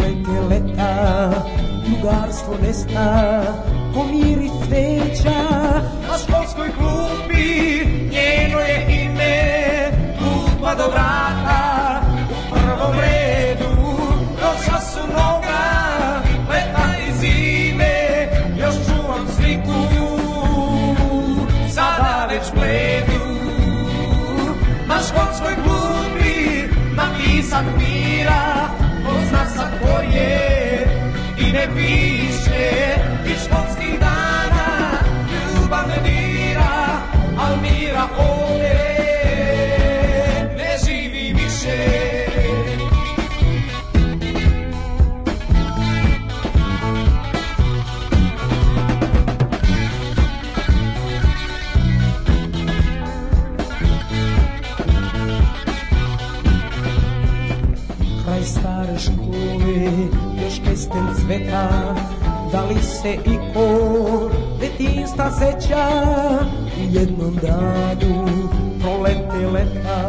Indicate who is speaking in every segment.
Speaker 1: Lete leta, drugarstvo nesta, be. srce i kor Detinsta seća I jednom danu prolete leta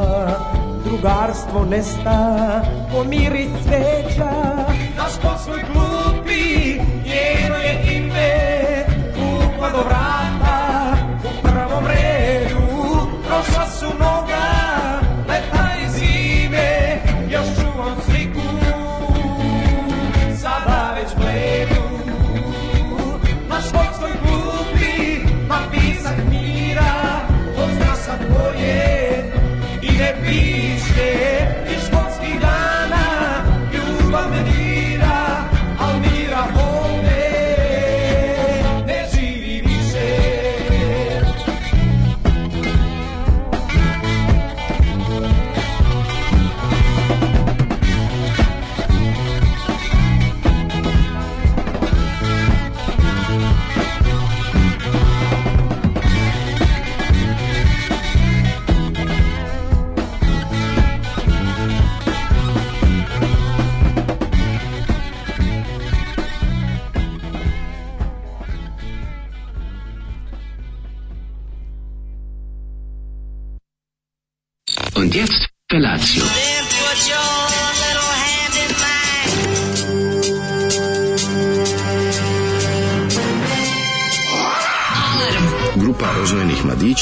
Speaker 1: Drugarstvo nesta Pomirit sveća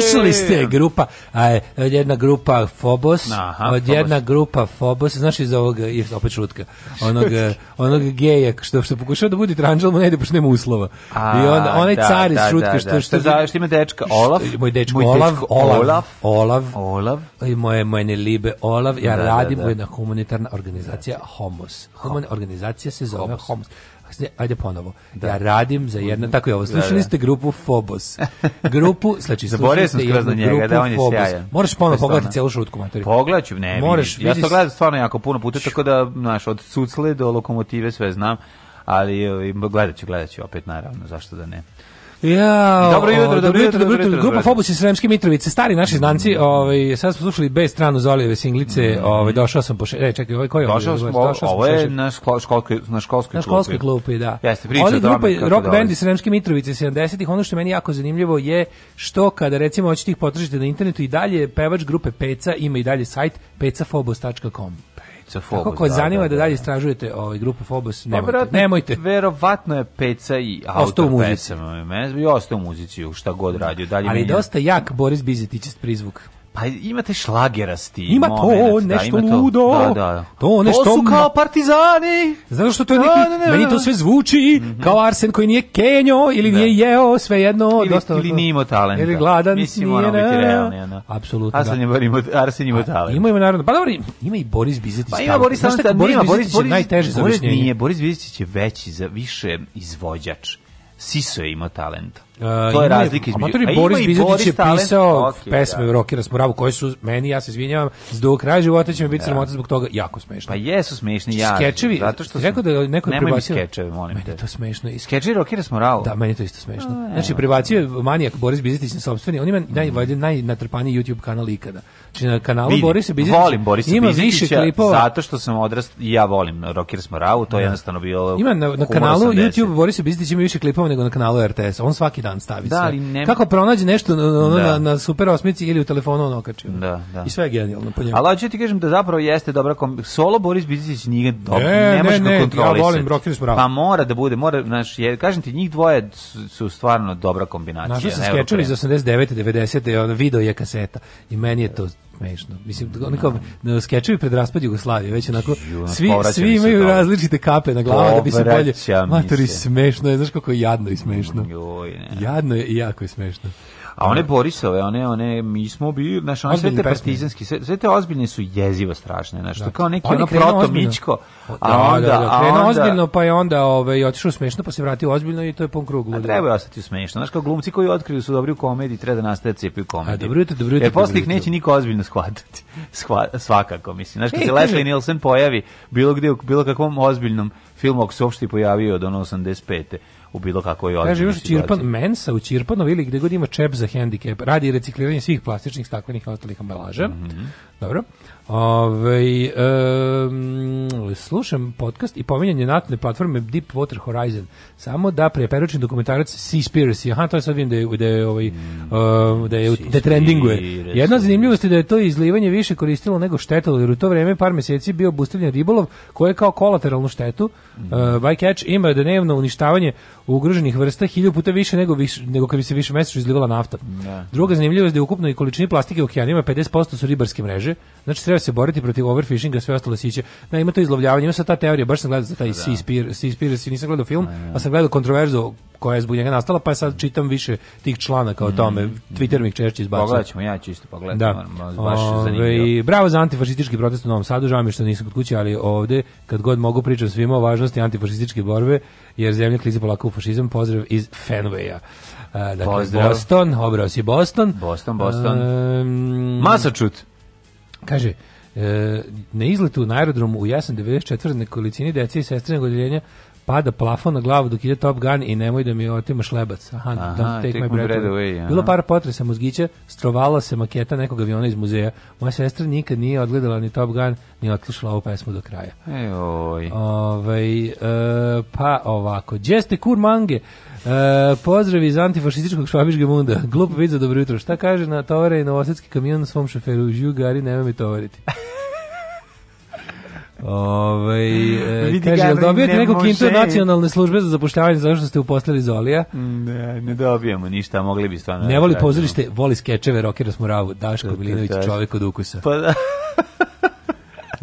Speaker 2: Slušali ste grupa, a, e, jedna grupa Phobos, od jedna grupa Phobos, znaš iz ovog, iz, opet šutka, onog, e, onog geja, što, što pokušao da bude tranđel, mu ne ide, pošto nema uslova. I onda, onaj da, car iz da, šutka, da, što, što, što, da, što
Speaker 3: ima dečka Olaf, što,
Speaker 2: moj dečko moj Olaf, Olaf, Olaf, Olaf, i moje, moje ne libe Olaf, ja da, da, radim da, da. jedna humanitarna organizacija Homos. Humanitarna organizacija se zove Homos. Homos ajde ponovo. Da. Ja radim za jedno, mhm. tako je ovo. Da, slušali da, da. ste grupu Phobos. Grupu,
Speaker 3: znači slušali ste jednu njega, grupu da, on je Phobos. Sjajan.
Speaker 2: Moraš ponovo e, pogledati celu šutku, matori.
Speaker 3: Pogledaću, ne. Moraš, vidiš... ja to gledam stvarno jako puno puta, tako da, znaš, od Sucle do Lokomotive sve znam ali gledat ću, gledat ću opet naravno, zašto da ne.
Speaker 2: Ja, dobro jutro, dobro jutro, dobro jutro. Grupa Fobus iz Sremske Mitrovice, stari naši znanci, ovaj sad smo slušali bez stranu Zolijeve singlice, mm. ovaj došao sam po še, e, čekaj,
Speaker 3: ovaj
Speaker 2: koji
Speaker 3: je?
Speaker 2: Došao sam,
Speaker 3: ovo je na školskoj
Speaker 2: na
Speaker 3: školskoj
Speaker 2: na školskoj klupi, da. Jeste priča Oni grupa rock da band iz Sremske Mitrovice 70-ih, ono što meni jako zanimljivo je što kada recimo hoćete da ih potražite na internetu i dalje pevač grupe Peca ima i dalje sajt pecafobos.com sa Phobos. Kako vas da, zanima da, da, da, dalje istražujete ovaj grupu Phobos,
Speaker 3: pa nemojte. nemojte. Verovatno je Peca i autor pesama. I ostao u muzici, šta god radio.
Speaker 2: Dalje Ali je dosta jak Boris Bizetić prizvuk.
Speaker 3: Pa imate šlagerasti
Speaker 2: Ima to moment, da, nešto da,
Speaker 3: ima
Speaker 2: ludo. To, da, da. to nešto to su
Speaker 3: kao partizani.
Speaker 2: Zato što to je da, neki da, ne, ne, meni to sve zvuči mm -hmm. kao Arsen
Speaker 3: koji
Speaker 2: nije kenjo ili da. nije jeo svejedno ili,
Speaker 3: dosta ili nije imao talenta. Ili gladan Mislim,
Speaker 2: nije.
Speaker 3: Mislim, biti realni,
Speaker 2: Apsolutno.
Speaker 3: Arsen da. je
Speaker 2: bar imao, Arsen
Speaker 3: ima talent. Ima ima naravno. Pa dobro, ima
Speaker 2: i Boris Bizetić.
Speaker 3: Pa ima Boris
Speaker 2: Bizetić, da, Boris Bizetić je najteži za Boris nije, Boris Bizetić je veći za više izvođač. Siso je imao talenta to je razlika između. Amatori Boris Bizetić je pisao okay, pesme da. Roki na Smoravu koje su meni, ja se izvinjavam, s kraja života će mi biti da. sramota zbog toga jako smešno.
Speaker 3: Pa jesu smešni znači, ja.
Speaker 2: Skečevi, zato što rekao da neko je prebacio
Speaker 3: skečeve, molim te.
Speaker 2: Meni to smešno. I
Speaker 3: skečevi Roki na Smoravu.
Speaker 2: Da, meni to isto smešno. Znači prebacio je manijak Boris Bizetić na sopstveni, on ima najvaljda najnatrpaniji YouTube kanal ikada. Znači na kanalu Boris Bizetić. Volim Boris Bizetić
Speaker 3: zato što sam odrast ja volim Roki na Smoravu, to je da. jednostavno bilo. Ima
Speaker 2: na, kanalu YouTube Boris Bizetić ima više klipova nego na kanalu RTS. On svaki dan dan stavi da, ali ne... Kako pronađe nešto ono, da. na, na super osmici ili u telefonu ono okačio. Da, da. I sve je genijalno po njemu.
Speaker 3: Ali hoću ti kažem da zapravo jeste dobra kom... solo Boris Bizić nije dobro. Ne, ne, ne, ne, ja volim Brokiri smo Pa mora da bude, mora, znaš, je, kažem ti, njih dvoje
Speaker 2: su
Speaker 3: stvarno dobra kombinacija. Našao
Speaker 2: sam skečer iz 89. 90. ono video je kaseta i meni je to smešno. Mislim, oni kao na skečevi pred raspad Jugoslavije, već onako, svi, svi imaju različite kape na glavu da bi se bolje... Matori, smešno je, znaš kako je jadno i smešno. Jadno je i jako je smešno.
Speaker 3: A one Borisove, one, one, mi smo bili, znaš, one sve te partizanski, sve, sve te ozbiljne su jezivo strašne, znači to da. kao neki ono proto Mičko,
Speaker 2: a da, da, onda... Da, da, da. onda, ozbiljno, pa je onda ovaj, otišao smešno, pa se vratio ozbiljno i to je pun krug. A
Speaker 3: treba
Speaker 2: je
Speaker 3: ostati smešno, znaš, kao glumci koji otkriju su dobri u komediji, treba da nastaje u komediji. A dobro jutro, dobro jutro. Jer posle ih neće niko ozbiljno shvatati, Shva, svakako, mislim. Znaš, kad se Leslie Nielsen pojavi bilo gde, u bilo kakvom ozbiljnom filmu, ako se uopšte pojavio od 85 u bilo kakvoj odnosu. Kaže, još
Speaker 2: Čirpan, Mensa u Čirpanovu ili gde god ima čep za hendikep, radi recikliranje svih plastičnih, staklenih ostalih ambalaža. Mm -hmm. Dobro. Ove, um, slušam podcast i pominjanje natne platforme Deep Water Horizon. Samo da preperučim dokumentarac Seaspiracy. Aha, to je sad vidim da je, da je, ovaj, uh, da je, da trendinguje. Jedna zanimljivost je da je to izlivanje više koristilo nego štetalo, jer u to vreme par meseci bio obustavljen ribolov koji je kao kolateralnu štetu. Mm. Uh, bycatch ima dnevno uništavanje ugroženih vrsta hiljadu puta više nego više nego kad bi se više mesečno izlivala nafta. Da. Druga zanimljivost je da ukupno i količini plastike u okeanima 50% su ribarske mreže. Znači treba se boriti protiv overfishinga, sve ostalo siće. Da ima to izlovljavanje, ima sad ta teorija, baš sam gledao za taj da. Sea Spear, Sea Spear, nisam gledao film, a sam gledao kontroverzu koja je zbog njega nastala, pa sad čitam više tih članaka o mm. tome. Twitter mi češće izbacuje.
Speaker 3: Pogledaćemo, ja ću isto pogledati.
Speaker 2: Da. Baš zanimljivo. Bravo za antifašistički protest u Novom Sadu, žao mi što nisam kod kuće, ali ovde kad god mogu pričam svima o važnosti antifašističke borbe, jer zemlja klizi polako u fašizam. Pozdrav iz Fenwaya. E, dakle, Pozdrav. Boston, obrao si Boston.
Speaker 3: Boston, Boston. Um, Massachusetts.
Speaker 2: Kaže, e, na izletu na aerodromu u jesen 94. nekolicini deci i sestrenog odjeljenja pada plafon na glavu dok ide Top Gun i nemoj da mi otimaš lebac. Aha, aha don't take, take my breath away. Bilo par potresa mozgića, strovala se maketa nekog aviona iz muzeja. Moja sestra nikad nije odgledala ni Top Gun, ni odslušala ovu pesmu do kraja. Ej, Ove, ovaj, e, pa ovako, Jeste kur mange, E, pozdrav iz antifašističkog švabiške munda. Glup vid za dobro jutro. Šta kaže na tovare i novosadski kamion na svom šoferu? gari, nema mi tovariti. Ovaj e, kaže jel dobijate ne neko kintu nacionalne službe za zapošljavanje za što ste uposlali Zolija?
Speaker 3: Ne, ne dobijamo ništa, mogli bi
Speaker 2: stvarno.
Speaker 3: Ne
Speaker 2: voli da pozorište, voli skečeve smo ravu, Daško Milinović, čovjek od ukusa. Pa da.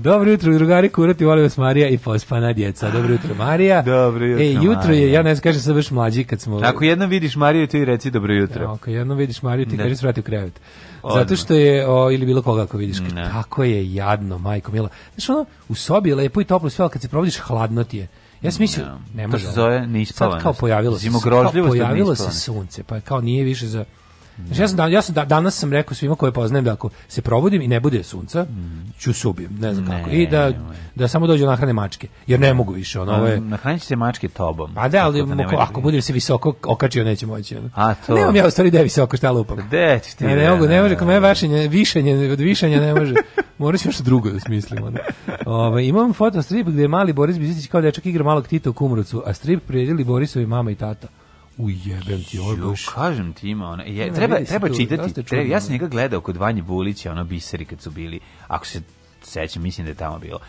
Speaker 2: Dobro jutro, drugari kurati, volim vas Marija i pospana djeca. Dobro jutro, Marija. Dobro jutro, Ej, jutro je, ja ne znam, kaže se baš mlađi kad smo...
Speaker 3: Ako jedno vidiš Mariju, ti reci dobro jutro. Ja,
Speaker 2: ako jedno vidiš Mariju, ti kaže svrati u krevet. Zato što je, o, ili bilo koga ako vidiš, ne. kako je jadno, majko mila. Znaš, ono, u sobi je lepo i toplo sve, ali kad se provodiš, hladno ti je. Ja sam mislio, ne može. To
Speaker 3: se zove
Speaker 2: neispavanost. Sad kao
Speaker 3: pojavilo, se,
Speaker 2: kao pojavilo se sunce, pa kao nije više za Znači, ja sam, dan, ja sam da- danas sam rekao svima koje poznajem da ako se probudim i ne bude sunca, mm. ću se ubijem, ne znam ne, kako. I da, da samo dođe na hrane mačke, jer ne mogu više. Ono, ove...
Speaker 3: Nahranit će se mačke tobom.
Speaker 2: Pa da, ali da ako, ako budem se visoko okačio, neće moći. Ono. A to? Nemam ja u stvari da visoko, šta lupam. De, ti ne, ne, mogu, ne može, kome mene vašenje, višenje, od višenja ne može. Morat ću još drugo da smislim. Ono. Ove, ovaj, imam fotostrip gde je mali Boris Bizić kao dečak igra malog Tita u Kumrucu, a strip prijedili Borisovi mama i tata ujebem ti
Speaker 3: orboš.
Speaker 2: Jo, kažem ti
Speaker 3: ima ona. Je, treba, treba čitati. Treba, ja sam njega gledao kod Vanje Bulića, ono biseri kad su bili. Ako se sećam, mislim da je tamo bilo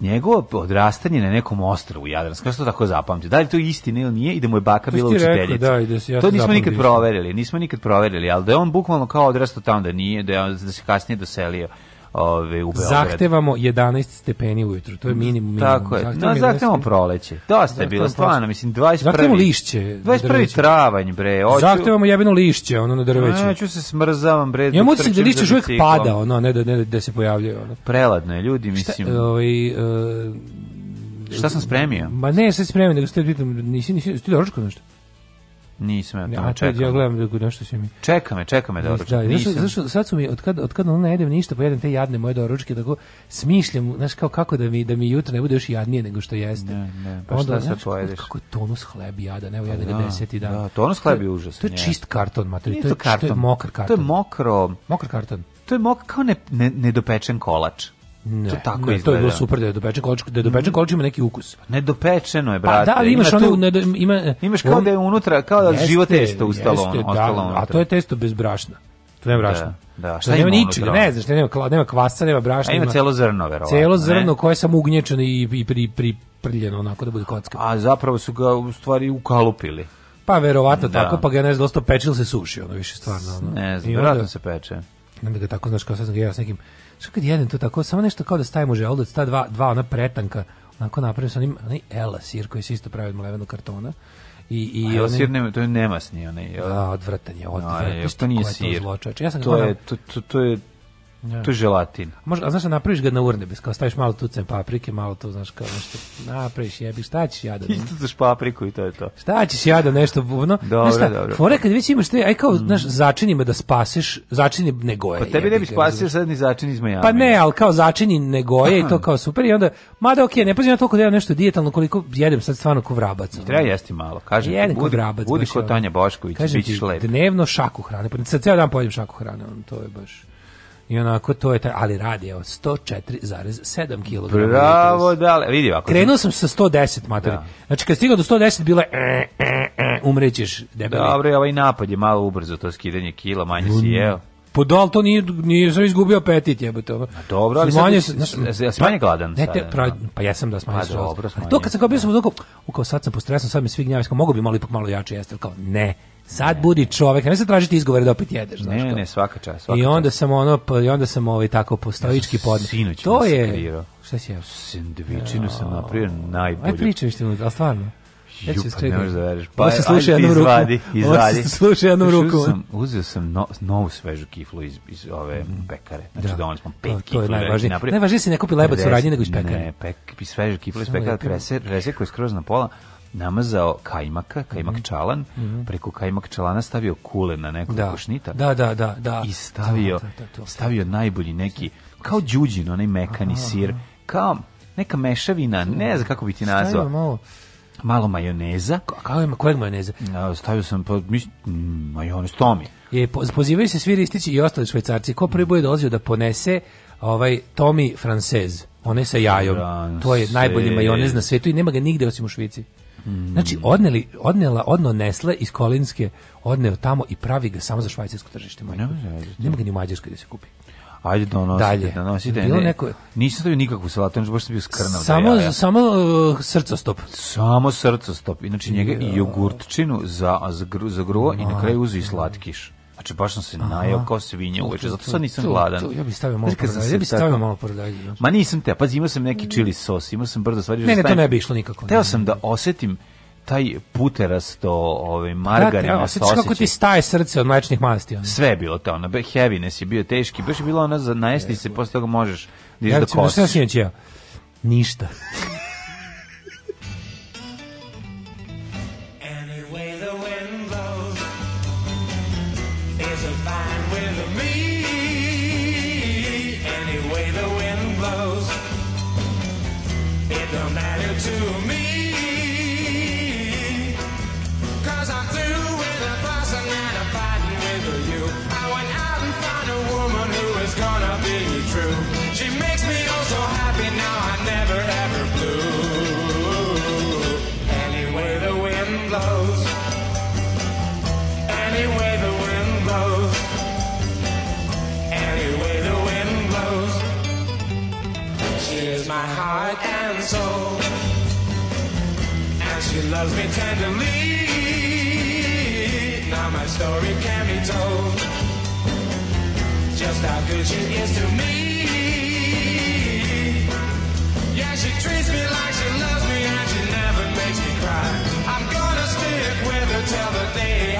Speaker 3: njegovo odrastanje na nekom ostrovu Jadranskom, što tako zapamti. Da li to istina ili nije i da mu je baka to bila učiteljica. Da, da ja to nismo nikad proverili, nismo nikad proverili, ali da je on bukvalno kao odrastao tamo da nije, da, je, da se kasnije doselio
Speaker 2: ove, u Beograd. Zahtevamo 11 stepeni ujutru, to je minimum.
Speaker 3: Tako je, zahtevamo, no, zahtevamo proleće. Dosta
Speaker 2: je bilo,
Speaker 3: stvarno, mislim, 21. Zahtevamo
Speaker 2: lišće.
Speaker 3: 21. travanj, bre. Oću...
Speaker 2: Zahtevamo jebeno lišće, ono, na drveću. Ja ću
Speaker 3: se smrzavam, bre. Ja
Speaker 2: moći da lišće uvijek pada, ono, ne da, ne da, da se pojavljaju. Ono.
Speaker 3: Preladno je, ljudi, mislim. Šta, ovaj, uh, Šta sam spremio?
Speaker 2: Ma ne, sve spremio, nego ste pitam, nisi, nisi, ti doručko nešto?
Speaker 3: Nisam ja to čekam.
Speaker 2: Ja gledam da nešto se mi.
Speaker 3: Čeka me, čeka
Speaker 2: me da doručak. Da, nisam. Zašto, sad su mi od kad od kad ono ne jedem ništa, pojedem pa te jadne moje doručke, tako da smišljam, znaš kao kako da mi da mi jutro ne bude još jadnije nego što jeste. Ne, ne, pa onda, šta se pojedeš? Kako tonus hleb jadan, evo ja pa da, deseti dan. Da,
Speaker 3: tonus hleb je užasan.
Speaker 2: To je čist karton, materi, to je karton,
Speaker 3: to je mokar
Speaker 2: karton.
Speaker 3: To je mokro. Mokar
Speaker 2: karton.
Speaker 3: To je mok kao ne, ne, nedopečen kolač. Ne, to tako ne, To je
Speaker 2: bilo super da je dopečen količko, da je dopečen kolač ima neki ukus.
Speaker 3: Nedopečeno je, brate. Pa da, ali imaš da, ima ono, ne,
Speaker 2: ima,
Speaker 3: imaš kao on, da je unutra, kao da jeste, živo testo ustalo, jeste, ono, da, ostalo da, unutra.
Speaker 2: A to je testo bez brašna. To
Speaker 3: nema
Speaker 2: da, brašna. Da, da. Šta da nema ničega, ne znaš, nema, nema kvasa, nema brašna.
Speaker 3: A ima, ima celo zrno, verovatno.
Speaker 2: Celo zrno ne? koje je samo ugnječeno i, i pri, pri, prljeno, onako da bude kocka.
Speaker 3: A zapravo su ga u stvari ukalupili.
Speaker 2: Pa verovatno da. tako, pa ga je nešto dosta pečil se suši, ono više stvarno. Ono. Ne znam, verovatno se peče. Ne da ga tako, znaš, kao sad sam ga ja s nekim što kad jedem to tako, samo nešto kao da stavimo u želudac, ta dva, dva ona pretanka, onako napravim sa onim, onaj Ela sir koji se isto pravi od mlevenog kartona, I, i
Speaker 3: A, oni... sir nema, to je nemasni onaj.
Speaker 2: Jel? Da, odvratan je, odvratan. No, to nije
Speaker 3: sir. To, Ja sam to, je, to, to, to je Ja. Da. To je želatin.
Speaker 2: Može, a znaš, da napraviš ga na urne, bez kao staviš malo tucem paprike, malo to, znaš, kao nešto napraviš, jebi, šta ćeš jada?
Speaker 3: Isto Istucaš papriku i to je to.
Speaker 2: Šta ćeš jada, nešto buvno? Dobro, znaš, dobro. Fore, kad već imaš te, aj kao, mm. znaš, začini me da spasiš, začini ne goje. Pa
Speaker 3: tebi ne bi spasio sad ni začini iz Miami.
Speaker 2: Pa ne, ali kao začini negoje Aha. i to kao super i onda, mada okej, okay, ne pazim na toliko da ja nešto dijetalno koliko jedem sad stvarno ko vrabac. Ono.
Speaker 3: Treba jesti malo, kažem ti, budi, vrabac, budi ko Tanja Bošković, bićeš lep.
Speaker 2: Dnevno šaku hrane, pa sad ceo dan pojedem šaku hrane, on, to je baš i onako to je taj, ali radi evo 104,7 kg.
Speaker 3: Bravo, da, vidi ovako.
Speaker 2: Krenuo znači- sam sa 110 materija. Da.
Speaker 3: Znači
Speaker 2: kad stigao do 110 bilo je e, e, e umrećeš
Speaker 3: debeli. Dobro, i ovaj napad je malo ubrzo to
Speaker 2: skidanje kila, manje si mm. jeo. Po pa dol da, to nije nije sam izgubio apetit jebote. A dobro, ali manje ja pa, sam manje gladan. Ne, te, pra, da. pa ja da pa sam da smanjim. Pa dobro, smanjim. To kad sam kao bio sam u kao sad sam postresan, sad me svi gnjavi, kao mogu bi malo ipak malo jače jesti, kao ne Sad budi čovek, ne se tražiti izgovore da opet jedeš,
Speaker 3: znaš.
Speaker 2: Ne,
Speaker 3: ne, svaka čast, svaka
Speaker 2: I onda čast. sam ono, pa, i onda sam ovaj tako po stoički Sinoć
Speaker 3: to je skrirao.
Speaker 2: Šta si ja?
Speaker 3: Sendvičinu sam napravio najbolju. Aj
Speaker 2: pričaj što unutra, stvarno. Ju, pa ne možeš da veriš. Pa, se sluša jednom ruku. Izvadi,
Speaker 3: izvadi. se sluša jednom ruku. Sam, uzeo sam no, novu svežu kiflu iz, iz ove pekare. Znači, da. donali da,
Speaker 2: smo pet to, kifle. To najvažnije. Napravio. Najvažnije da si ne kupi lebac u radnji nego iz pekare. Ne, pek,
Speaker 3: svežu kiflu iz pekare, Rese, rese koji je skroz na pola namazao kajmaka, mhm. kajmak čalan, mm -hmm. preko kajmak čalana stavio kule na nekoliko da. šnita.
Speaker 2: Da, da, da, da.
Speaker 3: I stavio, da, da, da stavio najbolji neki, kao đuđin, onaj mekani aha, sir, kao neka mešavina, ne znam kako bi ti nazvao. malo malo
Speaker 2: majoneza. Kako ima kojeg
Speaker 3: majoneza? Ja, da, stavio sam pa mis, mm, majonez Tomi. Je
Speaker 2: pozivaju se svi ristići i ostali švajcarci ko prvi mm. bude dolazio da ponese ovaj Tomi Francez, one sa jajom. Francez. To je najbolji majonez na svetu i nema ga nigde osim u Švici. Mm. Znači, odneli, odnela, odno Nesle iz Kolinske, odneo tamo i pravi ga samo za švajcarsko tržište. Majko. Nema ga ni u Mađarskoj da se kupi.
Speaker 3: Ajde donosite, Dalje. donosite. Bilo da ne, neko... Nisam stavio nikakvu salatu, znači baš sam bio
Speaker 2: skrnav. Da samo,
Speaker 3: da ja, ja.
Speaker 2: samo uh, srcostop.
Speaker 3: Samo srcostop. Inače njega i jogurtčinu za, za, gru, za gruo i na kraju uzu i slatkiš. Znači baš sam se najao kao svinje uveče, zato sad nisam tu, gladan. Tu,
Speaker 2: ja bih stavio malo znači, paradajza. Ja bih stavio malo paradajza.
Speaker 3: Ma nisam te, pazi, imao sam neki chili mm. sos, imao sam brdo stvari.
Speaker 2: Ne, ne, stavim... to ne bi išlo nikako.
Speaker 3: Teo sam da osetim taj puterasto ovaj margarin da,
Speaker 2: osjećaš kako ti staje srce od mlečnih masti ono.
Speaker 3: sve je bilo to ono heaviness je bio teški baš je bilo ono za najesti se posle toga možeš da ja, da kosiš
Speaker 2: ništa my heart and soul. And she loves me tenderly. Now my story can be told. Just how good she is to me. Yeah, she treats me like she loves me and she never makes me cry. I'm gonna stick with her till the day.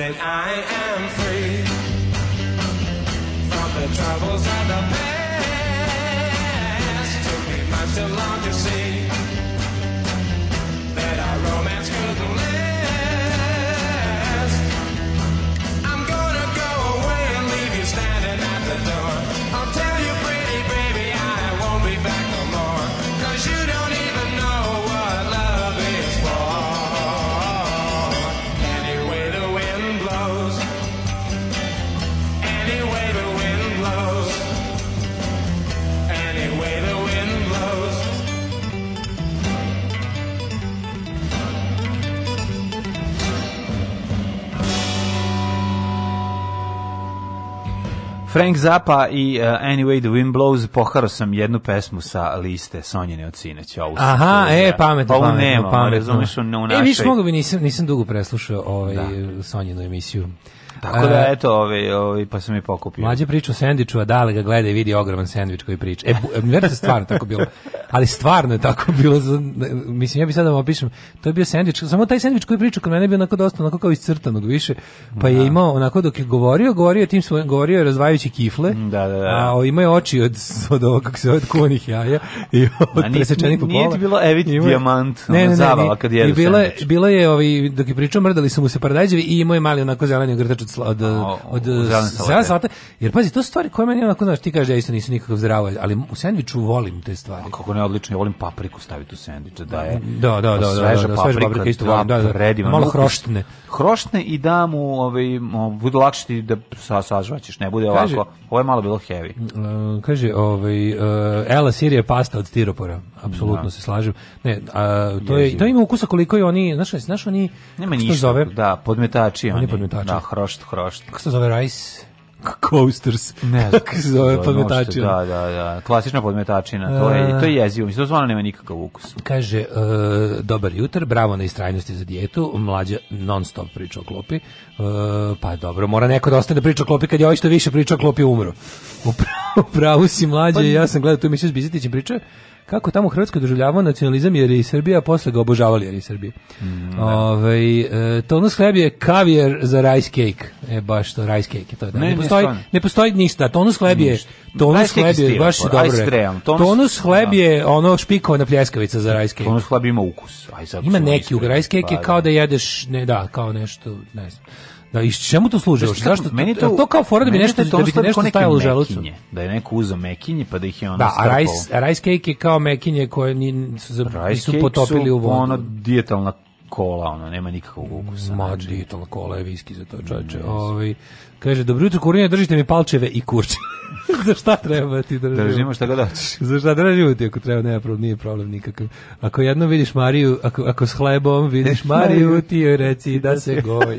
Speaker 3: that I am. Frank Zappa i uh, Anyway the Wind Blows poharo sam jednu pesmu sa liste Sonjene od sineć.
Speaker 2: Aha, sam, e,
Speaker 3: pametno, pa pametno, nema, pametno. Razumeš, u našoj... E,
Speaker 2: viš mogu bi, nisam, nisam dugo preslušao ovaj, da. Sonjenu emisiju.
Speaker 3: Tako da, e, eto, ove, ovaj, ove, ovaj, pa sam je pokupio.
Speaker 2: Mlađe priča o sandviču, a dale ga gleda i vidi ogroman sandvič koji priča. E, vjerno e, da se stvarno tako bilo. Ali stvarno je tako bilo. Mislim, ja bih sad da vam opišem. To je bio sandvič. Samo taj sandvič koji priča kod mene je bio onako dosta onako kao iscrtanog više. Pa je da. imao onako dok je govorio, govorio tim svojim, govorio je razvajajući kifle. Da, da, da. A o, ovaj, imao je oči od, od ovog, kako se od konih jaja i od presečenih
Speaker 3: popola. Nije ti bilo Evit Dijamant, ne, ne, ne, zabava kad
Speaker 2: jedu sandvič. Bila je, ovaj, dok je pričao, mrdali su mu se paradajđevi i imao je mali onako zeleni ogrtač igrač od, od, od, od salate. Jer pazi, to su stvari koje meni onako, znaš, ti kažeš, ja isto nisu nikakav zdravo, ali u sendviču volim te stvari. A
Speaker 3: kako ne, odlično, ja volim papriku staviti u sendvič, da je
Speaker 2: da, da, pa da, da, da, sveža da, da, paprika, paprika isto da, volim, da, da, predivno. Malo hroštne.
Speaker 3: Hroštne i da mu, ovaj, bude lakše ti da sa, sažvaćeš, ne bude kaže, ovako. Ovo je malo bilo heavy.
Speaker 2: Mm, kaže, ovaj, uh, Ela Sirija pasta od stiropora, apsolutno da. se slažem. Ne, a, to, je, to ima ukusa koliko i oni, znaš, znaš oni,
Speaker 3: Nema ništa, zove? da, podmetači oni. Oni podmetači. Da,
Speaker 2: hroš hrošt, hrošt. Kako se zove Rice? Coasters. Ne znam. Kako se zove
Speaker 3: podmetačina. Da, da, da. Klasična podmetačina. To je, to je jezivo. Mislim, to zvona nema nikakav ukus.
Speaker 2: Kaže, uh, dobar jutar, bravo na istrajnosti za dijetu. Mlađa non stop priča o klopi. Uh, pa dobro, mora neko da ostane da priča o klopi kad je ovaj što više priča o klopi umru. Upravo, upravo si mlađa pa, ja sam gledao tu emisiju s Bizetićem priče kako tamo u Hrvatskoj doživljavao nacionalizam jer je i Srbija, a posle ga obožavali jer je i Srbija. Mm, da. Ove, ovaj, e, tonus hleb je kavijer za rice cake. E, baš to, rice cake. To je, da. ne, ne, postoji, ne postoji ništa. Tonus hleb je, tonus hleb je, baš si dobro rekao. Tonus, tonus hleb da. je ono špikovana pljeskavica za rice cake.
Speaker 3: Tonus hleb ima ukus. Aj,
Speaker 2: sad ima neki u rice cake je pa kao da. da jedeš, ne da, kao nešto, ne znam Da, i čemu to služi? Zašto zašto meni to to kao fora da bi nešto to da bi
Speaker 3: nešto
Speaker 2: stajalo u želucu.
Speaker 3: Da je neko uzo mekinje pa da ih je ona Da, a
Speaker 2: rice rice cake je kao mekinje koje ni su, potopili u vodu.
Speaker 3: Ono dietalna kola, ono, nema nikakvog ukusa.
Speaker 2: Ma, znači. digital kola je viski za to, čoveče. Mm, Ovi, ovaj. kaže, dobro jutro, kurine, držite mi palčeve i kurče. za šta treba da ti držimo? Da
Speaker 3: držimo šta god hoćeš.
Speaker 2: Za
Speaker 3: šta
Speaker 2: držimo da ti ako treba, nema problem, nije problem nikakav. Ako jedno vidiš Mariju, ako, ako s hlebom vidiš Mariju, ti joj reci da se goji.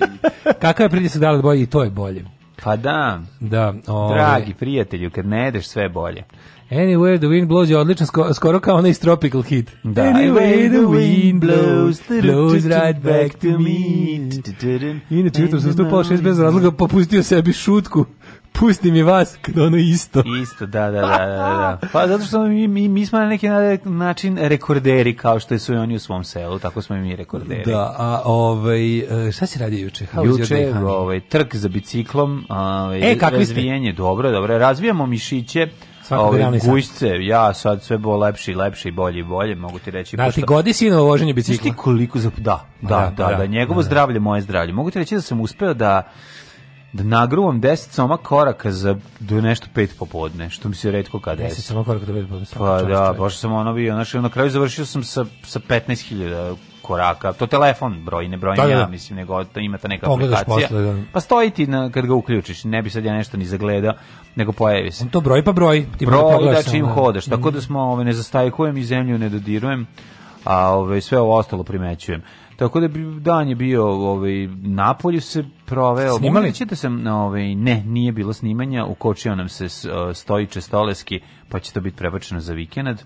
Speaker 2: Kakav je pritisak da li bolje? I to je bolje.
Speaker 3: Pa da. Da. Ove. Ovaj. Dragi prijatelju, kad ne jedeš sve bolje.
Speaker 2: Anywhere the wind blows je odličan, skoro kao onaj Tropical Hit. Da. Anywhere the wind blows, blows right back to me. Inače, jutro sam stupao šest bez razloga, popustio sebi šutku. Pusti mi vas, kada ono isto.
Speaker 3: Isto, da, da, da. da, da. Pa zato što mi, mi, mi smo na neki način rekorderi, kao što su i oni u svom selu, tako smo i mi rekorderi.
Speaker 2: Da, a ovaj, e, šta si radio juče?
Speaker 3: How juče, ovaj, trk za biciklom, ovaj, e, kakvi razvijenje, dobro, dobro, razvijamo mišiće, Da ove, gušce, ja sad sve bo lepši, lepši, bolji, bolje, mogu ti reći.
Speaker 2: Da, pošto... godi si na voženju bicikla. Znaš
Speaker 3: ti koliko, za... da, da, da, da, da, da njegovo da, zdravlje, moje zdravlje. Mogu ti reći da sam uspeo da da nagruvam 10 soma koraka za do nešto pet popodne, što mi se redko kad 10
Speaker 2: soma koraka do pet
Speaker 3: popodne. Pa
Speaker 2: da,
Speaker 3: baš sam ono bio, znači na kraju završio sam sa sa 15.000 koraka, to telefon broj, ne broj da, da, ja, da. mislim, nego to ima ta neka Pogledaš aplikacija. Posle, da. Pa stoji ti na, kad ga uključiš, ne bi sad ja nešto ni zagledao, nego pojavi se.
Speaker 2: On to broj pa broj.
Speaker 3: Ti broj, da čim da. hodeš, tako mhm. da smo, ove, ne zastajkujem i zemlju ne dodirujem, a ove, sve ovo ostalo primećujem. Tako da bi dan je bio ovaj napolju se proveo. Snimali ćete da sam na ovaj ne, nije bilo snimanja, ukočio nam se stojiče stoleski, pa će to biti prebačeno za vikend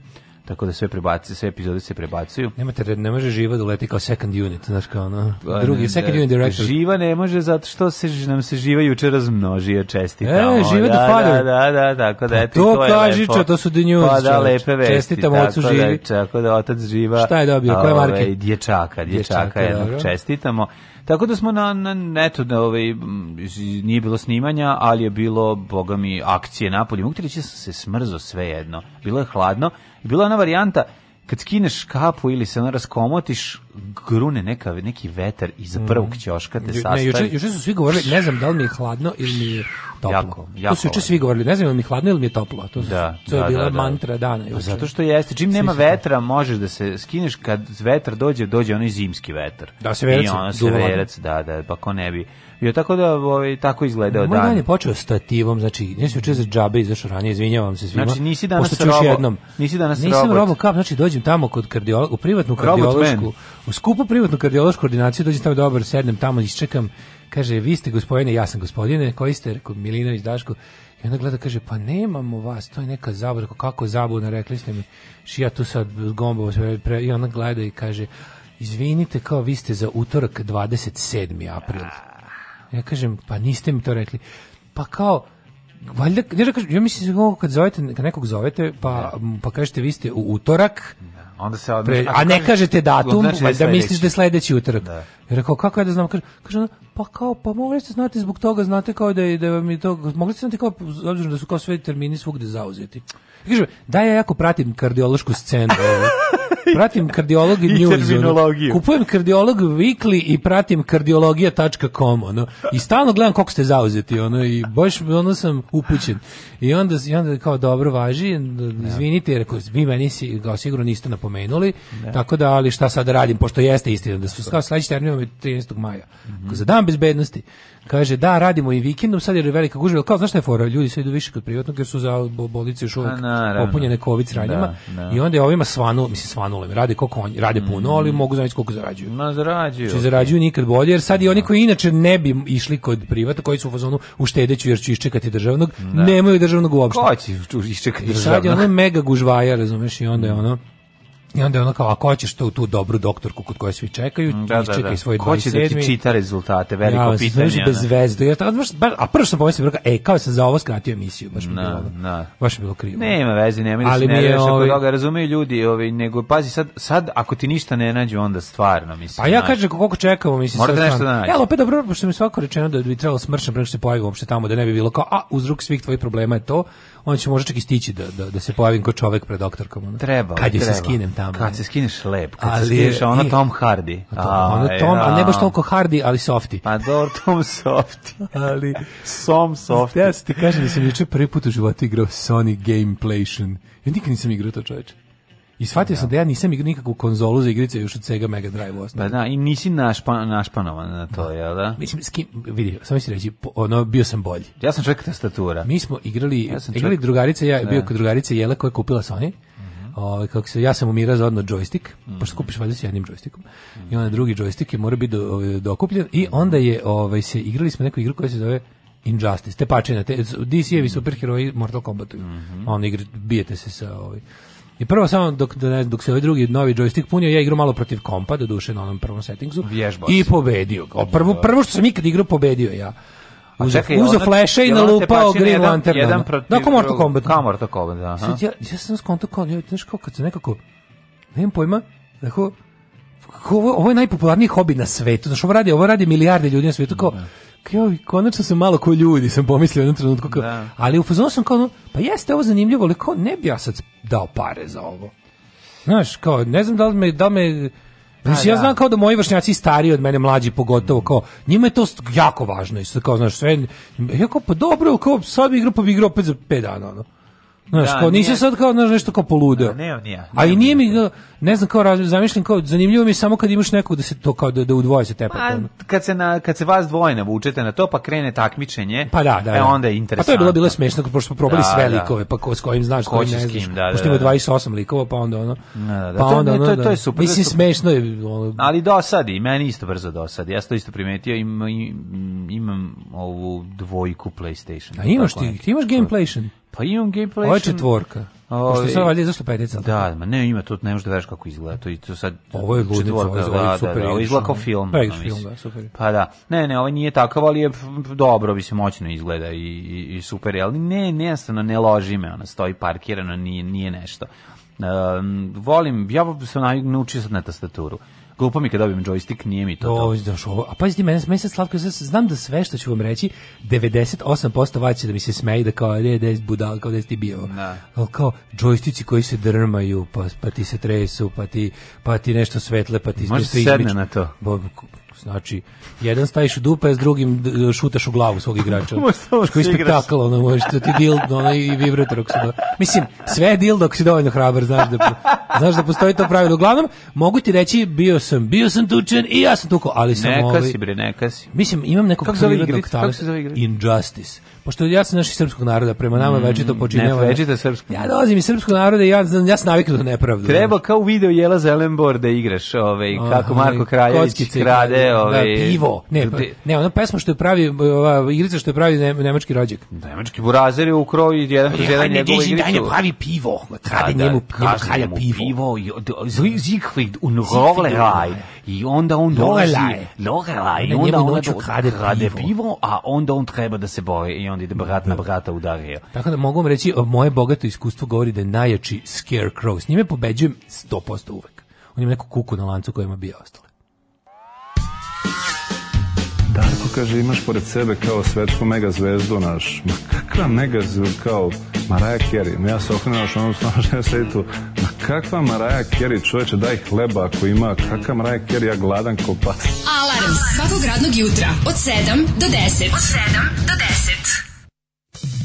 Speaker 3: tako da sve prebaci, sve epizode se prebacuju.
Speaker 2: Nemate, red, ne može živa da uleti kao second unit, znaš kao ono, pa drugi, ne, second unit da, director.
Speaker 3: Živa ne može zato što se, nam se živa juče razmnožio čestitamo.
Speaker 2: E, živa
Speaker 3: da, the da father. Da, da, da, tako da, pa eto, to, to kaži, je lepo.
Speaker 2: to su the news.
Speaker 3: Pa da, lepe vesti. Čestitamo ocu da, živi. tako da, otac živa.
Speaker 2: Šta je dobio, koja ovaj, marke?
Speaker 3: Dječaka, dječaka, dječaka jednog čestitamo. Tako da smo na, na eto, da, ovaj, nije bilo snimanja, ali je bilo, boga mi, akcije napolje. Muktrić da se smrzo sve jedno. Bilo je hladno. Bila je ona varijanta kad skineš kapu ili se ona raskomotiš, grune neka, neki vetar iz mhm. prvog ćoška te sastavi. Ne,
Speaker 2: juče, juče su svi govorili, ne znam da li mi je hladno ili mi je toplo. Jako, jako. To su juče svi govorili, ne znam da li mi je hladno ili mi je toplo. To, su, da, to je da, bila da, da. mantra dana. Pa juče.
Speaker 3: Zato što jeste, čim nema vetra, možeš da se skineš, kad vetar dođe, dođe onaj zimski vetar. Da, se verac. I ono se verac, da, da, pa ko ne bi Jo tako da ovaj tako izgledao Moj dan. je
Speaker 2: počeo stativom, znači ja sam juče za džabe izašao ranije, izvinjavam se svima.
Speaker 3: Znači nisi danas robo. jednom. Nisi
Speaker 2: danas Nisam robot. robot kap, znači dođem tamo kod kardiologa, u privatnu kardiološku, u skupu privatnu kardiološku ordinaciju, dođem tamo dobar, sednem tamo, i čekam. Kaže, vi ste gospodine, ja sam gospodine, koji ste, rekao Milinović Daško. I onda gleda, kaže, pa nemamo vas, to je neka zabuna, kako zabuna, rekli ste mi, ši ja tu sad gombovo sve, pre, i ona gleda i kaže, izvinite, kao vi ste za utorak 27. april. Ja kažem, pa niste mi to rekli. Pa kao, valjda, ja, kažem, ja mislim, da kad, zovete, kad nekog zovete, pa, da. pa kažete vi ste u utorak, da, onda se odmah, Pre, a ne kažete, datum, znači da, da misliš da je sledeći utorak. Da. Ja rekao kako ja da znam, kaže, kaže pa kao pa mogli ste znati zbog toga, znate kao da je da vam je to, mogli ste znati kao obzirom da su kao sve termini svugde zauzeti. Kaže, da ja jako pratim kardiološku scenu. Ovaj pratim kardiolog i news. Kupujem kardiolog weekly i pratim kardiologija.com, ono. I stalno gledam koliko ste zauzeti, ono, i baš, ono sam upućen. I onda, i onda kao, dobro, važi, izvinite, rekao, vi meni si, ga sigurno niste napomenuli, ne. tako da, ali šta sad radim, pošto jeste istina, da su kao sledeći termin 13. maja. Mm Za dan bezbednosti. Kaže, da, radimo i vikendom, sad je velika gužva, kao, znaš šta je fora, ljudi sad idu više kod privatnog, jer su za bolice još uvijek pa popunjene covid sranjama, da, da. i onda je ovima svanu, mislim, svanu banule, rade koliko on rade puno, mm. ali mogu znači koliko zarađuju.
Speaker 3: Ma zarađuju. Či znači,
Speaker 2: zarađuju nikad bolje, jer sad i oni koji inače ne bi išli kod privata, koji su u fazonu uštedeću jer ću iščekati državnog, da. nemaju državnog uopšte. Ko će iščekati državnog? I sad je ono mega gužvaja, razumeš, i onda je ono I onda je ono kao, ako hoćeš to, tu dobru doktorku kod koje svi čekaju, mm,
Speaker 3: da, da,
Speaker 2: čekaj da.
Speaker 3: svoj 27. Ko će da ti čita rezultate, veliko ja, pitanje. Ja,
Speaker 2: bez zvezdu. Ja, baš, a prvo sam pomislio, e, kao sam za ovo skratio emisiju, baš mi bilo, na. baš mi bilo krivo.
Speaker 3: Nema veze, nema ništa, se ne
Speaker 2: reš,
Speaker 3: ovi... toga razumiju ljudi, ovi, ovaj, nego pazi, sad, sad ako ti ništa ne nađe, onda stvarno, mislim.
Speaker 2: Pa ja kažem, koliko čekamo, mislim. Morate
Speaker 3: nešto da nađe.
Speaker 2: Ja, opet dobro, pošto mi svako rečeno da bi trebalo smršan preko se pojavio uopšte tamo, da ne bi bilo kao, a, uzrok svih tvojih problema je to, onda će možda čak i stići da, da, da se pojavim kao čovek pred doktorkom. Ono.
Speaker 3: Treba.
Speaker 2: Kad joj se skinem tamo.
Speaker 3: Kad se skineš lep, kad ali, se skineš, ona i, Tom
Speaker 2: Hardy. A tom, ona Tom, a, ne baš toliko Hardy, ali softi.
Speaker 3: Pa dobro, Tom softi. ali, som softi.
Speaker 2: Ja ti kažem da sam juče prvi put u životu igrao Sony Gameplation. Ja nikad nisam igrao to čoveče. I shvatio sam da, da ja nisam igrao nikakvu konzolu za igrice još od Sega Mega Drive
Speaker 3: ostalo. Pa da, i nisi našpa, našpanovan na to, da. jel da?
Speaker 2: Mislim, s kim, vidi, samo ću reći, ono, bio sam bolji.
Speaker 3: Ja sam čovjek testatura. Mi
Speaker 2: smo igrali, ja igrali čovjek... drugarice, ja da. bio kod drugarice Jela koja je kupila Sony. Mhm. Ovaj kako se ja sam umirao za odno džojstik, mm. pošto kupiš valjda s jednim džojstikom. Mm. I mhm. onda drugi džojstik je mora biti do, ovaj, dokupljen i onda je ovaj se igrali smo neku igru koja se zove Injustice. Te pačine, te DC-evi mhm. superheroji Mortal Kombatuju. Mm -hmm. On igri, bijete se sa ovaj I prvo samo dok da dok se ovaj drugi novi joystick punio, ja igrao malo protiv kompa, do duše na onom prvom settingsu Vježba i pobedio ga. Da, prvo da. prvo što sam ikad igrao pobedio ja. Uzo, čekaj, uza fleša i nalupao Green Lantern. Jedan protiv... Da, kao Mortal Kombat. Kao Mortal Kombat,
Speaker 3: aha.
Speaker 2: Sad, ja, ja sam skonto kao, ja, znaš kao kad se nekako, nemam pojma, tako, ovo, ovo je najpopularniji hobi na svetu. Znaš, ovo radi, ovo radi milijarde ljudi na svetu, kao, kao, konačno sam malo ko ljudi, sam pomislio u jednom trenutku. Kao, da. Ali u fazonu sam kao, pa jeste ovo zanimljivo, ali kao ne bi ja sad dao pare za ovo. Znaš, kao, ne znam da li me, da li me Znači, ja da. znam kao da moji vršnjaci stariji od mene, mlađi pogotovo, kao, njima je to jako važno, isto kao, znaš, sve, jako, pa dobro, kao, sad bi igrao, pa bi igrao opet za 5 dana, ono. Znaš, da, kao, nisi nije... sad kao znaš, nešto kao poludeo. Ne, ne, nije. A i nije mi, ne znam, kao zamišljam, kao, zanimljivo mi je samo kad imaš nekog da se to kao, da, da u dvoje se tepate.
Speaker 3: Pa, kad, se na, kad se vas dvoje navučete na to, pa krene takmičenje,
Speaker 2: pa da, da, E, da.
Speaker 3: onda je interesantno. Pa
Speaker 2: to je bilo, bilo smešno, pošto smo probali da, sve da. likove, pa ko, s kojim znaš, ko ne znaš. Kim, da, da, pošto ima 28 da. likova, pa onda ono. Da, da,
Speaker 3: pa onda, to, ono, to, to, je super.
Speaker 2: Mislim, smešno je.
Speaker 3: Ono. Ali dosadi, meni isto brzo dosadi. Ja sam to isto primetio, imam, imam ovu dvojku PlayStation.
Speaker 2: A imaš ti, ti imaš Gameplayšen?
Speaker 3: Pa imam gameplay. Ovo
Speaker 2: je četvorka. Pošto je sad valjda izašla petica.
Speaker 3: Da, ma ne, ima to, ne možeš da veš kako izgleda. To, i to
Speaker 2: sad, ovo
Speaker 3: je
Speaker 2: ludica, ovo je da, da super. Da, da, ovo
Speaker 3: izgleda kao film.
Speaker 2: Da,
Speaker 3: film,
Speaker 2: da, super.
Speaker 3: Pa da, ne, ne, ovo ovaj nije takav, ali je dobro, bi se moćno izgleda i, i, i super. Ali ne, ne, stvarno, ne loži me, ona stoji parkirana, nije, nije nešto. Um, volim, ja sam naučio sad na tastaturu. Glupo mi kad dobijem joystick, nije
Speaker 2: mi
Speaker 3: to.
Speaker 2: O, znaš, ovo, a pazi ti mene, meni se slatko, znam da sve što ću vam reći, 98% vas će da mi se smeje da kao, ne, da je budal, kao da si ti bio. Ne. Da. Ali kao, joystici koji se drmaju, pa, pa ti se tresu, pa ti, pa ti nešto svetle, pa ti...
Speaker 3: Može se sedne na to. Bo,
Speaker 2: Znači, jedan staješ u dupe, s drugim šutaš u glavu svog igrača. Što je spektakl, ono, možeš da ti dildo, ono, i vibrator. Do... Mislim, sve je dil dok si dovoljno hrabar, znaš da, znaš da postoji to pravilo. Uglavnom, mogu ti reći, bio sam, bio sam tučen i ja sam tuko, ali sam...
Speaker 3: Neka ovaj, si, bre, neka si.
Speaker 2: Mislim, imam nekog kako
Speaker 3: prirodnog talenta. Kako se
Speaker 2: zove Injustice pošto ja sam naši srpskog naroda, prema nama mm, večito počinjava. Ne, večito srpskog. Ja dolazim iz srpskog naroda i ja, ja sam naviknu na nepravdu.
Speaker 3: Treba kao video Jela Zelenbor da igraš, ovaj, kako Marko Kraljević krade. Da, ovaj, da,
Speaker 2: pivo. Ne, pa, ne, ona pesma što je pravi, ova igrica što je pravi ne, nemački rođak.
Speaker 3: Nemački burazer je u kroju jedan
Speaker 2: kroz
Speaker 3: jedan njegovu igricu. Ja, ne, pravi pivo. Krade da, njemu, njemu kralja pivo. Siegfried un Lorelai. I onda on dozi. Lorelai. I onda on krade pivo, a onda on treba da se boje. I onda ide brat na brata udario.
Speaker 2: Tako da mogu vam reći, moje bogato iskustvo govori da je najjači Scarecrow. S njime pobeđujem 100% uvek. On ima neku kuku na lancu kojima bi je ostale.
Speaker 4: Darko kaže, imaš pored sebe kao svetsku mega zvezdu naš. Ma kakva mega zvezdu, kao Maraja Kerry. Ja se okrenuo još onom snažem sedi tu. Ma kakva Maraja Kerry, čoveče, daj hleba ako ima. Kakva Maraja Kerry, ja gladan ko pas.
Speaker 5: Alarm svakog radnog jutra od 7 do 10. Od 7 do 10. you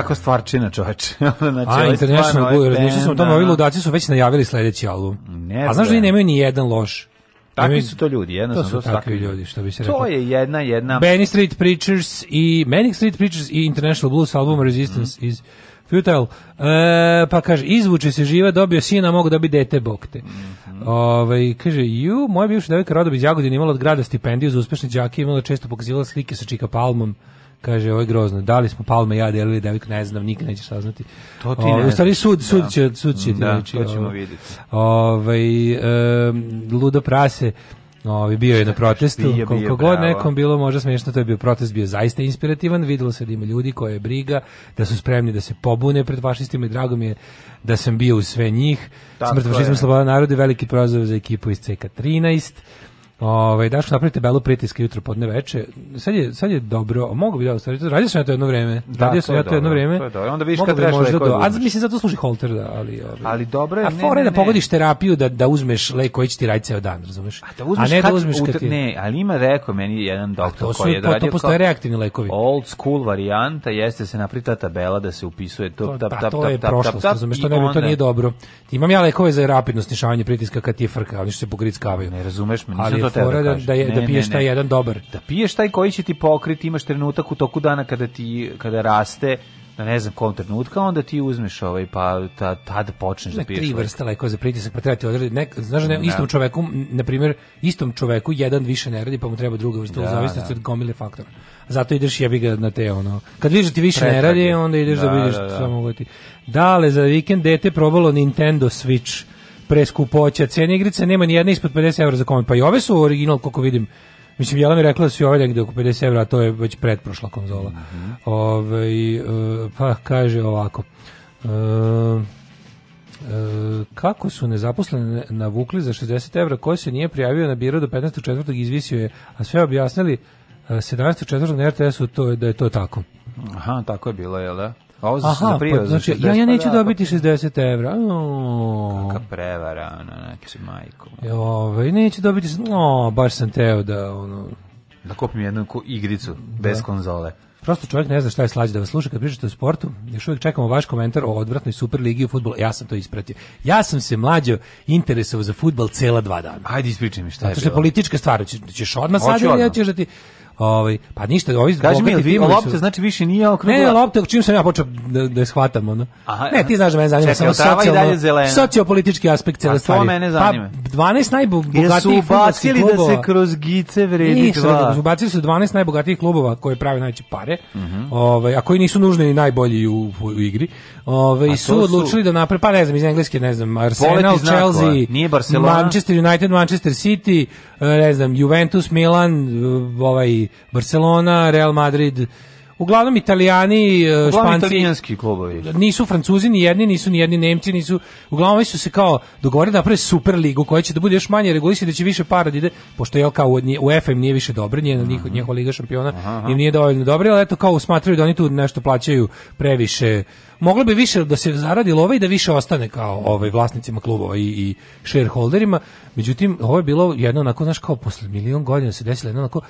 Speaker 3: kakva stvarčina,
Speaker 2: čoveče. znači, A, International ovaj Blue, razmišljao sam o tome, ovi ludaci su već najavili sledeći album. Ne A znaš da i nemaju ni jedan loš. Takvi
Speaker 3: su to ljudi, jednostavno.
Speaker 2: To su takvi ljudi, što bi se rekao.
Speaker 3: To je jedna, jedna...
Speaker 2: Benny Street Preachers i... Manic Street Preachers i International Blues album Resistance mm. is... Futile. E, pa kaže, izvuče se živa, dobio sina, mogu da bi dete, bog te. Mm -hmm. Ove, ovaj, kaže, ju, moja bivša devojka Rodob iz Jagodina imala od grada stipendiju za uspešne džake, imala često pokazivala slike sa Čika Palmom kaže ovo je grozno. Da li smo Palme ja delili Devik ne znam, nikad neće saznati.
Speaker 3: To ti ovaj, ne. U stvari
Speaker 2: sud sud da. će sud
Speaker 3: će
Speaker 2: da, reći,
Speaker 3: to ćemo
Speaker 2: ovo. Ovaj um, ludo prase Ovi ovaj, bio je na protestu, koliko god nekom bilo možda smiješno, to je bio protest, bio zaista inspirativan, videlo se da ima ljudi koje je briga, da su spremni da se pobune pred fašistima i drago mi je da sam bio u sve njih. Tako da, Smrt fašizmu sloboda narodi, veliki prozor za ekipu iz CK 13. Ovaj daš napravite tabelu pritiska jutro podne veče. Sad je sad je dobro, mogu bi da ostvari. Radio sam ja to jedno vreme. Da, radio sam ja to jedno vreme.
Speaker 3: To je dobro. Onda vidiš kad
Speaker 2: tražiš možda do. A mislim zato služi holter da, ali
Speaker 3: ovaj. Ali dobro
Speaker 2: je.
Speaker 3: A
Speaker 2: fore da pogodiš terapiju da
Speaker 3: da
Speaker 2: uzmeš lek koji će ti raditi ceo dan, razumeš?
Speaker 3: A da uzmeš a ne da kad, da uzmeš kad ti... ne, ali ima rekao meni jedan doktor
Speaker 2: to su,
Speaker 3: koji je
Speaker 2: pa radio. To postoje reaktivni lekovi.
Speaker 3: Old school varijanta jeste se naprita tabela da se upisuje
Speaker 2: to pa tap tap tap tap. tap. je prošlost, razumeš, to ne to nije dobro. Imam ja lekove za rapidno snižavanje pritiska kad ti frka, ali što se pogrickavaju.
Speaker 3: Ne razumeš me, nisam
Speaker 2: to te da, da, da, je, da piješ taj jedan dobar.
Speaker 3: Da piješ taj koji će ti pokriti, imaš trenutak u toku dana kada ti kada raste na da ne znam kom trenutka, onda ti uzmeš ovaj, pa ta, tad počneš da piješ.
Speaker 2: Tri ovaj. vrsta lekova za pritisak, pa treba ti odrediti. znaš ne, istom da. čoveku, na primjer, istom čoveku jedan više ne radi, pa mu treba druga vrsta, da, u da. zavisnosti od gomile faktora. Zato ideš jebi ga na te ono. Kad vidiš da ti više Pretrag ne radi, onda ideš da, da vidiš da, da. samo Da li za vikend dete probalo Nintendo Switch? preskupoća, cene igrice, nema ni jedna ispod 50 € za komad. Pa i ove su original, koliko vidim, Mislim, Jela mi rekla da su i ove negde oko 50 € a to je već pretprošla konzola. Mm -hmm. Ove, ovaj, uh, pa kaže ovako. Uh, uh, kako su nezaposleni navukli za 60 evra, koji se nije prijavio na biro do 15. 15.4. izvisio je, a sve objasnili 17. Eh, 17.4. na RTS-u to, je,
Speaker 3: da
Speaker 2: je to tako.
Speaker 3: Aha, tako je bilo, jel da?
Speaker 2: ovo Aha, pa za prije, pa, znači, ja, ja neću dobiti 60 pa- evra. O.
Speaker 3: Kaka prevara, ono, znači, majko.
Speaker 2: E, Ove, ovaj, neću dobiti, no, baš sam teo da, ono...
Speaker 3: Da kupim jednu igricu, bez da. konzole.
Speaker 2: Prosto čovjek ne zna šta je slađe da vas sluša kad pričate o sportu. Još uvijek čekamo vaš komentar o odvratnoj Superligi u futbolu. Ja sam to ispratio. Ja sam se mlađo interesovao za futbol cela dva dana.
Speaker 3: Ajde ispričaj mi šta je Zato
Speaker 2: što
Speaker 3: je bilo.
Speaker 2: politička stvar. ćeš odmah sad ili ja ćeš da ti... Ovaj pa ništa, ovi
Speaker 3: kaže mi, vi lopta znači više nije okrugla.
Speaker 2: Ne, lopte, lopta, čim sam ja počeo da, da je shvatam ono. Aha, ne, ti znaš da me zanima samo socijalno, sociopolitički aspekt cele pa stvari. Mene pa zanima. Pa 12
Speaker 3: najbogatijih bacili klubova. da se kroz gice vredi
Speaker 2: Ništa, dva. Da, bacili su 12 najbogatijih klubova koji prave najveće pare. Mm -hmm. Ovaj, a koji nisu nužni ni najbolji u, u igri. Ovaj su, su odlučili da napre pa ne znam iz engleske, ne znam, Arsenal, Chelsea, nije Barcelona, Manchester United, Manchester City, eh, ne znam, Juventus, Milan, eh, ovaj Barcelona, Real Madrid, uglavnom italijani, e,
Speaker 3: uglavnom španci, klubovi.
Speaker 2: Nisu Francuzi ni jedni, nisu ni jedni Nemci, nisu uglavnom su se kao dogovorili da naprave super ligu koja će da bude još manje regulisana, da će više para da ide, pošto je kao UEFA im nije više dobro, nije na njih, njihova liga šampiona im nije dovoljno dobro, ali eto kao smatraju da oni tu nešto plaćaju previše. Moglo bi više da se zaradi lova i da više ostane kao ovaj vlasnicima klubova i, i shareholderima. Međutim, ovo je bilo jedno onako, znaš, kao posle milion godina se desilo jedno onako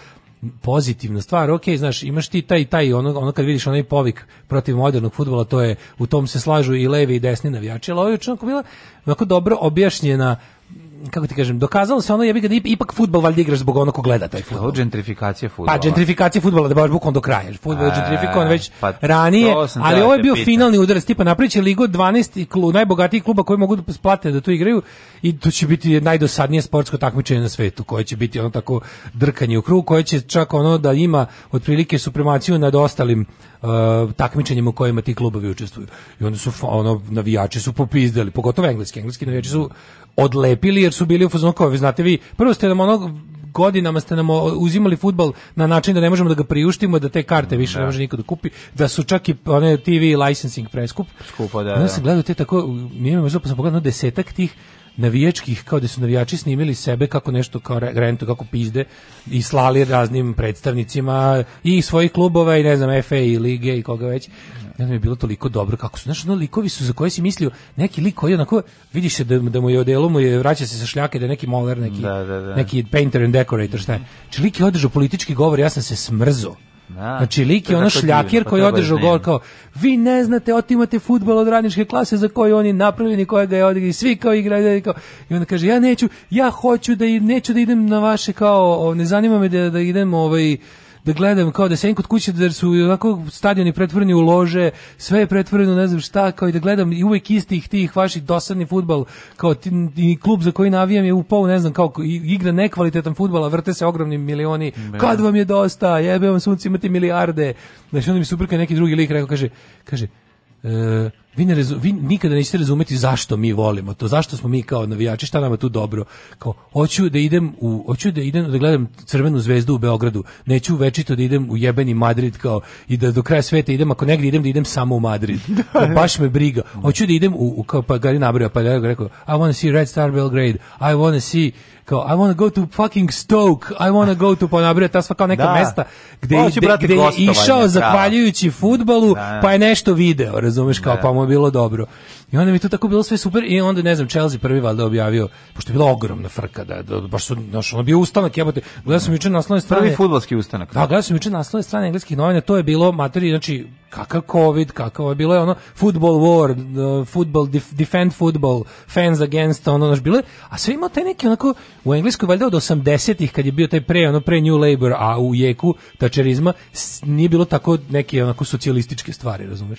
Speaker 2: pozitivna stvar, ok, znaš, imaš ti taj, taj, ono, ono kad vidiš onaj povik protiv modernog fudbala, to je, u tom se slažu i levi i desni navijači, ali ovo je bila jako dobro objašnjena kako ti kažem, dokazalo se ono jebi ga da ipak fudbal valjda igraš zbog onog ko gleda taj fudbal.
Speaker 3: gentrifikacija fudbala.
Speaker 2: Pa gentrifikacija fudbala da baš bukom do kraja. Fudbal je gentrifikovan e, već pa, ranije, ali ovo je bio pita. finalni udarac tipa napriče ligu 12 klub, najbogatijih kluba koji mogu da splate da tu igraju i to će biti najdosadnije sportsko takmičenje na svetu, koje će biti ono tako drkanje u krug, koje će čak ono da ima otprilike supremaciju nad ostalim uh, takmičenjima u kojima ti klubovi učestvuju. I onda su ono navijači su popizdali, pogotovo engleski, engleski navijači su odlepili jer su bili u fazonu kao vi znate vi prvo ste nam onog godinama ste nam uzimali futbal na način da ne možemo da ga priuštimo, da te karte više da. ne može niko da kupi, da su čak i one TV licensing preskup. Skupo, da. Onda da. se gledaju te tako, nije me možda pa sam pogledao desetak tih navijačkih, kao da su navijači snimili sebe kako nešto, kao rentu, kako pizde i slali raznim predstavnicima i svojih klubova i ne znam, FA i Lige i koga već ne znam je bilo toliko dobro kako su znaš ono likovi su za koje si mislio neki lik koji onako vidiš se da, da mu je odelo mu je vraća se sa šljake da je neki moler neki, da, da, da. neki painter and decorator šta je znači lik je održao politički govor ja sam se smrzo da, znači lik je ono šljakir pa koji je održao govor kao vi ne znate otimate futbol od radničke klase za koji oni napravljeni koja ga je odigrao svi kao igraju kao i onda kaže ja neću ja hoću da i neću da idem na vaše kao ne zanima me da da idem ovaj da gledam kao da sem kod kuće da su onako stadioni pretvoreni u lože, sve je pretvoreno ne znam šta, kao i da gledam i uvek istih tih vaših dosadni futbal, kao ti, i klub za koji navijam je u pol, ne znam kako, igra nekvalitetan futbal, a vrte se ogromni milioni, ne. kad vam je dosta, jebe vam sunce, imate milijarde. Znači onda mi super kad neki drugi lik rekao, kaže, kaže, e, vi, ne razu, vi nikada nećete razumeti zašto mi volimo to, zašto smo mi kao navijači, šta nam je tu dobro. Kao, hoću da idem, u, hoću da idem da gledam crvenu zvezdu u Beogradu, neću večito da idem u jebeni Madrid kao i da do kraja sveta idem, ako negdje idem da idem samo u Madrid. Da, kao, da. baš me briga. Hoću da idem u, u kao, pa Gari nabrija, pa ja rekao, I want to see Red Star Belgrade, I want to see kao I want to go to fucking Stoke, I want to go to Ponabrio, pa ta sva kao neka da. mesta
Speaker 3: gde,
Speaker 2: pa gde, je išao zahvaljujući futbalu, da. pa je nešto video, razumeš, kao da. pa mu je bilo dobro. I onda mi to tako bilo sve super i onda ne znam Chelsea prvi valjda objavio pošto je bila ogromna frka da, da baš su znaš, ono bio ustanak jebote. Gledao sam juče na naslovnoj strani prvi
Speaker 3: fudbalski ustanak.
Speaker 2: Da, da, gledao sam juče na naslovnoj strani engleskih novina, to je bilo materija, znači kakav covid, kakav je bilo je ono football war, da, football def, defend football, fans against ono naš bilo, a sve ima taj neki onako u engleskoj valjda od 80-ih kad je bio taj pre ono pre New Labour, a u jeku tačerizma nije bilo tako neke onako socijalističke stvari, razumeš?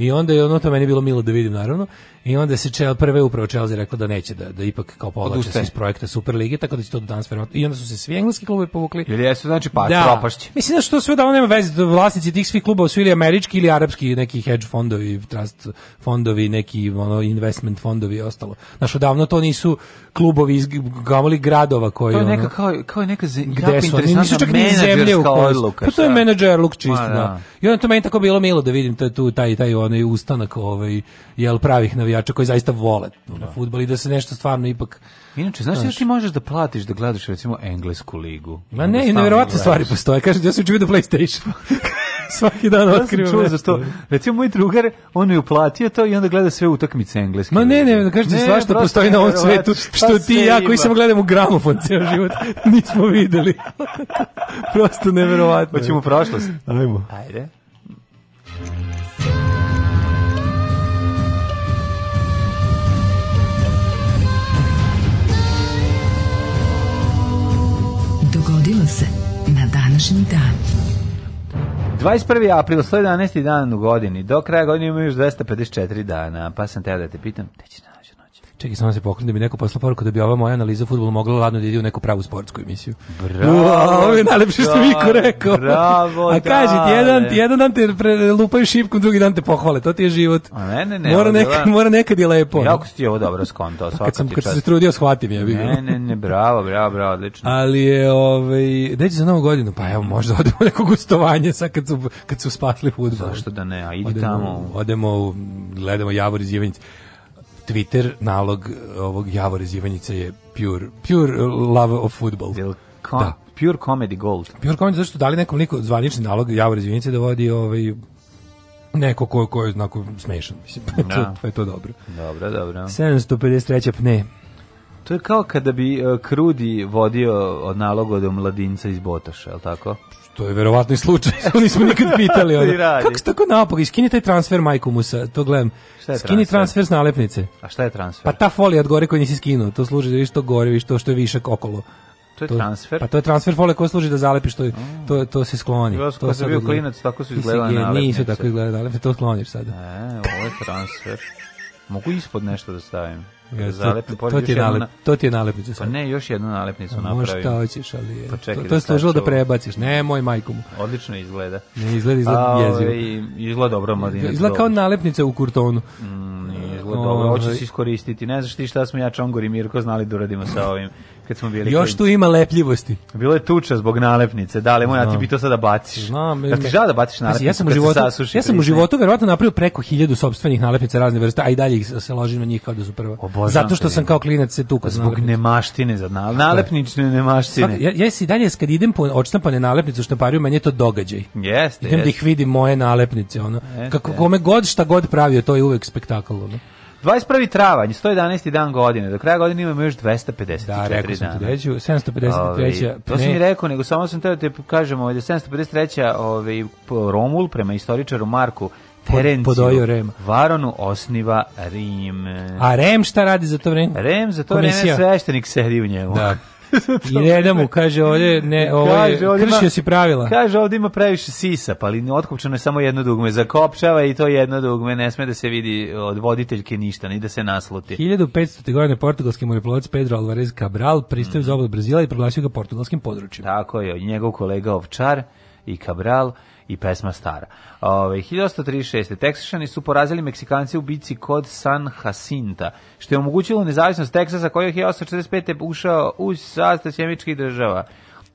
Speaker 2: I onda je ono to meni bilo milo da vidim naravno. I onda se čel prve upravo Chelsea rekla da neće da da ipak kao povlače se iz projekta Superlige, tako da će to do danas I onda su se svi engleski klubovi povukli.
Speaker 3: Ili jesu znači pa da. propašće.
Speaker 2: Mislim da što sve da nema veze, da vlasnici tih svih klubova su ili američki ili arapski neki hedge fondovi, trust fondovi, neki ono investment fondovi i ostalo. Našao davno to nisu klubovi iz gamoli gradova koji To je
Speaker 3: neka kao kao neka gde su oni nisu čak ni
Speaker 2: zemlje u kojoj. Pa to je menadžer luk čist, da. da. I onda to meni tako bilo milo da vidim taj tu taj taj on onaj ustanak ovaj jel pravih navijača koji zaista vole da. fudbal i da se nešto stvarno ipak
Speaker 3: Inače, znaš, znaš ti možeš da platiš da gledaš recimo englesku ligu?
Speaker 2: Ma ne, nevjerovatne stvari postoje. Kažete, ja sam učio da PlayStation. svaki dan ja otkrivam čuo
Speaker 3: nešto. Zato, recimo, moj drugar, on je uplatio to i onda gleda sve utakmice engleske.
Speaker 2: Ma ne, ne, kažete, ne, svašta postoji na ovom svetu, što pa ti i ja koji samo gledam u gramofon ceo život, nismo videli. prosto neverovatno.
Speaker 3: Hoćemo prošlost.
Speaker 2: Ajmo. Ajde.
Speaker 3: se na današnji dan. 21. april, 111. dan u godini. Do kraja godine ima još 254 dana, pa sam teo da te pitam, gde će
Speaker 2: Čekaj, samo da se pokrenem da mi neko poslao poruku da bi ova moja analiza fudbala mogla ladno da ide u neku pravu sportsku emisiju.
Speaker 3: Bravo. Wow, ovo je
Speaker 2: najlepše što mi ko rekao.
Speaker 3: Bravo.
Speaker 2: A kaži, ti jedan, jedan dan te pre, lupaju šipkom, drugi dan te pohvale. To ti je život. A ne, ne, ne. Mora, nekad, mora nekad je lepo.
Speaker 3: Jako si ti ovo dobro skonto.
Speaker 2: Pa
Speaker 3: kad
Speaker 2: sam, kad sam se trudio, shvatim
Speaker 3: ja. Ne, ne, ne, bravo, bravo, bravo, odlično.
Speaker 2: Ali je, ovaj, deći za novu godinu, pa evo, možda odemo u neko gustovanje sad kad su, kad su spasli fudbal.
Speaker 3: Zašto da ne, a idi odemo, tamo.
Speaker 2: Odemo, gledamo Javor iz Jivanjice. Twitter nalog e, ovog Javore Zivanjica je pure, pure love of football.
Speaker 3: Kom, da. Pure comedy gold.
Speaker 2: Pure comedy, zašto dali nekom liku zvanični nalog Javora Zivanjica da vodi ovaj neko ko, ko je znako smešan. Mislim, da. to, je to dobro.
Speaker 3: Dobro, dobro.
Speaker 2: 753. pne.
Speaker 3: To je kao kada bi e, Krudi vodio od naloga do mladinca iz Botoša, je li tako?
Speaker 2: To je verovatno
Speaker 3: i
Speaker 2: slučaj, to nismo nikad pitali. Ono. Kako se tako napog, iskini taj transfer majku mu sa, to gledam. Šta je skini transfer? transfer s nalepnice.
Speaker 3: A šta je transfer?
Speaker 2: Pa ta folija od gore koju nisi skinuo, to služi da vidiš to gore, vidiš to što je višak okolo.
Speaker 3: To je transfer.
Speaker 2: Pa to je transfer folije koja služi da zalepiš to, to, to se skloni.
Speaker 3: Ja, to sam bio klinac, tako su izgledali nalepnice. Nisu tako izgledali nalepnice,
Speaker 2: to skloniš sada.
Speaker 3: E, ovo je transfer. Mogu ispod nešto da stavim. Ja, zalepim,
Speaker 2: to,
Speaker 3: to,
Speaker 2: ti je nalep, na... to ti je nalepnica. Pa
Speaker 3: ne, još jednu nalepnicu A, pa
Speaker 2: napravim. Možda hoćeš, ali je. Pa čekaj, to, da to je služilo da prebaciš, ne moj majku mu.
Speaker 3: Odlično izgleda.
Speaker 2: Ne, izgleda, izgleda A, jezivo.
Speaker 3: Ovaj, izgleda dobro, mladinac.
Speaker 2: Izgleda kao nalepnica u kurtonu.
Speaker 3: Mm, izgleda dobro, hoćeš ovaj- iskoristiti. Ne znaš ti šta smo ja, Čongor i Mirko, znali da uradimo sa ovim
Speaker 2: kad smo bili. Još tu ima lepljivosti.
Speaker 3: Bilo je tuča zbog nalepnice. Da, li moja ti bi to sada baciš. Znam, ja da ti žao da baciš nalepnicu? Ja
Speaker 2: sam u životu, sasuši, ja sam u životu verovatno napravio preko 1000 sopstvenih nalepnica razne vrste, a i dalje ih se ložim na njih kao da su prva. Obožam Zato što sam kao klinac se tukao
Speaker 3: zbog nemaštine za nal nalepnične nemaštine. Svak,
Speaker 2: ja, ja se dalje kad idem po odštampane nalepnice što pariju meni je to događaj. Jeste. Idem da ih vidim moje nalepnice ono. Jeste. Kako kome god šta god pravio to je uvek spektakl ono.
Speaker 3: 21. travanj, 111. dan godine. Do kraja godine imamo još 254 dana. Da, rekao sam
Speaker 2: ti da deđu, 753.
Speaker 3: Ovi, to
Speaker 2: si
Speaker 3: mi rekao, nego samo sam teo
Speaker 2: da te
Speaker 3: kažem, ovaj, 753. Da ovaj, Romul prema istoričaru Marku Terenciju,
Speaker 2: podojio Rem.
Speaker 3: Varonu osniva Rim.
Speaker 2: A Rem šta radi za to vreme?
Speaker 3: Rem za to Komisija. vreme sveštenik sedi u njemu. Da.
Speaker 2: I ne da mu, kaže ovdje, ne, ovaj, je, kaže, ovdje kršio ima, si pravila.
Speaker 3: Kaže
Speaker 2: ovdje
Speaker 3: ima previše sisa, pa ali otkopčano je samo jedno dugme, zakopčava i to jedno dugme, ne sme da se vidi od voditeljke ništa, ni da se nasluti.
Speaker 2: 1500. godine portugalski moriplovac Pedro Alvarez Cabral pristao mm. za obal Brazila i proglasio ga portugalskim područjem.
Speaker 3: Tako je, njegov kolega Ovčar i Cabral i pesma stara. Ove, 1836. Teksašani su porazili Meksikanci u bici kod San Jacinta, što je omogućilo nezavisnost Teksasa koji je 1845. ušao u sastav sjemičkih država.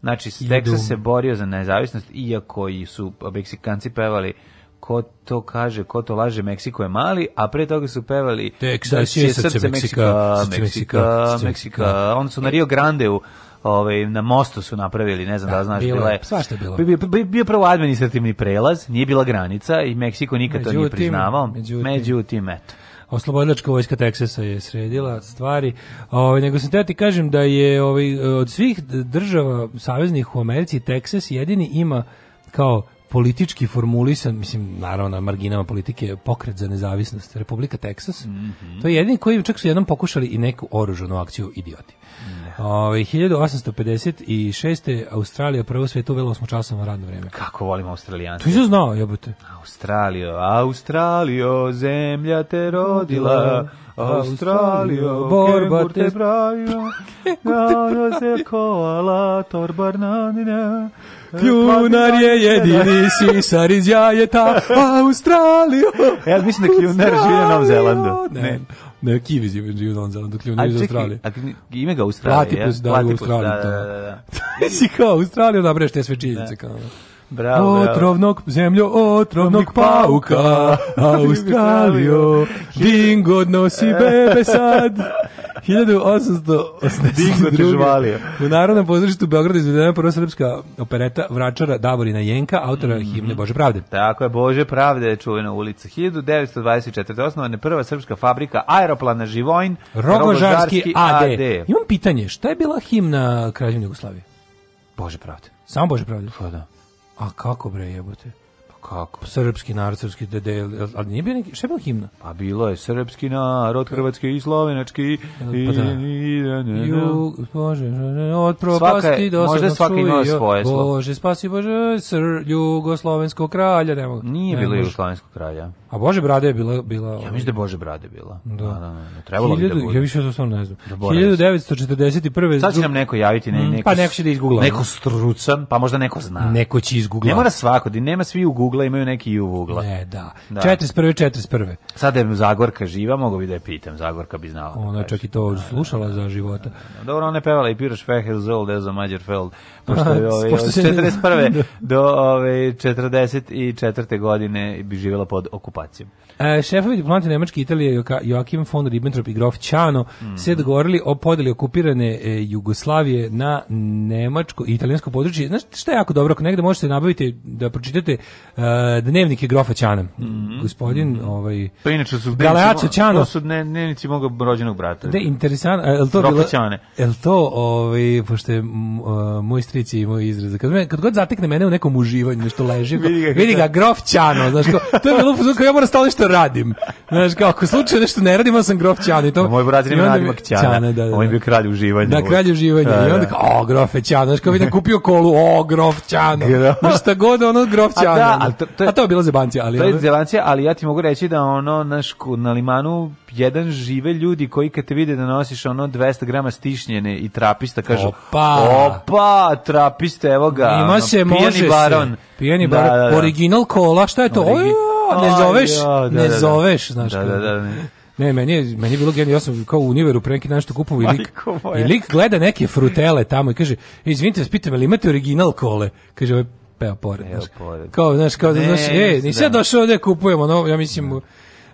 Speaker 3: Znači, Teksas se borio za nezavisnost, iako i su Meksikanci pevali ko to kaže, ko to laže, Meksiko je mali, a pre toga su pevali
Speaker 2: Texas da je srce Meksika, Meksika,
Speaker 3: Meksika, Meksika, Meksika. Onda su na Rio Grande u ovaj na mostu su napravili, ne znam da, da znaš,
Speaker 2: bilo, bila je. Svašta bilo. Bio,
Speaker 3: bio, bio prvo administrativni prelaz, nije bila granica i Meksiko nikad međutim, to nije priznavao. Međutim, međutim eto.
Speaker 2: Oslobodilačka vojska Teksasa je sredila stvari. Ovaj nego se ti kažem da je ovaj od svih država saveznih u Americi Teksas jedini ima kao politički formulisan, mislim, naravno na marginama politike, pokret za nezavisnost Republika Teksas. Mm -hmm. To je jedini koji čak su jednom pokušali i neku oružanu akciju idioti. Mm. Ove, 1856. Australija prvo svijetu uvela osmočasovno radno vrijeme.
Speaker 3: Kako volim Australijance.
Speaker 2: To je znao, jebote.
Speaker 3: Australijo, Australijo, zemlja te rodila. Australijo, borba te pravio, gano se koala, torbar na
Speaker 2: Kljunar je jedini sisar iz jajeta Australiju.
Speaker 3: Ja mislim da kljunar živi na Novom Zelandu.
Speaker 2: Ne. Ne, Kiwi živi u Novom Zelandu, kljunar iz Australije.
Speaker 3: A ime ga Australija,
Speaker 2: Platypus, da, plus, da, da, da, da. Si kao Australija, nabreš te sve činjenice. Da. Kao. Bravo, otrovnog
Speaker 3: bravo.
Speaker 2: zemljo, otrovnog pauka, Australijo, dingo nosi bebe sad. 1882. U Narodnom pozorištu u Beogradu izvedena prva srpska opereta Vračara Davorina Jenka, autora mm -hmm. himne Bože pravde.
Speaker 3: Tako je, Bože pravde je čuvena ulica. 1924. osnovana prva srpska fabrika aeroplana Živojn,
Speaker 2: Rogožarski AD. AD. Imam pitanje, šta je bila himna Kraljevine Jugoslavije?
Speaker 3: Bože pravde.
Speaker 2: Samo Bože pravde? Pa da. A kako bre jebote?
Speaker 3: Kako?
Speaker 2: Srpski narod, srpski dede, ali nije bio neki, šta je bilo himna?
Speaker 3: Pa bilo je srpski narod, hrvatski i slovenački. I,
Speaker 2: pa da. I, da, da, da, Jug, bože, od propasti
Speaker 3: do Možda svaki ima
Speaker 2: svoje slovo. Bože, spasi Bože, sr, jugoslovenskog kralja, ne mogu.
Speaker 3: Nije bilo jugoslovenskog kralja.
Speaker 2: A Bože brade je bila...
Speaker 3: bila ja mislim da Bože brade bila. Da. da, da, da. Trebalo Hiljadu, bi da bude. Ja više to stvarno ne znam.
Speaker 2: Da 1941.
Speaker 3: Sad će nam neko javiti.
Speaker 2: Ne,
Speaker 3: mm, neko,
Speaker 2: pa
Speaker 3: neko
Speaker 2: će da izgoogla.
Speaker 3: Neko strucan, pa možda neko zna.
Speaker 2: Neko će izgoogla.
Speaker 3: Ne mora svako, da nema svi u Google, imaju neki i u Google.
Speaker 2: Ne, da. da. 41. 41.
Speaker 3: Sada je Zagorka živa, mogu bi da je pitam. Zagorka bi znala.
Speaker 2: Ona čak i to da, da, slušala za života.
Speaker 3: Dobro, ona je pevala i Piroš Fehel, Zol, Dezo, Mađerfeld, pošto je ove, ovaj, 41. do ove, ovaj, 44. godine bi živjela pod okupacijom Slovacijom.
Speaker 2: E, šefovi diplomati Nemačke i Italije Joakim von Ribbentrop i Grof Ćano mm. se dogovorili o podeli okupirane e, Jugoslavije na nemačko i italijansko područje. Znaš šta je jako dobro, ako negde možete da nabaviti da pročitate e, dnevnike Grofa Ćana. Mm -hmm. Gospodin, mm -hmm. ovaj... To
Speaker 3: pa inače su Galeaco
Speaker 2: Ćano.
Speaker 3: To su
Speaker 2: dnevnici
Speaker 3: moga rođenog brata. Da,
Speaker 2: De, interesantno. El
Speaker 3: to bilo, el
Speaker 2: to, ovaj, pošto je moj stric i moj izraz. Kad, me, kad god zatekne mene u nekom uživanju, nešto leži, vidi, ga, vidi ga, Grof Ćano. Znaš, ko, to je bilo, ja samo da stalno stolu što radim. Znaš, kao, ako slučajno nešto ne radim, ja sam grof Ćana. to,
Speaker 3: moj brat je Nadima Ćana, da, da. on je da. bio kralj uživanja. Da,
Speaker 2: kralj uživanja. Da, da. I onda da. kao, o, grofe Ćana. Znaš, kao vidim, kupio kolu, o, grof Ćana. Da. šta god, ono, grof Ćana. A, da, ali to, to je, a to je bila zebancija. Ali,
Speaker 3: to je zebancija, ali ja ti mogu reći da ono, naš, na limanu jedan žive ljudi koji kad te vide da nosiš ono 200 grama stišnjene i trapista kažu opa, opa trapista evo ga ima ono, se, pijani može baron se.
Speaker 2: pijani da, baron da, da. original kola šta je to Origi ne zoveš, jo, da, ne da, da, zoveš, znaš. Da, da, da, ne. Ne, meni je, meni je bilo genijalno, ja sam kao u univeru pre neki dan što kupovao i lik, i lik gleda neke frutele tamo i kaže, izvinite, vas pitam, ali imate original kole? Kaže, ovo je peo pored, Kao, znaš, kao, ne, znaš, ej, nisam da. došao ovde da kupujemo, no, ja mislim, ne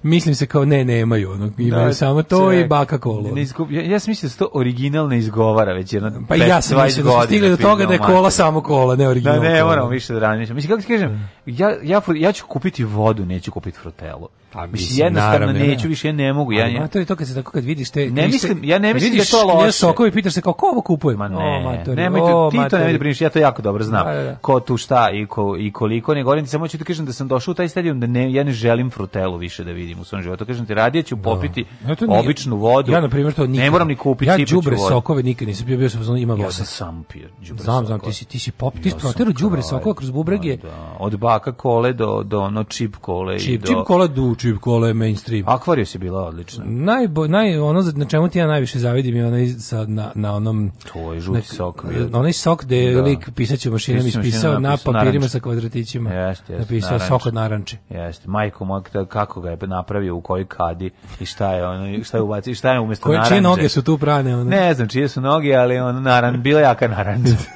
Speaker 2: mislim se kao ne nemaju ono imaju da, samo to ček, i baka kolu
Speaker 3: ne izgub, ja, ja sam da se to original izgovara već
Speaker 2: jedno pa ja sam mislim da stigli do toga da je kola mater. samo kola ne original da
Speaker 3: ne moram više da ranimo mislim kako ti kažem ja, ja, ja ću kupiti vodu neću kupiti frutelo pa mislim, mislim jednostavno naravno, neću više ja ne mogu ja ne.
Speaker 2: to je to kad se tako kad vidiš te
Speaker 3: ne mislim ja ne mislim da to
Speaker 2: loše. Ja sokovi pitaš se kao ko ovo kupuje.
Speaker 3: Ma ne, o, matori, ne, o, ti to nemojte brineš, ja to jako dobro znam. Da, da, da. Ko tu šta i, ko, i koliko, ne govorim samo ću ti kažem da sam došao u taj stadion da ne, ja ne želim frutelu više da vidim vidim u svom životu. Kažem ti, radije ću da. popiti no. Ja, običnu vodu. Ja, na primjer, to nikad, ne moram ni kupiti Ja džubre
Speaker 2: sokove nikad nisam pio, bio sam znači, ima voda. Ja sam
Speaker 3: sam pio džubre
Speaker 2: Znam, znam, ti si, ti si pop, ti ja proteru džubre sokova kroz bubrege. Da,
Speaker 3: da, od baka kole do, do ono čip kole. Čip, i do... čip
Speaker 2: kole
Speaker 3: do
Speaker 2: čip kole mainstream.
Speaker 3: Akvarijus si bila odlična. Najbo,
Speaker 2: naj, ono na čemu ti ja najviše zavidim je onaj sa, na, na onom...
Speaker 3: To je žuti sok.
Speaker 2: Na, onaj sok gde je da. lik pisaću mašinom ispisao na papirima sa kvadratićima. Jeste, jeste. Napisao sok od naranče.
Speaker 3: Jeste, majko moj, kako ga je na napravio u kojoj kadi i šta je ono šta je ubacio šta je umesto Koje naranđe.
Speaker 2: Koje noge su tu prane ono?
Speaker 3: Ne znam čije su noge, ali ono naran bila jaka narandža.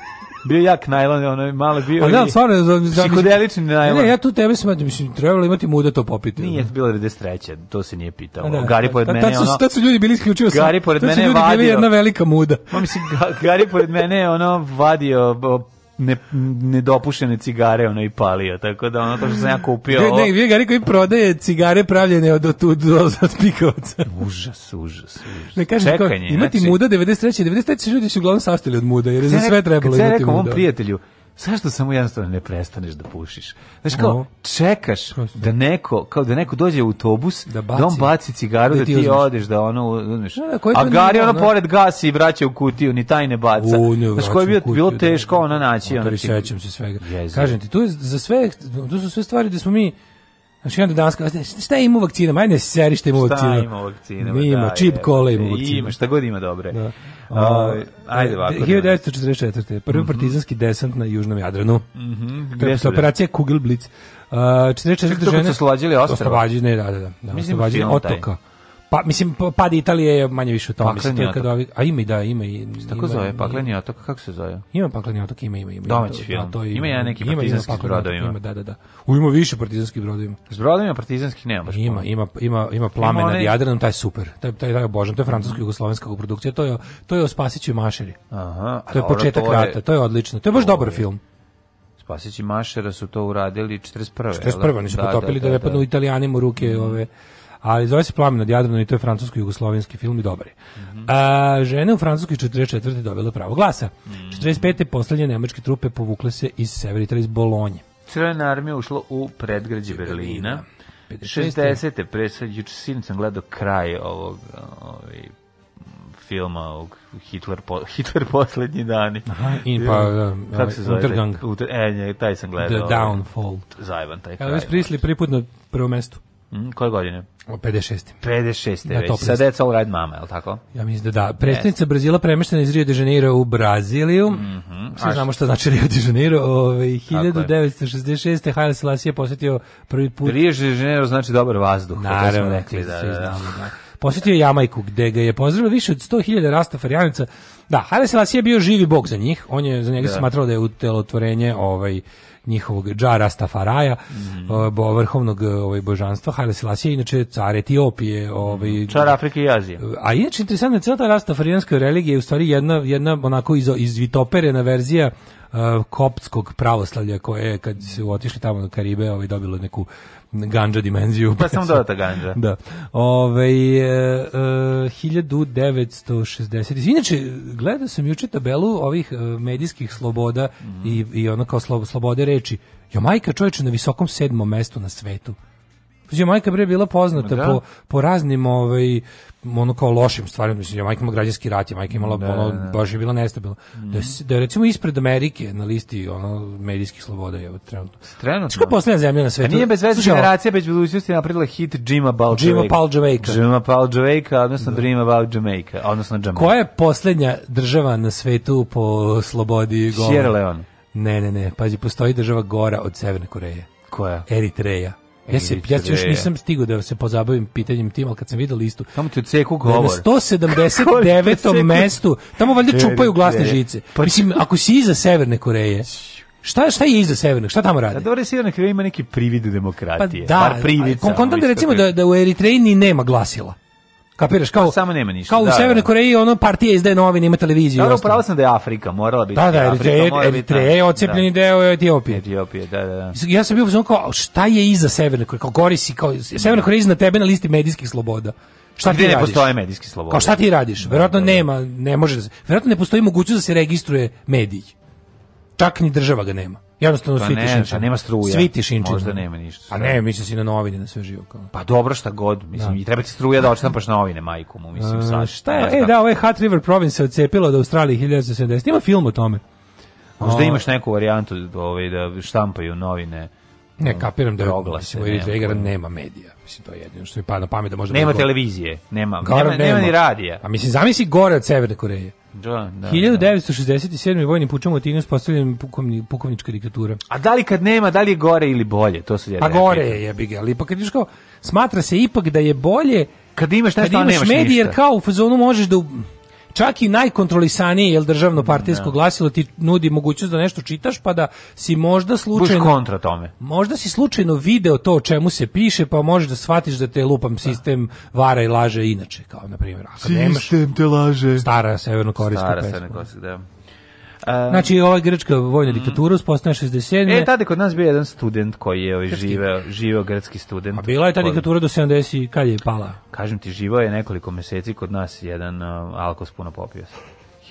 Speaker 3: bio jak najlon, ono malo bio. A da,
Speaker 2: stvarno, za, za, psihodelični
Speaker 3: najlon. Ne,
Speaker 2: ja tu tebe smatram, mislim, trebalo imati muda to popiti.
Speaker 3: Nije bilo 93. to se nije pitalo. Da, Gari pored mene, tad ono...
Speaker 2: Tad su ljudi bili isključivo Gari pored mene vadio. Tad su ljudi bili jedna velika muda. Ma mislim,
Speaker 3: Gari pored mene, ono, vadio ne, nedopušene cigare ono i palio, tako da ono to što sam ja kupio...
Speaker 2: Ne, ne, vi ga rekao i prodaje cigare pravljene od, od, od, od pikovaca.
Speaker 3: Užas, užas, užas. Ne
Speaker 2: kažem, Čekanje, kao, imati znači... muda 93. 93. ljudi su uglavnom sastali od muda, jer je za sve trebalo
Speaker 3: imati muda. Kad rekao prijatelju, zašto samo jednostavno ne prestaneš da pušiš? Znaš, kao, čekaš da neko, kao da neko dođe u autobus, da, baci. da on baci cigaru, da ti, da ti odeš, da ono, uzmeš. No, da, da a Gari ono pored gasi i vraća u kutiju, ni taj ne baca. U, ne, Znaš, koje je bilo, bilo da, da, teško da, ono naći. Ono, ono,
Speaker 2: sećam se svega. Jezio. Kažem ti, tu, je za sve, tu su sve stvari gde smo mi Znači onda danas kaže šta ima vakcina? Majne seri šta ima vakcina.
Speaker 3: Šta ima vakcina? Da,
Speaker 2: ima čip kola ima vakcina. Ima
Speaker 3: šta god ima dobre. Da. Uh, ajde ovako.
Speaker 2: 1944. E, da prvi mm -hmm. partizanski desant na južnom Jadranu.
Speaker 3: Mhm.
Speaker 2: Mm Gde su operacija Kugelblitz. Uh, 44
Speaker 3: žene su slađili ostrvo.
Speaker 2: Oslobađanje, da, da, da. Mislim, otoka. Taj. Pa mislim pa, pad Italije je manje više to mislim, otok. Ovi, a ima i da, ima i
Speaker 3: tako ima, zove Pakleni otok, kako se zove?
Speaker 2: Ima Pakleni otok, ima ima
Speaker 3: ima. Domaći film. to ima, ima ja neki partizanski brodovima.
Speaker 2: Ima da da da. U ima više partizanskih brodovima.
Speaker 3: S brodovima partizanskih nema baš.
Speaker 2: Ima, ima ima ima plamen nad Jadranom, taj je super. Taj taj taj obožavam, to je francusko mhm. jugoslovenska produkcija, to je to je o Spasiću i Mašeri. Aha. To je početak rata, to je odlično. To je baš dobar je. film.
Speaker 3: Spasići Mašera su to uradili 41. 41.
Speaker 2: Da? Oni su da, da, potopili da, da, da, da, da. ne padnu Italijanima u ruke mhm. ove ali zove se Plamen nad Jadranom i to je francusko-jugoslovenski film i dobar je. Mm -hmm. A, žene u Francuskoj 44. dobile pravo glasa. Mm -hmm. 45. poslednje nemačke trupe povukle se iz Severa Italije, iz Bolonje.
Speaker 3: Crvena armija ušla u predgrađe Berlina. 60. pre sad sin sam gledao kraj ovog ovog ovaj, filma ovog Hitler po, Hitler poslednji dani.
Speaker 2: Aha, i pa da, kako ovaj, se zove? Untergang.
Speaker 3: Uter, e, taj sam gledao. The
Speaker 2: ovaj, Downfall.
Speaker 3: Zajvan taj
Speaker 2: kraj. Ja, već prisli priput na prvo mesto.
Speaker 3: Mm, koje godine? 56. 56. Da, već. Sada je All Right Mama, je li tako?
Speaker 2: Ja mislim da da. Predstavnica yes. Brazila premeštena iz Rio de Janeiro u Braziliju. Mm -hmm. Svi znamo što znači Rio de Janeiro. Ove, ovaj, 1966. Haile Selassie je posetio prvi put...
Speaker 3: Rio de Janeiro znači dobar vazduh. Naravno, rekli,
Speaker 2: da, da, da, da. da. Jamajku, gde ga je pozdravio više od 100.000 rastafarijanica. Da, Haile Selassie je bio živi bog za njih. On je, za njega da. smatrao da je utelotvorenje ovaj, njihovog džara Stafaraja, mm. -hmm. vrhovnog e, ovaj, božanstva, Haile Selassie, inače car Etiopije. Mhm. Ovaj,
Speaker 3: Čar Afrike i Azije.
Speaker 2: A inače, interesantno je cijela ta rastafarijanska religija je u stvari jedna, jedna onako iz, izvitoperena verzija e, koptskog pravoslavlja koje je kad se otišli tamo na Karibe ovaj, dobilo neku ganja dimenziju.
Speaker 3: Pa sam dodata ganja.
Speaker 2: Da. Ove, e, e, 1960. Inače, gledao sam juče tabelu ovih e, medijskih sloboda mm. i, i ono kao slob, slobode reči. Jo, majka čovječe na visokom sedmom mestu na svetu. Jamajka bre bila poznata da. po, po raznim ovaj ono kao lošim stvarima, mislim majka ima građanski rat, majka imala da, ono da. baš je bila nestabilna. Mm. Da, da je recimo ispred Amerike na listi ono medijskih sloboda je trenutno. Trenutno. Što poslednja zemlja na svetu?
Speaker 3: A nije bez veze generacija bez budućnosti napravila hit Jima Balčevika. Jima Paljaveka. Jima Paljaveka, odnosno da. Dream About Jamaica, odnosno Jamaica.
Speaker 2: Koja je poslednja država na svetu po slobodi
Speaker 3: govora? Sierra Leone.
Speaker 2: Ne, ne, ne, pazi, postoji država gora od Severne Koreje.
Speaker 3: Koja?
Speaker 2: Eritreja. Ja se ja još nisam stigao da se pozabavim pitanjem tim, al kad sam video listu,
Speaker 3: tamo ti ceku govor.
Speaker 2: Na 179. mestu, tamo valjda čupaju glasne žice. Pa Mislim, ako si iza Severne Koreje, Šta, šta je iza Severne? Šta tamo radi?
Speaker 3: Da, dobro, Severna Koreja ima neki privid demokratije.
Speaker 2: Pa da, bar privid. Kontam da recimo da, da u Eritreji nema glasila. Kapiraš kao
Speaker 3: samo nema ništa.
Speaker 2: Kao da, u da, Severnoj da. Koreji ono partija izdaje novine, ima televiziju.
Speaker 3: Da, da upravo sam da je Afrika, morala biti.
Speaker 2: Da, da, Afrika, Eritreja je ocepljeni da. deo Etiopije.
Speaker 3: Etiopije, da, da, da.
Speaker 2: Ja sam bio kao šta je iza Severne Koreje? Kao gori si, kao Severna Koreja iznad tebe na listi medijskih sloboda. Šta ti ne
Speaker 3: radiš? postoje medijski sloboda?
Speaker 2: Kao šta ti radiš? Verovatno nema, ne može. Verovatno ne postoji mogućnost da se registruje mediji. Čak ni država ga nema. Jednostavno pa svi ne, tišin. Pa
Speaker 3: nema struja. Svi tišinčin. Možda nema ništa. A
Speaker 2: pa ne, mislim si na novine, na sve živo. Kao.
Speaker 3: Pa dobro šta god, mislim, da. i treba ti struja da odštampaš novine, majkom. mu, mislim, sad. Šta
Speaker 2: je, e, kako... da, ovaj Hat River Province se odcepilo od Australije 1970. Ima film o tome.
Speaker 3: Možda o... imaš neku varijantu ovaj, da štampaju novine.
Speaker 2: Ne, kapiram da je oglas. oglase, u ovaj Eritreji nema medija. Mislim, to je jedino što je pa na pamet da možda...
Speaker 3: Nema bilo... televizije, nema, Garam, nema, nema, nema, ni radija.
Speaker 2: A mislim, zamisli gore od Severne Koreje. Da,
Speaker 3: da,
Speaker 2: 1967. Da. vojnim pučom u Atinu uspostavljena pukovni, pukovnička diktatura.
Speaker 3: A da li kad nema, da li je gore ili bolje? To se ja Pa
Speaker 2: gore je, jebi ga, ali pa kad kao, smatra se ipak da je bolje
Speaker 3: kad imaš
Speaker 2: nešto, kad imaš medije, jer kao u fazonu možeš da čak i najkontrolisanije jel državno partijsko da. glasilo ti nudi mogućnost da nešto čitaš pa da si možda slučajno
Speaker 3: Buš kontra tome.
Speaker 2: Možda si slučajno video to o čemu se piše pa možeš da shvatiš da te lupam da. sistem vara i laže inače kao na primjer.
Speaker 3: Sistem nemaš, te laže.
Speaker 2: Stara severno Stara pesma. Severno da. Znači, ova grčka vojna mm. diktatura uspostavljena 67.
Speaker 3: E, tada je kod nas bio jedan student koji je ovaj, živeo, živeo grčki student.
Speaker 2: A bila je ta diktatura do 70 i kad je pala?
Speaker 3: Kažem ti, živao je nekoliko meseci kod nas jedan uh, alkos puno popio.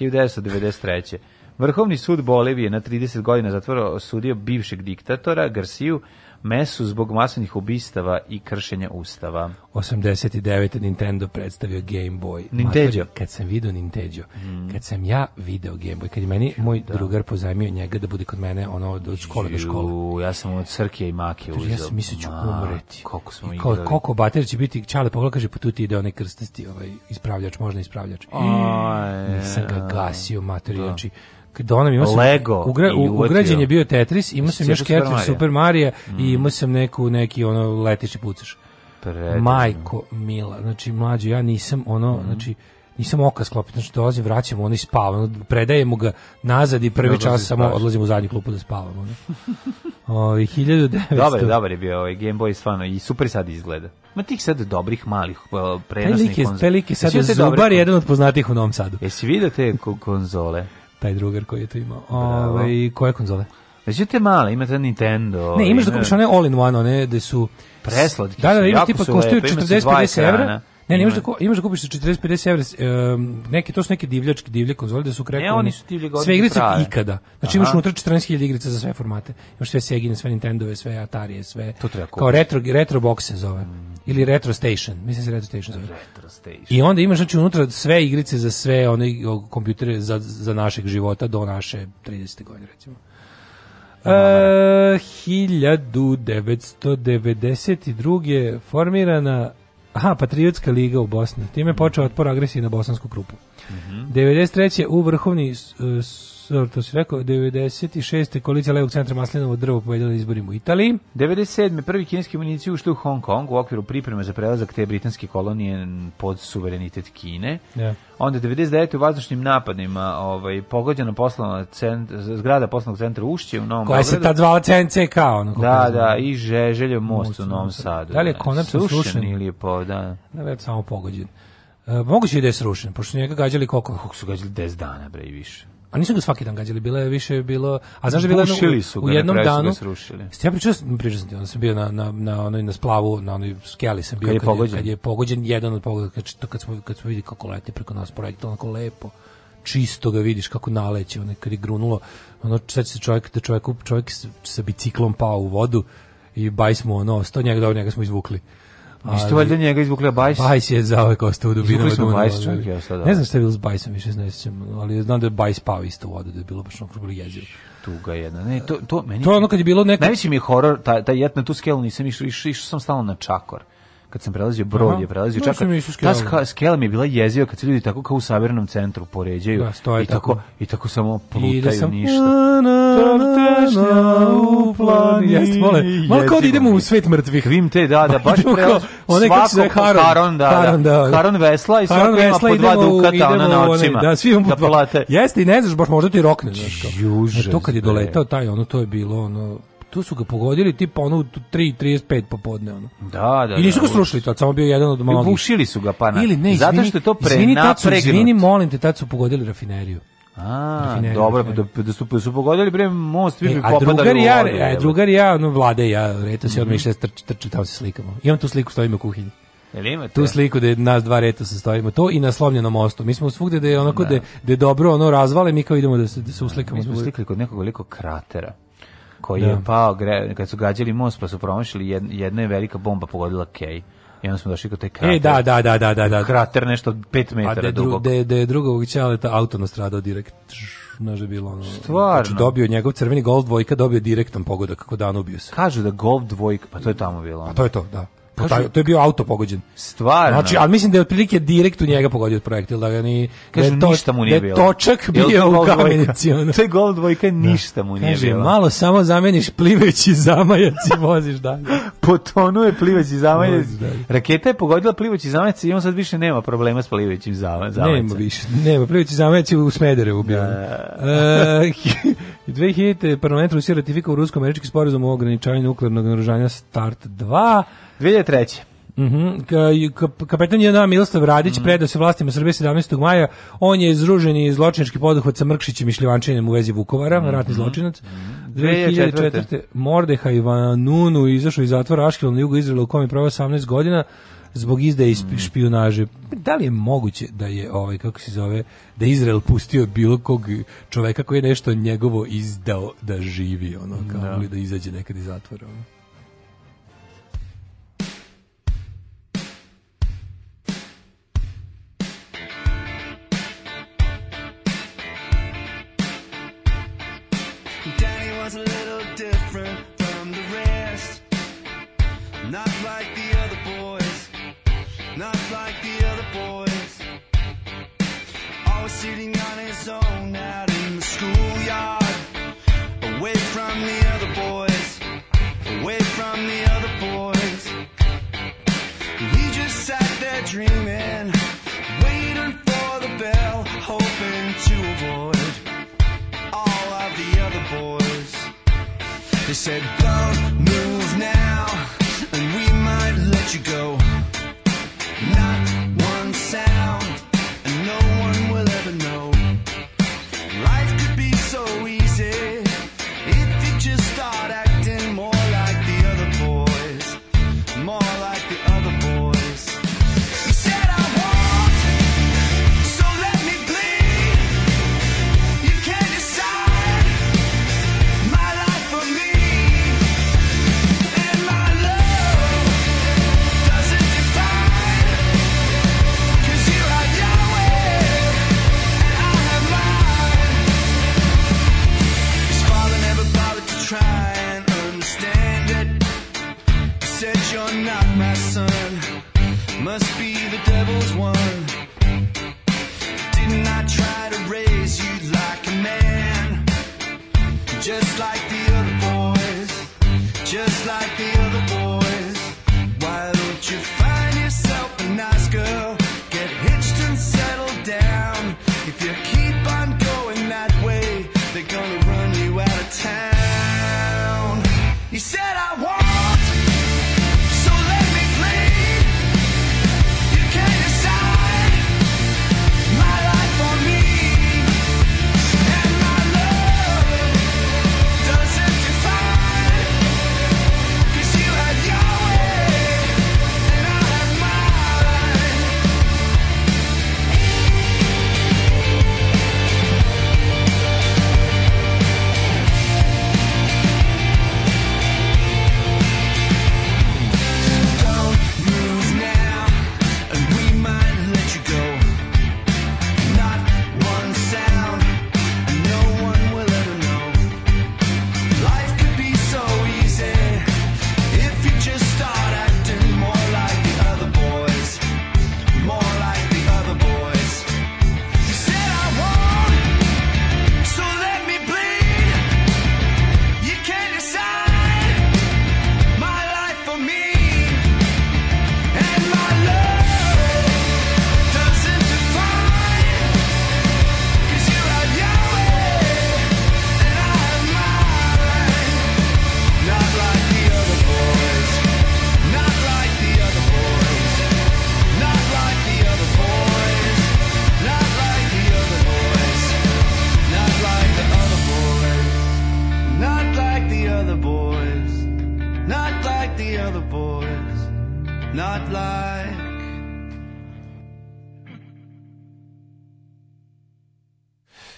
Speaker 3: 1993. Vrhovni sud Bolivije na 30 godina zatvora sudio bivšeg diktatora Garciju mesu zbog masovnih ubistava i kršenja ustava.
Speaker 2: 89. Nintendo predstavio Game Boy.
Speaker 3: Nintendo.
Speaker 2: kad sam video Nintendo, mm. kad sam ja video Game Boy, kad je meni moj da. drugar pozajmio njega da bude kod mene ono od škole do škole.
Speaker 3: Ja sam od Crkije i Maki uzeo. Ja
Speaker 2: sam mislio da ću umreti. Koliko smo I ko, Koliko baterija će biti, čale pogledaj, kaže, pa tu ti ide onaj krstasti ovaj, ispravljač, možda ispravljač. Aj, Nisam ga gasio, mater, da. znači, Dono ima sam
Speaker 3: Lego. Ugra,
Speaker 2: ugrađen je bio Tetris, imao sam još Ketris Super Mario mm. i mhm. imao sam neku neki ono letiš pucaš. Predivno. Majko mila, znači mlađi ja nisam ono, mm. znači nisam oka sklopiti, znači dolazim, vraćam ono i spavam, predajemo ga nazad i prvi čas spaš. samo odlazim u zadnju klupu da spavam. Ono. Ovi, 1900...
Speaker 3: Dobar, je bio ovaj Game Boy stvarno i super sad izgleda. Ma tih sad dobrih malih prenosnih
Speaker 2: konzola. Pelike, pelike, sad je zubar da jedan od poznatih u Novom Sadu.
Speaker 3: Jesi vidio te konzole?
Speaker 2: taj drugar koji je to
Speaker 3: imao.
Speaker 2: Ovaj koje konzole?
Speaker 3: Znači te male,
Speaker 2: imate
Speaker 3: Nintendo.
Speaker 2: Ne, imaš da kupiš one all in one, one da su
Speaker 3: preslatke.
Speaker 2: Da,
Speaker 3: da,
Speaker 2: imaš tipa koštuju 40-50 evra. Ne, ne, imaš da, ko, imaš da kupiš za 40-50 evra, um, neke, to su neke divljačke divlje konzole da su krekovani. Ne,
Speaker 3: oni su
Speaker 2: divlje Sve
Speaker 3: igrice prave.
Speaker 2: ikada. Znači imaš unutra 14.000 igrica za sve formate. Imaš sve Segine, sve Nintendove, sve Atarije, sve... To
Speaker 3: treba kupiš. Kao
Speaker 2: retro, retro boxe zove. Mm ili Retro Station, mislim se
Speaker 3: Retro Station zove. Retro
Speaker 2: Station. I onda imaš znači unutra sve igrice za sve one kompjutere za, za našeg života do naše 30. godine recimo. E, uh, 1992. formirana aha, Patriotska liga u Bosni. Time je počeo mhm. otpor agresije na bosansku krupu. Mm -hmm. 93. u Vrhovni uh, E, to si rekao, 96. koalicija levog centra Maslinovo drvo pobedila izborima u Italiji.
Speaker 3: 97. prvi kineski municiji ušli u Hong Kong u okviru pripreme za prelazak te britanske kolonije pod suverenitet Kine.
Speaker 2: Ja. Da.
Speaker 3: Onda 99. u vazdušnim napadima ovaj, pogođena poslovna cent, zgrada poslovnog centra Ušće u Novom
Speaker 2: Koja Beogradu. Da, se ta zvala CNCK. Ono,
Speaker 3: da, da, i Žeželjev most, most u Novom Sadu.
Speaker 2: Da li je da. konačno slušen? slušen ili je po,
Speaker 3: da. Da je
Speaker 2: samo pogođen. E, moguće je da je srušen, pošto su njega gađali koliko? Koliko su gađali 10 dana, bre, i više. A nisu ga svaki dan gađali, bilo je više bilo, a znaš da bilo
Speaker 3: jedno, su
Speaker 2: u jednom na danu. Su ga ste ja pričao, pričao sam ti, sam bio na na na onoj na splavu, na onoj skeli sam bio kad
Speaker 3: je, kad pogođen.
Speaker 2: Je, kad je pogođen jedan od pogoda, kad, kad smo kad smo videli kako leti preko nas poredi, to onako lepo čisto ga vidiš kako naleće, onaj kad je grunulo, ono seća se čovjek da čovjek, čovjek sa biciklom pao u vodu i bajs mu ono, sto njega dobro, njega smo izvukli.
Speaker 3: Isto valjda njega izvukli, a Bajs...
Speaker 2: Bajs je zaovek ostao u dubinama Dunava. Bajs čovjek
Speaker 3: je ostao,
Speaker 2: Ne znam šta je bilo s Bajsom, više ne znam, ali znam da je Bajs pao isto u vodu, da je bilo baš onako bilo jezivo.
Speaker 3: Tuga jedna. Ne, to, to, meni,
Speaker 2: to ono kad je bilo neka...
Speaker 3: Najveći mi je horor, taj ta, ta jet na tu skelu nisam išao, išao sam stalno na čakor kad sam prelazio brod je prelazio no, čak ta skela, mi je bila jeziva kad se ljudi tako kao u savernom centru poređaju da, stoje i tako, tako i tako samo plutaju I da sam, ništa
Speaker 2: u plani jeste vole, malo kao da idemo u svet mrtvih
Speaker 3: vim te da da
Speaker 2: baš prelaz
Speaker 3: one kao se Haron Haron da, da, Haron, da, da. Haron vesla i svako ima po dva dukata ona na očima
Speaker 2: da svi imamo da plate jeste i ne znaš baš možda ti rokne
Speaker 3: znači
Speaker 2: to kad je doletao taj ono to je bilo ono tu su ga pogodili tipa ono u 3.35 popodne ono.
Speaker 3: Da, da. I
Speaker 2: da, nisu ga da, da. srušili, tad samo bio jedan od mnogih.
Speaker 3: Bušili su ga pa na. Ili ne, izvini, zato što je to pre izvini, tad su, izvini,
Speaker 2: molim te, tad su pogodili rafineriju.
Speaker 3: A, dobro, da, da, su, da su pogodili bre most, vi e, bi e, a drugar ja,
Speaker 2: vodu, a e, drugar ja, no vlade ja, reto se mm -hmm. odmišlja, mhm. trče, trč, tamo se slikamo. Imam tu sliku, stojimo u kuhinji. Jel Tu sliku da nas dva reta se stojimo, to i na slomljenom mostu. Mi smo svugde da je onako da, da dobro ono razvale, mi kao idemo da se, da se uslikamo. Mi
Speaker 3: smo slikali kod nekog velikog kratera koji da. je pao kad su gađali most pa su promašili jedna, jedna je velika bomba pogodila Kej i onda smo došli kod taj krater.
Speaker 2: E, da, da, da, da, da. da.
Speaker 3: Krater nešto 5 metara
Speaker 2: dugog. A da dugog. je drugog ćaleta auto nastradao direkt. Znaš da je bilo ono...
Speaker 3: Stvarno? Znači
Speaker 2: dobio njegov crveni golf dvojka, dobio direktan pogodak kako dan ubio se.
Speaker 3: Kažu da golf dvojka, pa to je tamo bilo.
Speaker 2: Ono.
Speaker 3: A
Speaker 2: to je to, da. Pa taj, to je bio auto pogođen.
Speaker 3: Stvarno. Znači,
Speaker 2: ali mislim da je otprilike direkt u njega pogodio projektil, da ga ni da Kažu, da to,
Speaker 3: ništa mu da nije bilo.
Speaker 2: Da je točak bio u kamenici. Ono. To
Speaker 3: je gol dvojka, da. ništa da. mu
Speaker 2: nije
Speaker 3: Kaže,
Speaker 2: bilo. malo samo zameniš plivajući zamajac i voziš dalje.
Speaker 3: Potonuje plivajući zamajac. Raketa je pogodila plivajući zamajac i on sad više nema problema s plivajućim zamajacem.
Speaker 2: Nema više. Nema plivajući zamajac u Smederevu bio. Da. E, 2000. parlament Rusije ratifikao rusko-američki sporazum o ograničavanju nuklearnog naružanja START 2.
Speaker 3: 2003.
Speaker 2: Mhm. Mm kapetan JNA Miloslav Radić mm. predao se vlastima Srbije 17. maja. On je izruženi zločinački poduhvat sa Mrkšićem i Šljivančinem u vezi Vukovara, mm -hmm. ratni zločinac. Mm. 2004. 2004. Mordeha Ivanunu izašao iz zatvora Aškila na jugu Izraela u kojem je provao 18 godina zbog izdaje i mhm. špijunaže. Da li je moguće da je ovaj kako se zove da Izrael pustio bilo kog čoveka koji je nešto njegovo izdao da živi ono kao da. da izađe nekad iz zatvora? Ono.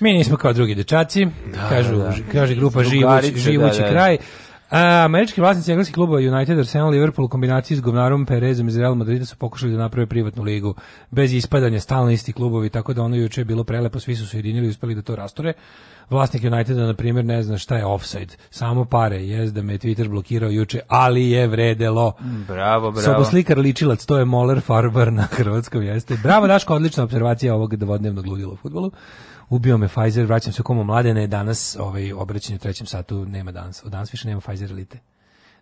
Speaker 2: Mi nismo kao drugi dečaci, da, kažu, da. da. kaže grupa da, da. Živući, živući da, kraj. A, američki vlasnici engleskih klubova United, Arsenal, Liverpool u kombinaciji s Govnarom, Perezom iz Real Madrida su pokušali da naprave privatnu ligu bez ispadanja stalno isti klubovi, tako da ono juče je bilo prelepo, svi su se ujedinili i uspeli da to rasture. Vlasnik Uniteda, na primjer, ne zna šta je offside. Samo pare, jest da me je Twitter blokirao juče, ali je vredelo.
Speaker 3: Bravo, bravo.
Speaker 2: Soboslikar Ličilac, to je Moller Farber na hrvatskom jeste. Bravo, Daško, odlična observacija ovog dvodnevnog ludila u futbolu ubio me Pfizer, vraćam se komu mladene, danas ovaj, obraćanje u trećem satu nema danas, od danas više nema Pfizer elite.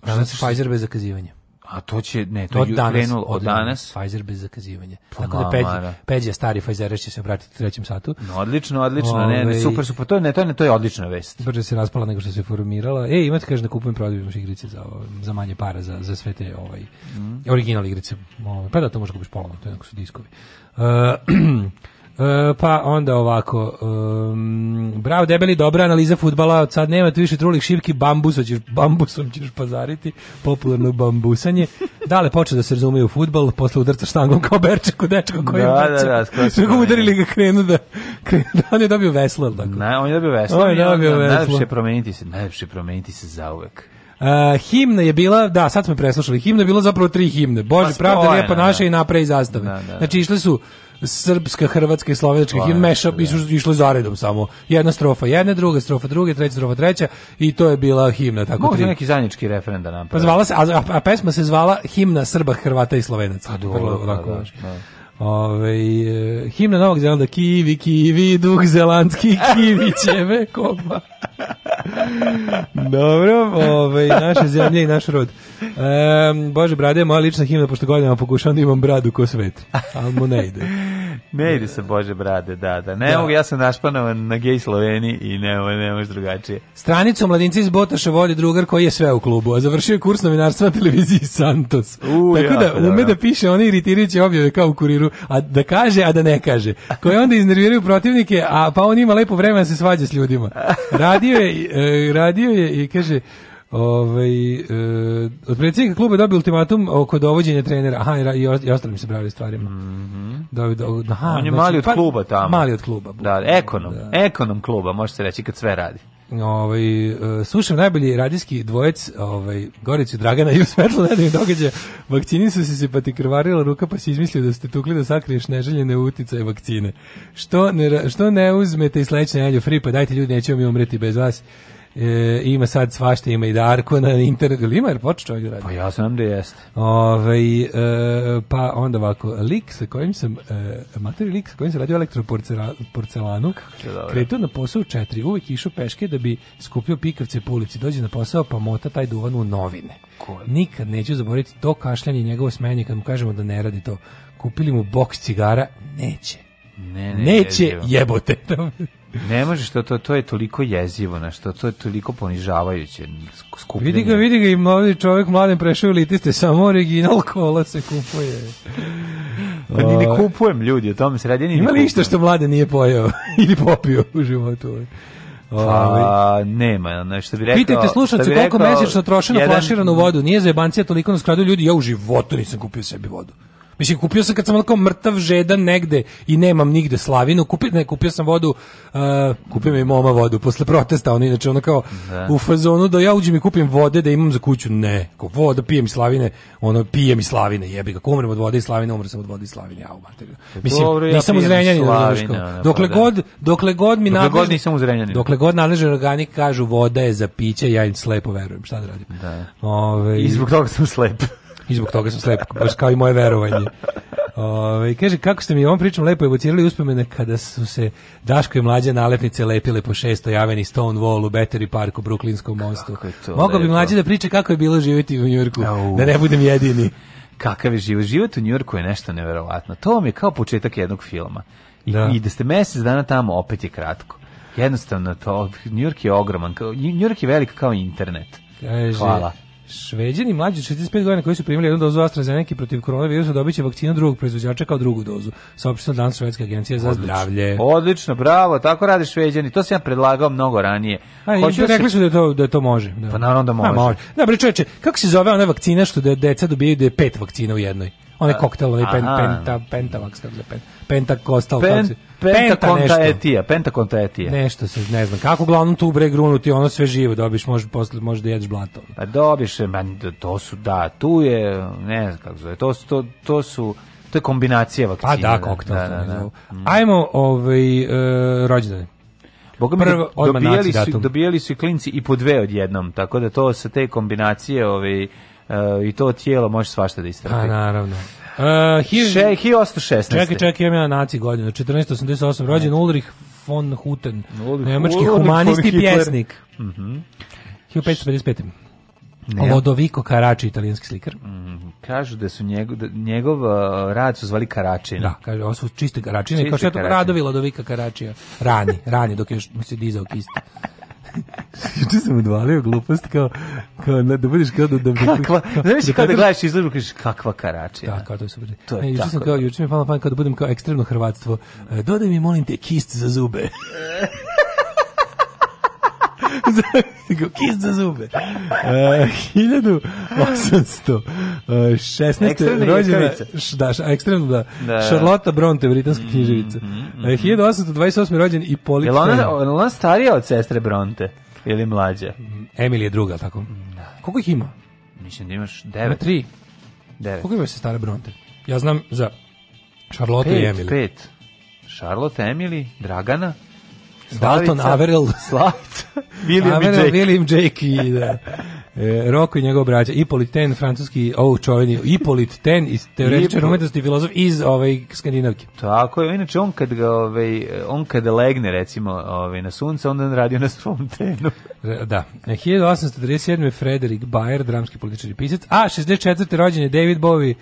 Speaker 2: Danas što... Pfizer bez zakazivanja.
Speaker 3: A to će, ne, to od
Speaker 2: je danas, krenulo od, od danas. Pfizer bez zakazivanja. Pa, Tako da Peđa, Peđa stari Pfizer će se obratiti u trećem satu.
Speaker 3: No, odlično, odlično, Ove, ne, ne, ovaj- super, super, to, ne, to, ne, to je odlična vest.
Speaker 2: Brže se raspala nego što se formirala. E, imate, kaže, da kupujem prodavim igrice za, za manje para, za, za sve te ovaj, mm. original igrice. Ove, ovaj, pa da, to možeš da kupiš polovno, to je su diskovi. Uh, E, pa onda ovako, um, bravo debeli, dobra analiza futbala, od sad nema tu više trulih šipki, bambusom ćeš, bambusom ćeš pazariti, popularno bambusanje. Dale počeo da se razume u futbal, posle udarca štangom kao Berček u dečko
Speaker 3: koji da, da, da, da,
Speaker 2: udarili ga krenu da, krenu, da on je dobio veslo, tako?
Speaker 3: Ne, on je dobio
Speaker 2: veslo.
Speaker 3: On
Speaker 2: je dobio veslo.
Speaker 3: Najlepše promeniti se, najlepše promeniti se zauvek.
Speaker 2: Uh, himna je bila, da, sad smo preslušali, himna je bila zapravo tri himne. Bože, pa pravda, lijepa naša da. i napre i zastave. Da, da, da. Znači, išle su srpska, hrvatska i slovenačka himna meša išlo za samo. Jedna strofa jedna, druga strofa druga, treća strofa treća i to je bila himna tako
Speaker 3: Možda
Speaker 2: tri.
Speaker 3: neki zajednički referenda napraviti.
Speaker 2: Pa zvala se, a, a, pesma se zvala Himna Srba, Hrvata i Slovenaca. Pa
Speaker 3: dobro,
Speaker 2: Ove, e, himna Novog Zelanda, kivi, kivi, duh zelandski, kivi će me kopa. Dobro, ove, naše zemlje i naš rod. E, Bože, brade, moja lična himna, pošto godinama pokušavam da imam bradu ko svet, ali mu ne ide
Speaker 3: ne ide se Bože brade, da, da. Ne da. mogu, ja sam našpanovan na gej Sloveni i ne, ne može drugačije.
Speaker 2: Stranicu mladinci iz Botaša vodi drugar koji je sve u klubu, a završio je kurs novinarstva na televiziji Santos. U, Tako da ume da, da piše one iritirajuće objave kao u kuriru, a da kaže, a da ne kaže. Koje onda iznerviraju protivnike, a pa on ima lepo vremena da se svađa s ljudima. Radio je, e, radio je i kaže Ovaj e, od predsjednika kluba je dobio ultimatum oko dovođenja trenera. Aha, i, i ostalim se bravili stvarima. Mm -hmm.
Speaker 3: do, aha, On je znači, mali od pa, kluba tamo.
Speaker 2: Mali od kluba.
Speaker 3: Da, ekonom, da. ekonom kluba, može se reći kad sve radi. Ovaj
Speaker 2: e, slušam najbolji radijski dvojec, ovaj Goricu Dragana i Svetlo Nedelje događa. Vakcini su se pa ti krvarila ruka pa si izmislio da ste tukli da sakriješ neželjene uticaje vakcine. Što ne što ne uzmete i sledeće nedelje free pa dajte ljudi nećemo mi umreti bez vas. E, ima sad svašta, ima i Darko na internetu. Ima jer
Speaker 3: počeo čovjek da
Speaker 2: radi?
Speaker 3: Pa ja sam da jeste.
Speaker 2: Ove, ovaj, e, pa onda ovako, lik sa kojim sam, e, materi lik sa kojim sam radio elektroporcelanu, kretao na posao u četiri, uvijek išao peške da bi skupio pikavce po ulici, dođe na posao pa mota taj duvan u novine. Cool. Nikad neću zaboraviti to kašljanje njegovo smenje kad mu kažemo da ne radi to. Kupili mu boks cigara, neće. Ne, ne, neće jebote.
Speaker 3: Ne možeš, to, to, to je toliko jezivo, na što to je toliko ponižavajuće.
Speaker 2: Skupljenje. Vidi ga, vidi ga i mladi čovjek mladim prešao elitiste, samo original kola se kupuje.
Speaker 3: Pa ni ne kupujem ljudi, o tome se radi.
Speaker 2: Ima
Speaker 3: ništa
Speaker 2: što mlade nije pojao ili popio u životu? Pa,
Speaker 3: ovaj. nema, nešto bi rekao.
Speaker 2: Pitajte slušalce koliko mesečno troše na flaširanu vodu. Nije za jebancija toliko nas kradu ljudi, ja u životu nisam kupio sebi vodu. Mislim, kupio sam kad sam onako mrtav žedan negde i nemam nigde slavinu, kupio, ne, kupio sam vodu, uh, kupio mi moma vodu posle protesta, ono inače ono kao da. u fazonu da ja uđem i kupim vode da imam za kuću, ne, ko voda, pijem i slavine, ono, pijem i slavine, jebi ga, umrem od vode i slavine, umrem sam od vode i slavine, ja u materiju. E, Mislim, Dobro, ja nisam uzrenjanin, pa dokle, da. god, dokle god mi dokle god nisam uzrenjanin. Dokle god nadležni organik kažu voda je za piće, ja im slepo verujem, šta da radim.
Speaker 3: Da. Ove, I zbog toga sam
Speaker 2: slep i zbog toga sam slep, baš kao i moje verovanje. Ove, kaže, kako ste mi ovom pričom lepo evocirali uspomene kada su se Daško i mlađe nalepnice lepile po šesto javeni Stonewall u Battery Parku, Brooklynskom mostu. Mogao bi mlađe da priče kako je bilo živjeti u Njurku, da ne budem jedini.
Speaker 3: Kakav je život? Život u Njurku je nešto neverovatno. To vam je kao početak jednog filma. I da, i da ste mjesec dana tamo, opet je kratko. Jednostavno, to, Njurk je ogroman. Njurk je velik kao internet.
Speaker 2: Kaže, Hvala. Šveđani mlađi od 65 godina koji su primili jednu dozu AstraZeneca protiv koronavirusa dobiće vakcinu drugog proizvođača kao drugu dozu. Saopštila danas Švedska agencija za zdravlje.
Speaker 3: Odlično, bravo, tako radi Šveđani. To se ja predlagao mnogo ranije.
Speaker 2: A,
Speaker 3: da
Speaker 2: rekli su da to da to može, da.
Speaker 3: Pa naravno da može. Da, može.
Speaker 2: Da, bre čoveče, kako se zove ona vakcina što da deca dobijaju da je pet vakcina u jednoj? onaj da. koktel, onaj pen, penta, pentavax, kako se pen, pentakostal, pen,
Speaker 3: pentakontaetija, pentakontaetija.
Speaker 2: Nešto se, ne znam, kako glavnom tu bre grunuti, ono sve živo dobiš, može, posle, može da jedeš blato.
Speaker 3: Pa dobiš, e, man, to su, da, tu je, ne znam kako zove, to su, to, to su, to je kombinacija vakcina. Pa
Speaker 2: da, da, koktel. Da, da, da. Mm. Ajmo, ovaj, uh, e, rođendane.
Speaker 3: Boga mi da Prvo, dobijali, su, dobijali su i klinci i po dve odjednom, tako da to sa te kombinacije ovaj, Eh, i to tijelo može svašta da istrpi. A, pa,
Speaker 2: naravno.
Speaker 3: Uh, eh, 1816.
Speaker 2: Čekaj, čekaj, imam ja naci godinu. 1488. Rođen ne. Ulrich von Huten, Ulrich, nemački Ulrich humanist i pjesnik. Mm -hmm. 1555. Ne. Lodovico Karači, italijanski slikar. Mm,
Speaker 3: kažu da su njegov, da, njegov uh, rad su zvali Karačina.
Speaker 2: Da, kažu, ovo su čiste Karačine, čiste kao što je to radovi Lodovika Karačija. Rani, rani, dok je mu se dizao kista. Juče sam udvalio glupost kao
Speaker 3: kao
Speaker 2: da budeš kao da da kakva.
Speaker 3: Da- Znaš kada da gledaš izložbu kažeš kakva
Speaker 2: Karačija. Da, kao to se super. To je juče sam kao juče mi palo pamet kao da budem kao ekstremno hrvatstvo. E, dodaj mi molim te kist za zube. Kis za zube. Uh, eh, 1816. Eh, rođena, da, ekstremno da, da. Charlotte Bronte, britanska mm-hmm, književica. Mm, mm, mm, 1828. rođen i
Speaker 3: Polik. Je li ona, ona starija od sestre Bronte? Ili mlađa?
Speaker 2: Emil je druga, tako? Mm, da. Koliko ih ima?
Speaker 3: Mislim da imaš devet. Ima
Speaker 2: tri. Devet. Koliko ima se stare Bronte? Ja znam za Charlotte i Emily. Pet.
Speaker 3: Charlotte, Emily, Dragana.
Speaker 2: Dalton Averill.
Speaker 3: Slavica.
Speaker 2: William Averill, William Jake i da. E, Roko i njegov braća, Ipolit Ten, francuski, ovo oh, čovjeni, Ipolit Ten, iz teoretičar umetnosti filozof iz ovaj, Skandinavke.
Speaker 3: Tako je, inače on kad ga, ovaj, on kad legne, recimo, ovaj, na sunce, onda radio na svom tenu.
Speaker 2: da. 1837. je Frederik Bayer, dramski političar i pisac, a 64. rođen je David Bowie,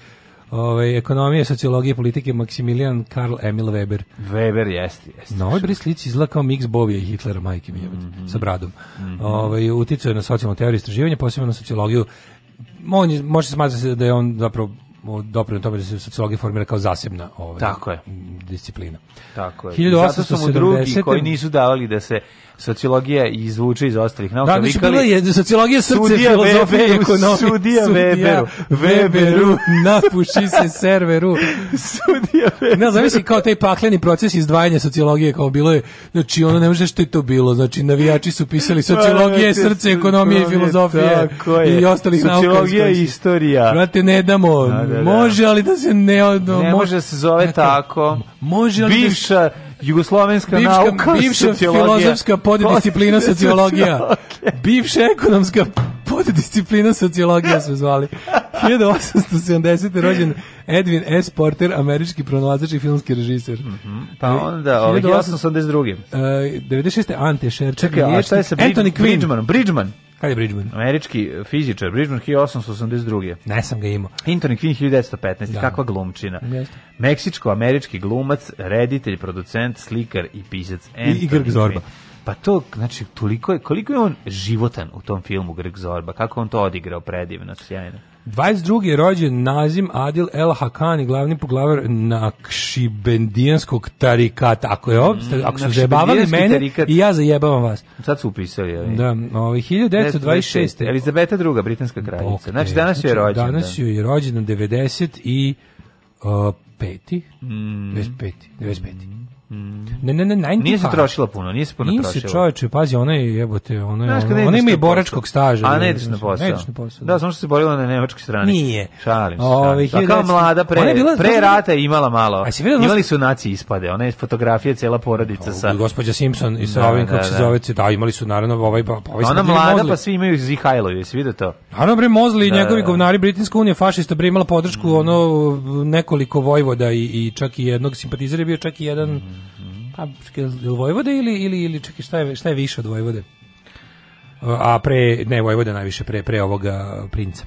Speaker 2: Ove, ovaj, ekonomije, sociologije, politike, Maksimilijan Karl Emil Weber.
Speaker 3: Weber, jeste, jeste.
Speaker 2: Na ovoj bris slici izgleda kao miks Bovija i Hitlera, majke mi je, mm -hmm. sa bradom. Mm -hmm. Ove, ovaj, uticao na socijalnu teoriju istraživanja, posebno na sociologiju. On može se smatrati da je on zapravo doprinu tome da se sociologija formira kao zasebna ovaj, Tako je. disciplina.
Speaker 3: Tako je. 1870. Zato su mu drugi koji nisu davali da se sociologija izvuče iz ostalih nauka.
Speaker 2: Da, znači, bila je sociologija srce, sudija filozofija i ekonomija.
Speaker 3: Sudija, Weberu.
Speaker 2: Weberu. Napuši se serveru. sudija Weberu. Ne, zamisli kao taj pakleni proces izdvajanja sociologije kao bilo je, znači ono ne može što je to bilo, znači navijači su pisali pa, sociologije, srce, ekonomije i filozofije i ostalih
Speaker 3: nauka.
Speaker 2: Sociologija
Speaker 3: i istorija.
Speaker 2: Brate, ne damo. Da, da, da. Može, ali da se ne...
Speaker 3: Ne može se zove tako. Može, ali da Bivša, jugoslovenska bivška, nauka,
Speaker 2: bivša filozofska poddisciplina sociologija, bivša ekonomska poddisciplina sociologija se zvali. 1870. rođen Edwin S. Porter, američki pronalazač i filmski režiser. Mm
Speaker 3: -hmm. Pa onda, ovaj 1882.
Speaker 2: 96. Ante Šerček.
Speaker 3: Čekaj, a šta je sa
Speaker 2: Bridgman? Bridgman. Kad je Bridgman?
Speaker 3: Američki e, fizičar, Bridgman 1882.
Speaker 2: Ne sam ga imao.
Speaker 3: Internet Queen 1915, da. kakva glumčina. Meksičko-američki glumac, reditelj, producent, slikar i pisac. I, i
Speaker 2: Grg Zorba.
Speaker 3: Pa to, znači, toliko je, koliko je on životan u tom filmu Greg Zorba, kako on to odigrao predivno, sjajno.
Speaker 2: 22. je rođen Nazim Adil El Hakani, glavni poglavar Nakšibendijanskog tarikata. Ako je ovo, mm, ako su zajebavali mene tarikat. i ja zajebavam vas.
Speaker 3: Sad su
Speaker 2: upisali ovi. Ovaj.
Speaker 3: Da, ovaj 1926. Elizabeta II, britanska kraljica. znači danas je znači, rođen.
Speaker 2: Danas je rođen 90 i uh, peti, mm. 95. 95.
Speaker 3: Mm. Ne, ne, ne, 95. Nije se trošila puno, nije se puno nije trošila. Nije
Speaker 2: se čoveče, pazi, ona je jebote, ona je, ona, ona ima i boračkog staža.
Speaker 3: A ne ideš na posao. Ne ideš na posao. Da, samo što se borila na nemačkoj strani.
Speaker 2: Nije.
Speaker 3: Šalim se. Ove, šalim. A kao mlada, pre, bila, pre rata je imala malo. A si vidio, imali su naci ispade, ona je fotografija cela porodica sa...
Speaker 2: Gospodja Simpson i sa da, ovim, da, kako se da. zove, da, imali su naravno ovaj...
Speaker 3: ovaj ona mlada, pa svi imaju Zihajlovi, jesi vidio to?
Speaker 2: Naravno, bre, Mozli i da, njegovi govnari, Britinska unija fašista, bre, podršku, mm. ono, nekoliko vojvoda i, i čak i jednog simpatizera je bio čak i jedan mm. -hmm. Pa, ili Vojvode ili, ili, ili čekaj, šta je, šta je više od Vojvode? A pre, ne, Vojvoda najviše, pre, pre ovoga princa.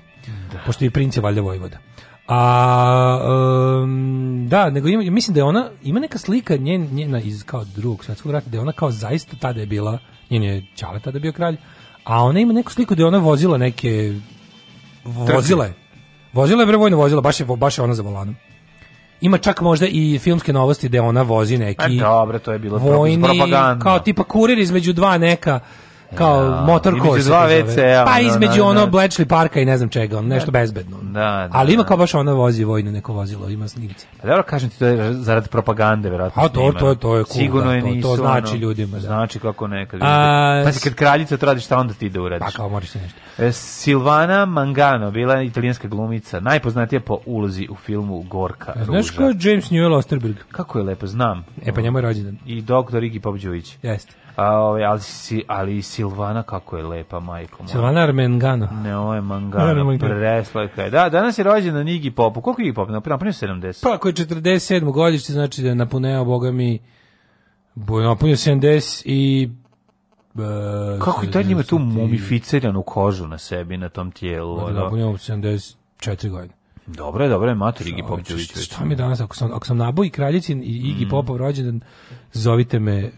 Speaker 2: Da. Pošto i princ je valjda Vojvoda. A, um, da, nego ima, mislim da je ona, ima neka slika njen, njena iz kao drugog svjetskog rata, da je ona kao zaista tada je bila, njen je Čale tada bio kralj, a ona ima neku sliku da je ona vozila neke, vozila je, vozila je bre vojno vozila, baš je, baš je ona za volanom. Ima čak možda i filmske novosti gde ona vozi neki. E,
Speaker 3: dobro, to je bilo vojni, propaganda.
Speaker 2: Kao tipa kurir između dva neka kao ja, da. motor
Speaker 3: kurs. Dva WC,
Speaker 2: pa između da, ono da. Bletchley parka i ne znam čega, nešto da. bezbedno. Da, da, Ali ima kao baš ona vozi vojno neko vozilo, ima snimce.
Speaker 3: Pa dobro kažem ti to
Speaker 2: je
Speaker 3: zarad propagande verovatno. A
Speaker 2: to to to je cool,
Speaker 3: sigurno da,
Speaker 2: to, je to, znači ono, ljudima,
Speaker 3: da. Znači kako nekad. A, znači kad kraljica to radi šta onda ti da uradiš?
Speaker 2: Pa kao moraš nešto.
Speaker 3: E, Silvana Mangano bila italijanska glumica, najpoznatija po ulozi u filmu Gorka.
Speaker 2: Ruža.
Speaker 3: Znaš
Speaker 2: ko James Newell Osterberg?
Speaker 3: Kako je lepo, znam.
Speaker 2: E pa njemu je rođendan.
Speaker 3: I doktor Igi Popđović. Jeste. Ovaj, ali, ali Silvana kako je lepa, majko moja.
Speaker 2: Silvana Armengano.
Speaker 3: Ne, ovo je Mangano, presletka je. Da, danas je rođena Nigi Popu. Koliko je Igi Popu? Napravno, napravno 70.
Speaker 2: Pa, ako je 47. godište, znači da je napuneo, boga mi, napunio 70 i
Speaker 3: Be, Kako i tad ima tu mumificiranu kožu na sebi, na tom tijelu?
Speaker 2: Da, da, da, 74 godine.
Speaker 3: Dobro je, dobro je, mater Igi Popović.
Speaker 2: Šta mi danas, ako sam, ako sam naboj i kraljicin i Igi mm. Popov rođendan, zovite me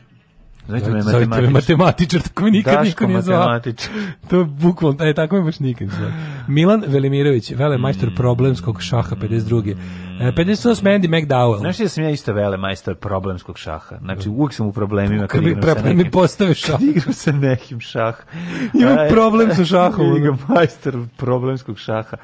Speaker 2: Zovite me matematičar. Zovite me matematičar, tako me nikad Daško niko nije
Speaker 3: zvao. matematičar.
Speaker 2: to je bukvalno, e, tako me baš nikad zvao. Milan Velimirović, vele majstor mm. problemskog šaha 52. E, 58. Andy McDowell.
Speaker 3: Znaš da sam ja isto vele majstor problemskog šaha? Znači,
Speaker 2: uvijek sam
Speaker 3: u problemima kad, kad igram sa nekim. Mi postave šah. Kad igram sa nekim šah.
Speaker 2: Imam e, problem sa
Speaker 3: šahom.
Speaker 2: Igram
Speaker 3: majstor problemskog šaha.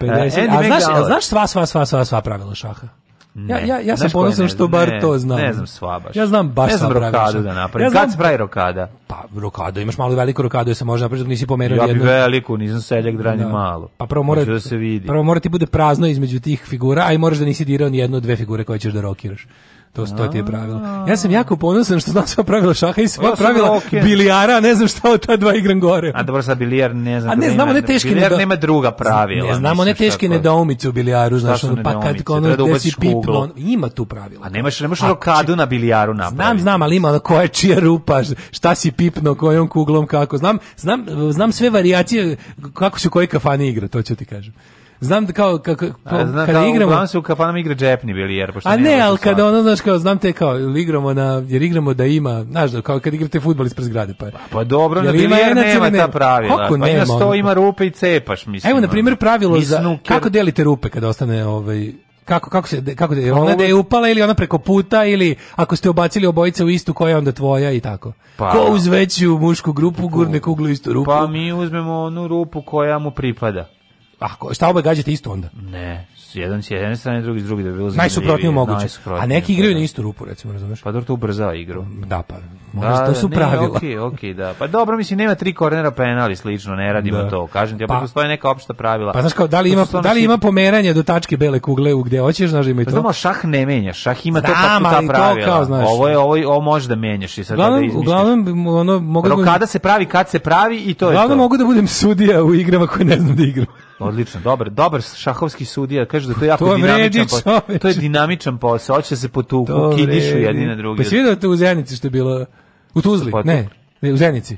Speaker 2: 50. E, uh, Andy a, znaš, a znaš sva, sva, sva, sva, sva pravila šaha? ja, ja, ja sam ponosan što bar ne, to znam.
Speaker 3: Ne znam sva baš.
Speaker 2: Ja znam baš ne znam rokadu
Speaker 3: da napravim. Ja znam, Kad se pravi rokada?
Speaker 2: Pa rokada imaš malo veliku rokadu, se može napraviti, nisi pomerio ja jednu.
Speaker 3: Ja bi veliku, nisam seljak drani da. malo.
Speaker 2: Pa prvo mora, da se vidi. prvo mora ti bude prazno između tih figura, a i možeš da nisi dirao ni jednu od dve figure koje ćeš da rokiraš. To sto ti je pravilo. Ja sam jako ponosan što znam sva pravila šaha i sva pravila bilijara, ne znam šta od ta dva igram gore.
Speaker 3: A dobro, sa bilijar ne znam. A ne da
Speaker 2: znamo ne teške
Speaker 3: Bilijar nema druga
Speaker 2: pravila. Ne znamo ne teške nedoumice u bilijaru, znaš, pa kad ono da desi pipno, ima tu pravila. A
Speaker 3: nemaš,
Speaker 2: nemaš
Speaker 3: rokadu na bilijaru napraviti.
Speaker 2: Znam, znam, ali ima ono koja je čija rupa, šta si pipno, kojom kuglom, kako. Znam, znam, znam sve varijacije kako se u kojoj kafani igra, to ću ti kažem znam da kao kako kada kao, da igramo
Speaker 3: su u kafanama igra džepni bili jer
Speaker 2: pošto A ne, al kad ono znaš kao znam te kao igramo na jer igramo da ima, znaš da kao kad igrate fudbal ispred zgrade
Speaker 3: pa. Pa, pa dobro, na bilijer nema ta pravila. Kako pa nema, sto ima rupe i cepaš, mislim. Evo na
Speaker 2: primer pravilo za kako delite rupe kada ostane ovaj kako kako se kako da ona da je upala ili ona preko puta ili ako ste obacili obojice u istu koja je onda tvoja i tako. Pa, Ko uz veću mušku grupu gurne kuglu istu rupu.
Speaker 3: Pa mi uzmemo onu rupu koja mu pripada.
Speaker 2: Ako, šta obe gađate isto onda?
Speaker 3: Ne, jedan s jedne strane, drugi s drugi da
Speaker 2: bi bilo Najsuprotnije moguće. A neki igraju pa na da. istu rupu, recimo, razumeš?
Speaker 3: Pa dobro, to ubrzava igru.
Speaker 2: Da, pa.
Speaker 3: Možda
Speaker 2: da, to su ne, pravila.
Speaker 3: Okej, okay, okej, okay, da. Pa dobro, mislim nema tri kornera penali slično, ne radimo da. to. Kažem ti, pa postoje neka opšta pravila.
Speaker 2: Pa znaš kao da li ima da li ima pomeranje do tačke bele kugle u gde hoćeš, znaš ima
Speaker 3: i
Speaker 2: pa to. Pa znamo
Speaker 3: šah ne menja, šah ima to kako pa ta pravila. To kao, znaš, ovo je ovo je, ovo može da menjaš i sad da uglavnom, da izmišljaš. Uglavnom ono mogu da Kada se pravi kad se pravi i to je to. Uglavnom
Speaker 2: mogu da budem sudija u igrama koje ne znam da igram.
Speaker 3: Odlično, dobar, dobar šahovski sudija, kaže da to je jako to dinamičan posao. To je dinamičan posao, hoće da se potuku, kinišu kidišu jedni na drugi. Pa
Speaker 2: si vidio to da u Zenici što je bilo, u Tuzli, ne, u Zenici.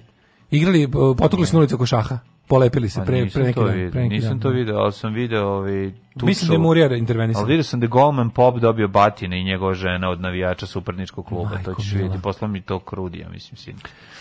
Speaker 2: Igrali, potukli su na ulicu oko šaha, polepili se pa, pre, pre
Speaker 3: neki dan. Nisam to
Speaker 2: da.
Speaker 3: video, ali sam video ovi
Speaker 2: tuču. Mislim da je Murija
Speaker 3: intervenisao. Ali vidio
Speaker 2: sam
Speaker 3: da je Golman Pop dobio batine i njegova žena od navijača Superničkog kluba. Majko to ćeš vidjeti, posla mi to krudija, mislim, sin.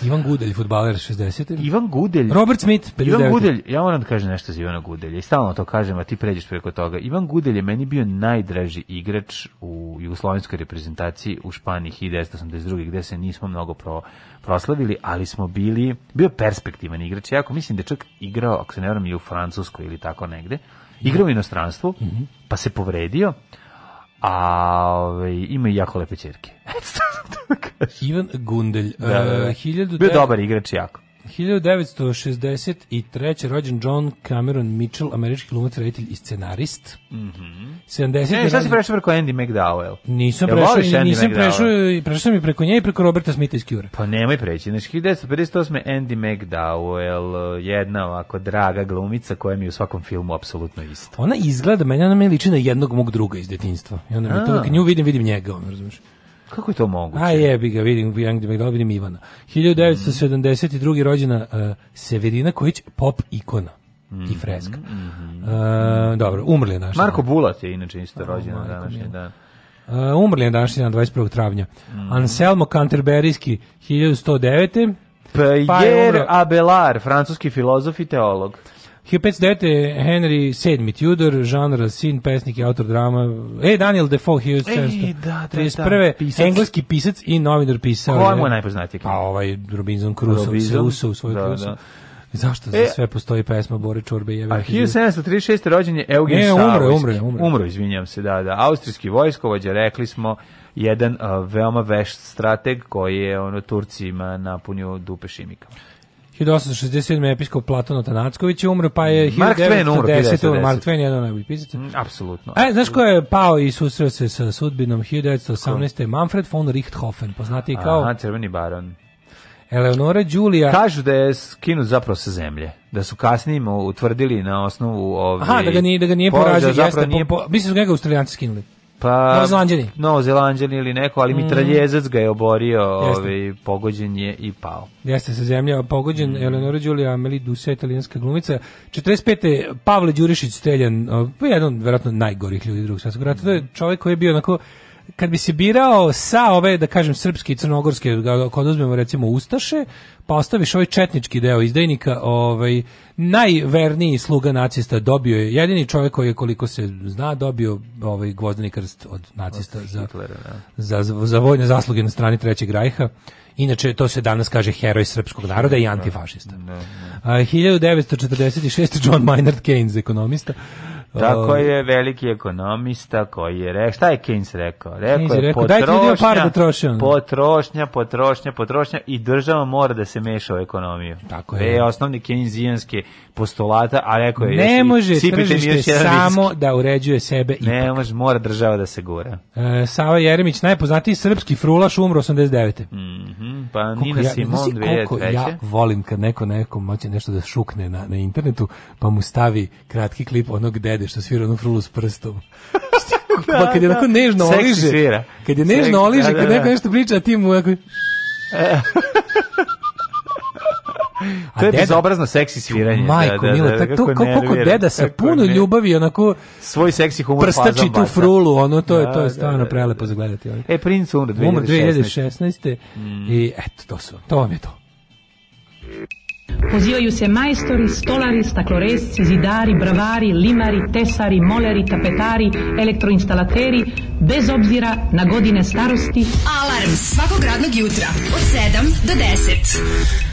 Speaker 2: Ivan Gudelj, futbaler 60.
Speaker 3: Ivan Gudelj.
Speaker 2: Robert Smith,
Speaker 3: 59. Ivan Gudelj, ja moram da kažem nešto za Ivana Gudelja i stalno to kažem, a ti pređeš preko toga. Ivan Gudelj je meni bio najdraži igrač u jugoslovenskoj reprezentaciji u Španiji 1982. gde se nismo mnogo pro, proslavili, ali smo bili, bio perspektivan igrač, jako mislim da čak igrao, ako se ne varam, i u Francuskoj ili tako negde igrao u inostranstvu, mm -hmm. pa se povredio, a ove, ovaj, ima i jako lepe čerke.
Speaker 2: Da Ivan Gundelj. Da, da, da. Uh, eh, 19...
Speaker 3: Bio dobar igrač jako.
Speaker 2: 1963. rođen John Cameron Mitchell, američki glumac, reditelj i scenarist. Mm
Speaker 3: -hmm. 70. Ne, šta si prešao preko Andy McDowell?
Speaker 2: Nisam ja prešao, nisam prešao, prešao sam i preko nje i preko Roberta Smitha iz Cure.
Speaker 3: Pa nemoj preći, znači 1958. Andy McDowell, jedna ovako draga glumica koja mi u svakom filmu apsolutno isto.
Speaker 2: Ona izgleda, meni ona me liči na jednog mog druga iz detinjstva. I onda mi to, nju vidim, vidim njega, on, razumiješ.
Speaker 3: Kako je to moguće?
Speaker 2: A
Speaker 3: jebi
Speaker 2: ga, vidim, vidim, vidim Ivana. 1972. Mm. rođena uh, Severina Kojić, pop ikona i mhm, freska. Mm -hmm. e, dobro, umrli je naš
Speaker 3: Marko Bulat je inače isto rođen na današnji dan.
Speaker 2: E, umrli je današnji dan, 21. travnja. Mm Anselmo Canterberijski, 1109.
Speaker 3: Pierre pa, pa Abelar, francuski filozof i teolog.
Speaker 2: 1509. Henry VII Tudor, žanra sin, pesnik i autor drama. E, Daniel Defoe, 1731. Da, da, da, pisac. Engleski pisac i novinar pisao. Ko je mu najpoznatiji? Pa ovaj Robinson Crusoe, Robinson? se u svoju da, Crusoe. Da. Zašto e, za sve postoji pesma Bore Čorbe
Speaker 3: jebe? A 1736. rođen je Eugen ne, Umro, umro, umro.
Speaker 2: Umro,
Speaker 3: izvinjam se, da, da. Austrijski vojskovođa, rekli smo, jedan uh, veoma veš strateg koji je ono Turcima napunio dupe šimikama.
Speaker 2: 1867. episkop Platon Otanacković umro, pa je mm,
Speaker 3: Mark
Speaker 2: Twain umro, 1910. Mark
Speaker 3: Twain
Speaker 2: je
Speaker 3: jedan
Speaker 2: najbolji pisac. Mm,
Speaker 3: apsolutno.
Speaker 2: E, znaš ko je pao i susreo se sa sudbinom 1918. Ko? Manfred von Richthofen, poznati kao...
Speaker 3: Aha, crveni baron.
Speaker 2: Eleonora Đulija...
Speaker 3: Kažu da je skinut zapravo sa zemlje. Da su kasnije utvrdili na osnovu... Ovi...
Speaker 2: Aha, da ga nije, da ga nije poražio. Da zapravo jeste, nije... Po, po, mislim da su njega australijanci skinuli. Pa, Novozelanđani.
Speaker 3: Novozelanđani ili neko, ali mm. mitraljezac ga je oborio, ovaj, pogođen je i pao.
Speaker 2: Jeste se zemlja, pogođen mm. Eleonora Đulija, Meli Duse, italijanska glumica. 45. Pavle Đurišić streljan, pa jedan verovatno najgorih ljudi drugog svjetskog rata. Mm. To je čovjek koji je bio onako kad bi se birao sa ove da kažem srpske i crnogorske da ako oduzmemo recimo ustaše pa ostaviš ovaj četnički deo izdajnika, ovaj, najverniji sluga nacista dobio je, jedini čovjek koji je koliko se zna dobio ovaj gvozdeni krst od nacista od za, Hitlera, za, da. za, za vojne zasluge na strani Trećeg rajha. Inače, to se danas kaže heroj srpskog naroda i da, antifašista. Ne, da, ne. A, 1946. John Maynard Keynes, ekonomista.
Speaker 3: Tako ovaj. je veliki ekonomista koji je rekao, šta je Keynes rekao? Rekao Keynes je, rekao, da potrošnja, par da troši potrošnja, potrošnja, potrošnja i država mora da se meša u ekonomiju. Tako je. E, osnovni keynezijanske postolata, a rekao je
Speaker 2: ne još, može tržište samo da uređuje sebe ipak.
Speaker 3: Ne može, mora država da se gura.
Speaker 2: E, Sava Jeremić, najpoznatiji srpski frulaš, umro 89. Mm
Speaker 3: -hmm, pa koliko Nina ja, Simon znaš,
Speaker 2: koliko ja volim kad neko nekom moće nešto da šukne na, na internetu, pa mu stavi kratki klip onog dede što svira onu frulu s prstom. da, pa kad je da, tako nežno oliže, kad je nežno Seks, oliže, da, kad da, neko da. nešto priča, a ti mu ako... E.
Speaker 3: A to je bezobrazno seksi sviranje.
Speaker 2: Majko, da, da, da, da to kako, kako deda sa puno ne, ljubavi, onako
Speaker 3: svoj seksi humor prstači
Speaker 2: tu frulu, ono, to je, da, to je da, stvarno da, prelepo zagledati. Ono.
Speaker 3: E, princ umre
Speaker 2: 2016. Umre 2016. Mm. I eto, to su, to vam je to.
Speaker 6: Pozivaju se majstori, stolari, stakloresci, zidari, bravari, limari, tesari, moleri, tapetari, elektroinstalateri, bez obzira na godine starosti. Alarm svakog radnog jutra od 7 do 10.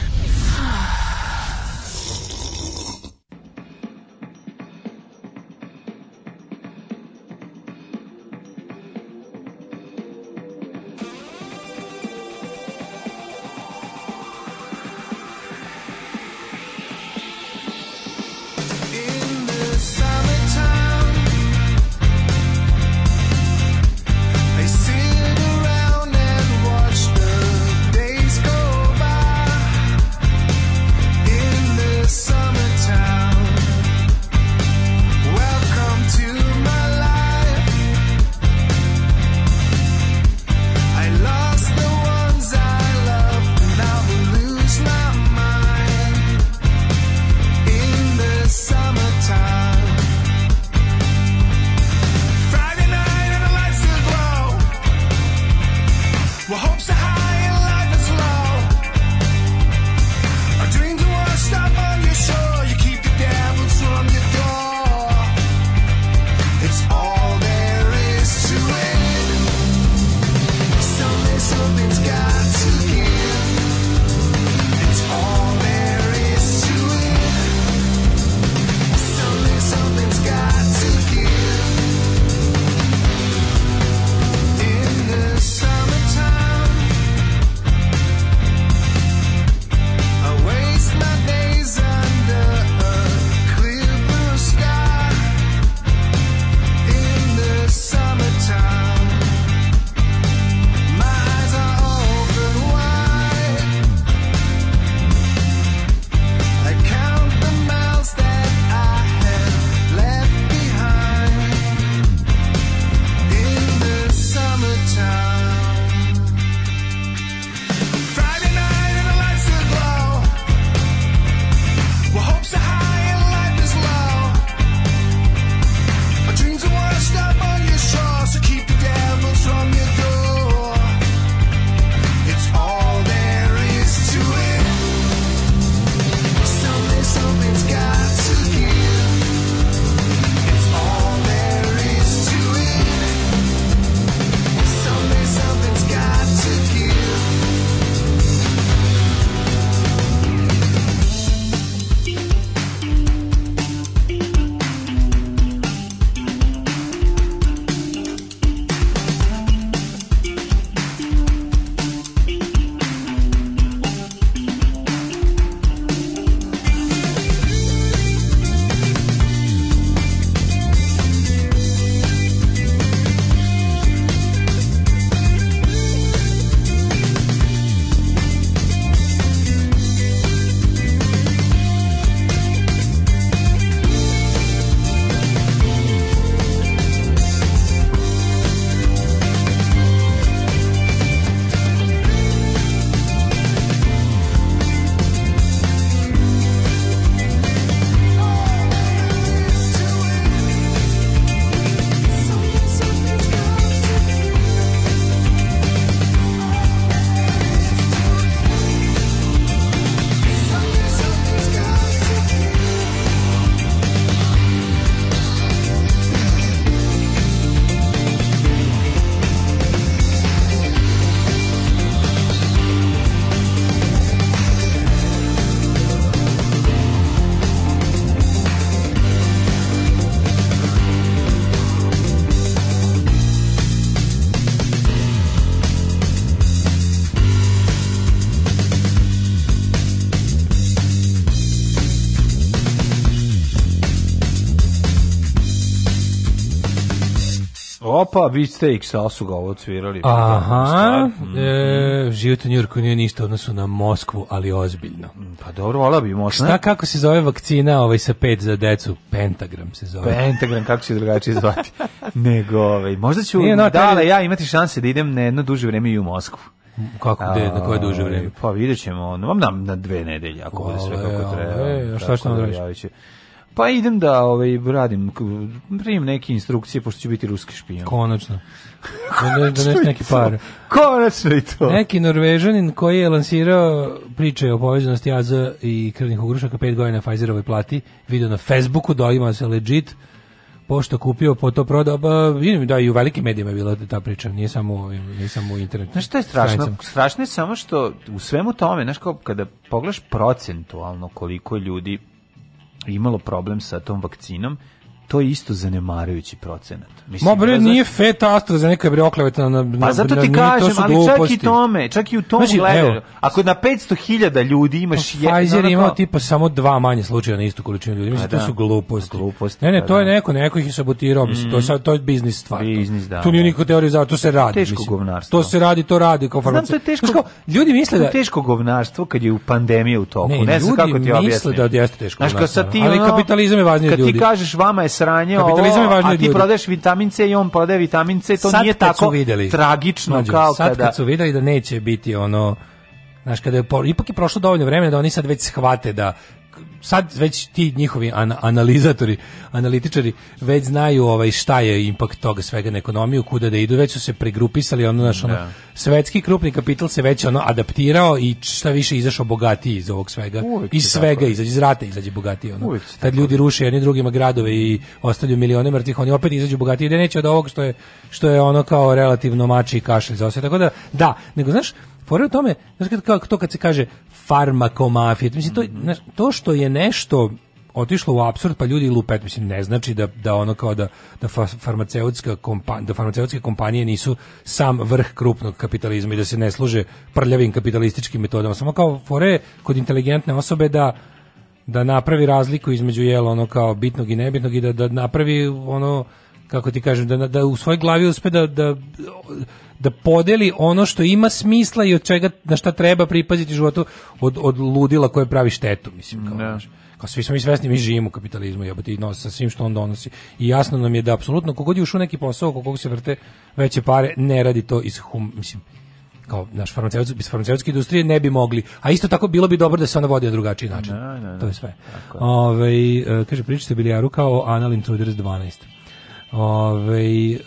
Speaker 3: Opa, Beach Steaks, ali su ga ovo odsvirali.
Speaker 2: Aha, mm -hmm. e, mhm. život u Njurku nije ništa odnosu na Moskvu, ali ozbiljno. Mm,
Speaker 3: pa dobro, vola bi možda.
Speaker 2: Šta kako se zove vakcina ovaj sa pet za decu? Pentagram se zove.
Speaker 3: Pentagram, kako će drugačije zvati? Nego, ovaj, možda ću, nije, no, dale, ja imati šanse da idem na jedno duže vreme i u Moskvu.
Speaker 2: Kako gde, na koje duže ovaj, vreme?
Speaker 3: Pa vidjet ćemo, na, na dve nedelje, ako bude sve kako treba. E,
Speaker 2: šta ćemo da radiš?
Speaker 3: Pa idem da ovaj, radim, primim neke instrukcije, pošto ću biti ruski špion.
Speaker 2: Konačno. Da da Konačno neki par.
Speaker 3: Konačno
Speaker 2: i
Speaker 3: to.
Speaker 2: Neki norvežanin koji je lansirao priče o povezanosti AZ i krvnih ugrušaka pet godina Pfizerovoj plati, video na Facebooku, doima da se legit, pošto kupio, po to prodao, ba, pa, vidim da i u velikim medijima je bila ta priča, nije samo, nije samo u internetu.
Speaker 3: Znaš šta je strašno? Stranicama. Strašno je samo što u svemu tome, znaš kao kada pogledaš procentualno koliko ljudi imalo problem sa tom vakcinom to je isto zanemarujući procenat.
Speaker 2: Mislim, Ma bre, nije feta Astra za neka bre okleveta na, na... Pa zato ti na, kažem, ali gluposti.
Speaker 3: čak i tome, čak i u tom znači, gledanju. ako na 500.000 ljudi imaš...
Speaker 2: Pa je, Pfizer je imao to... tipa samo dva manje slučaja na istu količinu ljudi. Mislim, pa da, to su gluposti. gluposti ne, ne, pa to je da. neko, neko ih je sabotirao. Mm. Mislim, to, je, mm. to je biznis stvar. Biznis, da. Tu nije da. niko za to se radi.
Speaker 3: Teško
Speaker 2: mislim. govnarstvo. To se radi, to radi kao farmacija. Znam, to je teško, znači, kao, ljudi misle da...
Speaker 3: teško govnarstvo kad je u pandemiji u toku. Ne, ne znam kako ti objasnim. ljudi misle
Speaker 2: da jeste teško govnarstvo. Ali kapitalizam je važnije ljudi. Kad ti kažeš vama
Speaker 3: je sranje Kapitalizam ovo, je a ti ljudi. prodaješ vitamin C i on prodaje vitamin C, to sad nije tako videli, tragično mađu, kao
Speaker 2: sad kada...
Speaker 3: Sad kad
Speaker 2: su videli da neće biti ono Znaš, kada je, ipak je prošlo dovoljno vremena da oni sad već shvate da sad već ti njihovi analizatori, analitičari već znaju ovaj šta je impakt toga svega na ekonomiju, kuda da idu, već su se pregrupisali, ono naš ono, da. svetski krupni kapital se već ono adaptirao i šta više izašao bogatiji iz ovog svega. Uvijek iz svega izađe iz rata izađe bogatiji ono. Uvijek Tad ljudi ruše jedni drugima gradove i ostavljaju milione mrtvih, oni opet izađu bogatiji, da neće od ovog što je što je ono kao relativno mači i kašalj za sve. Tako da da, nego znaš, fora u tome, znači kad, kao, to kad se kaže farmakomafija, mislim, to, mhm. znaš, to što je nešto otišlo u apsurd pa ljudi lupet mislim ne znači da da ono kao da da farmaceutska kompanija da farmaceutske kompanije nisu sam vrh krupnog kapitalizma i da se ne služe prljavim kapitalističkim metodama samo kao fore kod inteligentne osobe da da napravi razliku između jela ono kao bitnog i nebitnog i da da napravi ono kako ti kažem, da, da u svojoj glavi uspe da, da, da podeli ono što ima smisla i od čega, na šta treba pripaziti životu od, od ludila koje pravi štetu, mislim, kao da. Kao svi smo mi svesni, mi živimo u kapitalizmu, jebote, i sa svim što on donosi. I jasno nam je da apsolutno kogod je ušao neki posao, kog se vrte veće pare, ne radi to iz hum, mislim, kao naš farmaceutski bez farmaceutske industrije ne bi mogli. A isto tako bilo bi dobro da se ona vodi na drugačiji način. Ne, ne, ne. To je sve. Tako. Ove, ovaj, kaže pričate bilijaru kao Anal Intruders 12. Ove, e,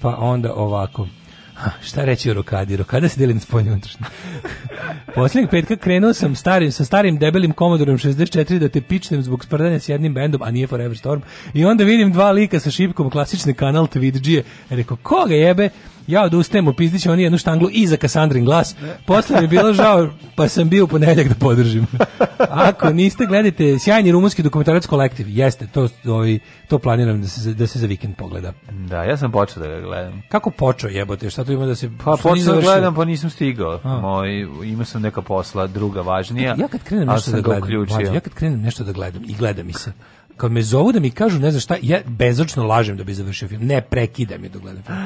Speaker 2: pa onda ovako. Ha, šta reći o rokadi? Rokada se deli na spolje unutrašnje. Posljednjeg petka krenuo sam starim, sa starim debelim komodorom 64 da te pičnem zbog sprdanja s jednim bendom, a nije Forever Storm. I onda vidim dva lika sa šipkom klasične kanal Twidžije. Rekao, koga jebe? ja odustajem, opizdić oni jednu štanglu iza Kasandrin glas. Posle mi je bilo žao, pa sam bio u ponedeljak da podržim. Ako niste, gledajte sjajni rumunski dokumentarac kolektiv. Jeste, to, ovaj, to planiram da se, da se za vikend pogleda.
Speaker 3: Da, ja sam počeo da ga gledam.
Speaker 2: Kako počeo jebote? Šta tu ima da se...
Speaker 3: Pa počeo da gledam, pa nisam stigao. Moj, imao sam neka posla, druga važnija.
Speaker 2: Ja kad krenem nešto da gledam, ja kad krenem nešto da gledam i gleda mi se kad me zovu da mi kažu ne znam šta, ja bezočno lažem da bi završio film. Ne prekidam je dogledam film.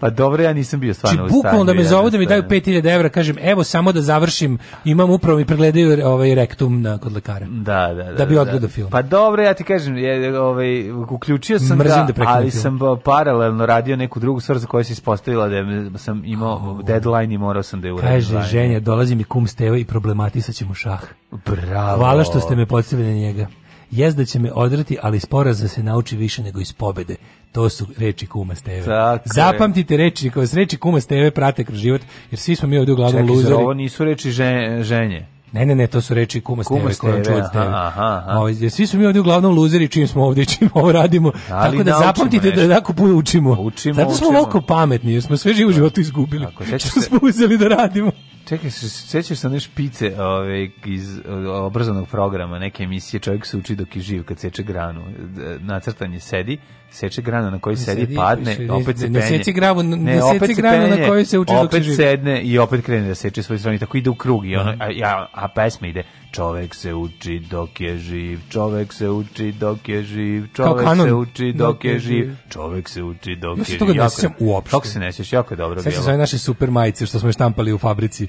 Speaker 3: Pa dobro, ja nisam bio stvarno znači, u bukvalno
Speaker 2: da me zovu da mi daju 5000 evra, kažem, evo samo da završim, imam upravo i pregledaju ovaj rektum na kod lekara.
Speaker 3: Da,
Speaker 2: da,
Speaker 3: da.
Speaker 2: Da bi da, da. odgledao film.
Speaker 3: Pa dobro, ja ti kažem, je, ovaj, uključio sam Mrzim ga, da ali film. sam paralelno radio neku drugu stvar za koju se ispostavila da sam imao oh. deadline i morao sam da je uradim. Kaže,
Speaker 2: ženja, dolazi mi kum Steva i problematisaćemo šah.
Speaker 3: Bravo.
Speaker 2: Hvala što ste me podsjetili na njega. Jezda će me odrati, ali iz poraza da se nauči više nego iz pobede. To su reči kuma Steve. Tako Zapamtite reči, kao reči kuma Steve prate kroz život, jer svi smo mi ovdje uglavnom Čekaj, luzeri. Čekaj,
Speaker 3: ovo nisu reči žen, ženje.
Speaker 2: Ne, ne, ne, to su reči kuma Steve, kuma Steve, steve aha, aha. O, svi smo mi ovdje uglavnom luzeri čim smo ovdje, čim ovo radimo. Ali tako da zapamtite da nešto. da tako puno učimo. učimo Zato smo učimo. loko pametni, jer smo sve živo životu izgubili. Tako, što smo uzeli da radimo.
Speaker 3: Čekaj, se sećaš se one špice ove, iz e, obrazovnog programa, neke emisije, čovjek se uči dok je živ kad seče granu. E, nacrtanje sedi, seče granu na kojoj sedi, sedi padne,
Speaker 2: še,
Speaker 3: opet
Speaker 2: se
Speaker 3: penje.
Speaker 2: Ne seci gravu, ne, ne seci granu na kojoj
Speaker 3: se uči da Opet sedne i opet krene da seče svoju stranu i tako ide u krug i ono, da. a, a, pesma ide čovek se uči dok je živ, čovek se uči dok je živ, čovek se uči dok je živ, čovek se uči dok je živ. Ja se toga ne sećam uopšte. Kako se ne sećaš, jako dobro
Speaker 2: bilo. se se naše super majice što smo štampali u fabrici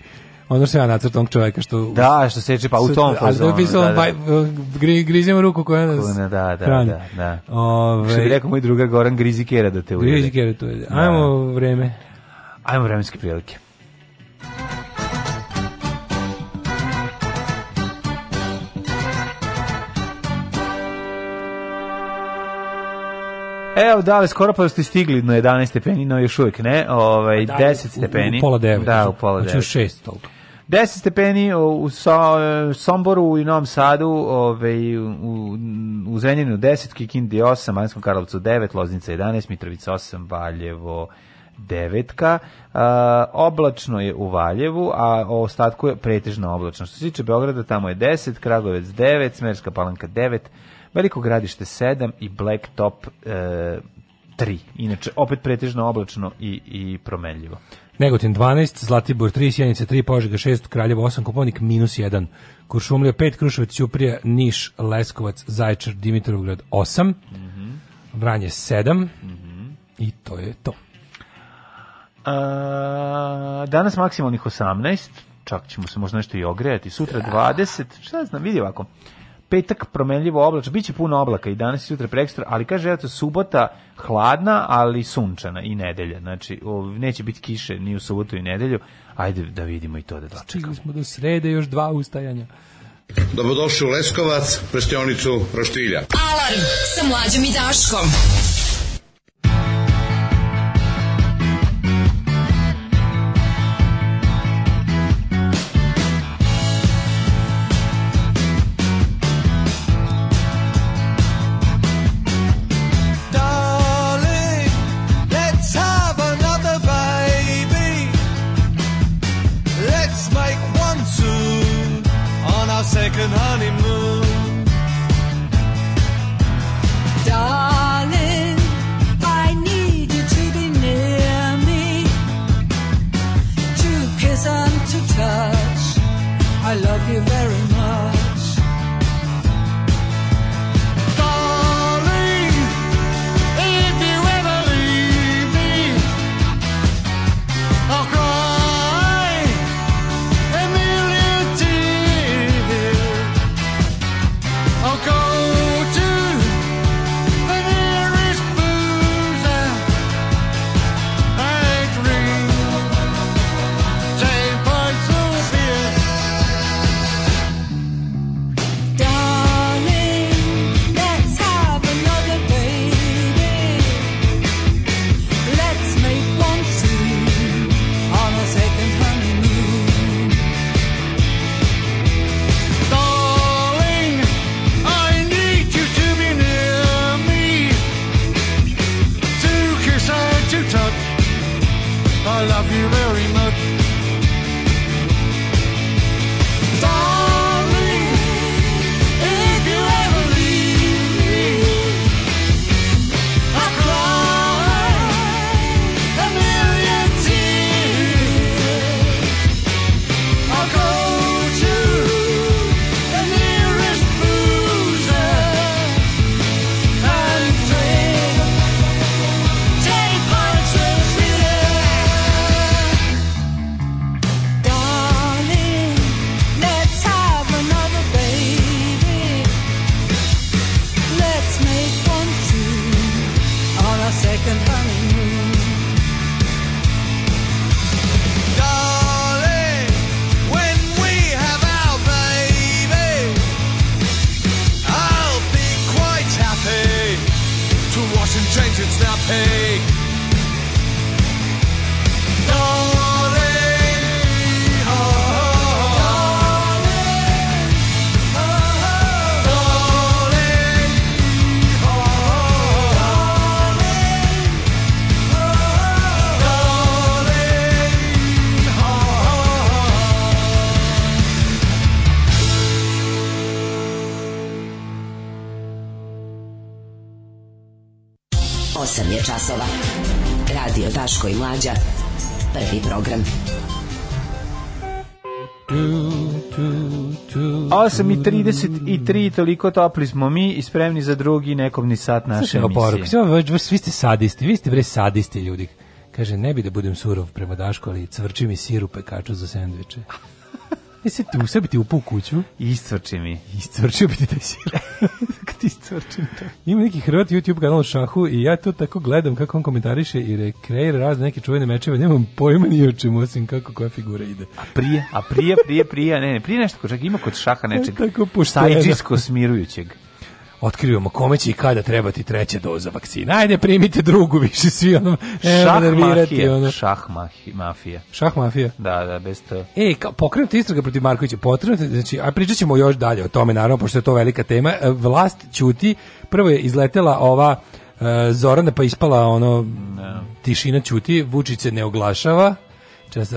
Speaker 2: ono što ja nacrtam čovjeka što
Speaker 3: da što seče pa u tom
Speaker 2: fazonu. Ali da,
Speaker 3: da, e,
Speaker 2: gri, grizem ruku koja
Speaker 3: nas Kuna, da, da, hrani. da, da. Ove, što bi rekao moj druga Goran Grizikera da te ujede.
Speaker 2: Grizikera da to je. Da. Ajmo
Speaker 3: vreme. Ajmo vremenske prilike. Evo, da, ali skoro pa ste stigli na 11 stepeni, no još uvijek ne, ovaj, 10 pa da, stepeni. U, u
Speaker 2: pola
Speaker 3: 9. Da, u znači, pola 9. Znači
Speaker 2: u 6 toliko.
Speaker 3: 10 stepeni u e, Somboru i Novom Sadu, ovaj, u, u Zrenjaninu 10, Kikindi 8, Manskom Karlovcu 9, Loznica 11, Mitrovica 8, Valjevo 9. Uh, oblačno je u Valjevu, a o ostatku je pretežno oblačno. Što se tiče Beograda, tamo je 10, Kragovec 9, Smerska palanka 9, Veliko gradište 7 i Black Top uh, e, 3. Inače, opet pretežno oblačno i, i promenljivo.
Speaker 2: Negotin 12, Zlatibor 3, Sjenica 3, Požega 6, Kraljevo 8, Koponik minus 1, Kuršumlija 5, Kruševac, Ćuprija, Niš, Leskovac, Zaječar, Dimitrovgrad 8, mm -hmm. Vranje 7 mm -hmm. i to je to.
Speaker 3: A, danas maksimalnih 18, čak ćemo se možda nešto i ogrejati, sutra 20, da. šta znam, vidi ovako petak promenljivo oblač, bit će puno oblaka i danas i sutra prekstra, ali kaže, eto, subota hladna, ali sunčana i nedelja, znači, neće biti kiše ni u subotu i nedelju, ajde da vidimo i to da dočekamo.
Speaker 2: Stigli smo do srede, još dva ustajanja.
Speaker 7: Dobrodošli u Leskovac, prštionicu Roštilja. Alarm sa mlađom i Daškom. American honeymoon.
Speaker 2: 8 i 33, toliko topli smo mi i spremni za drugi nekomni sat naše Slušaj, emisije. Poruk, svi ste sadisti, vi ste bre sadisti ljudi. Kaže, ne bi da budem surov prema Dašku, ali cvrči mi sirupe kaču za sendviče. Ne se tu, sve bi ti upao u kuću. Iscrči mi. Iscrčio bi ti taj sir. Kad iscrčim to. Ima neki Hrvat YouTube kanal Šahu i ja to tako gledam kako on komentariše i rekreira razne neke čuvene mečeve. Nemam pojma ni o čemu, osim kako koja figura ide. A prije, a prije, prije, prije, ne, ne, prije nešto ko čak ima kod Šaha nečeg. Tako pošteno. Sajđisko smirujućeg otkrivamo kome će i kada trebati treća doza vakcina. Ajde, primite drugu više svi ono... Šah mafija. Ono. Šah mahi, mafija. Šah mafija. Da, da, bez to. E, pokrenuta istraga protiv Markovića potrebna, znači, a pričat ćemo još dalje o tome, naravno, pošto je to velika tema. E, vlast ćuti, prvo je izletela ova uh, Zorana, pa ispala ono, no. Da. tišina ćuti, Vučić se ne oglašava,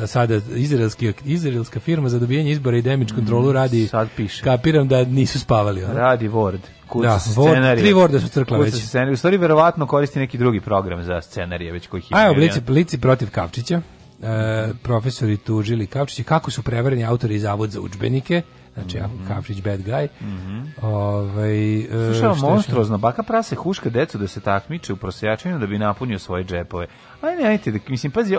Speaker 2: sada izraelski, izraelska firma za dobijanje izbora i damage mm, kontrolu radi, sad piše. kapiram da nisu spavali. Ono. Radi Word. Kuca da, Word, tri Worda su crkla već. Scenarije. U stvari, verovatno koristi neki drugi program za scenarije, već koji A ajo blici, blici protiv Kavčića. E, profesori tužili kavčići kako su prevareni autori i zavod za udžbenike znači mm -hmm. Kavčić bad guy. Mm -hmm. Ovaj e, Slušao monstruozno baka prase huška decu da se takmiče u prosjačanju da bi napunio svoje džepove. Aj pa ne, ajte, da, mislim, pazi,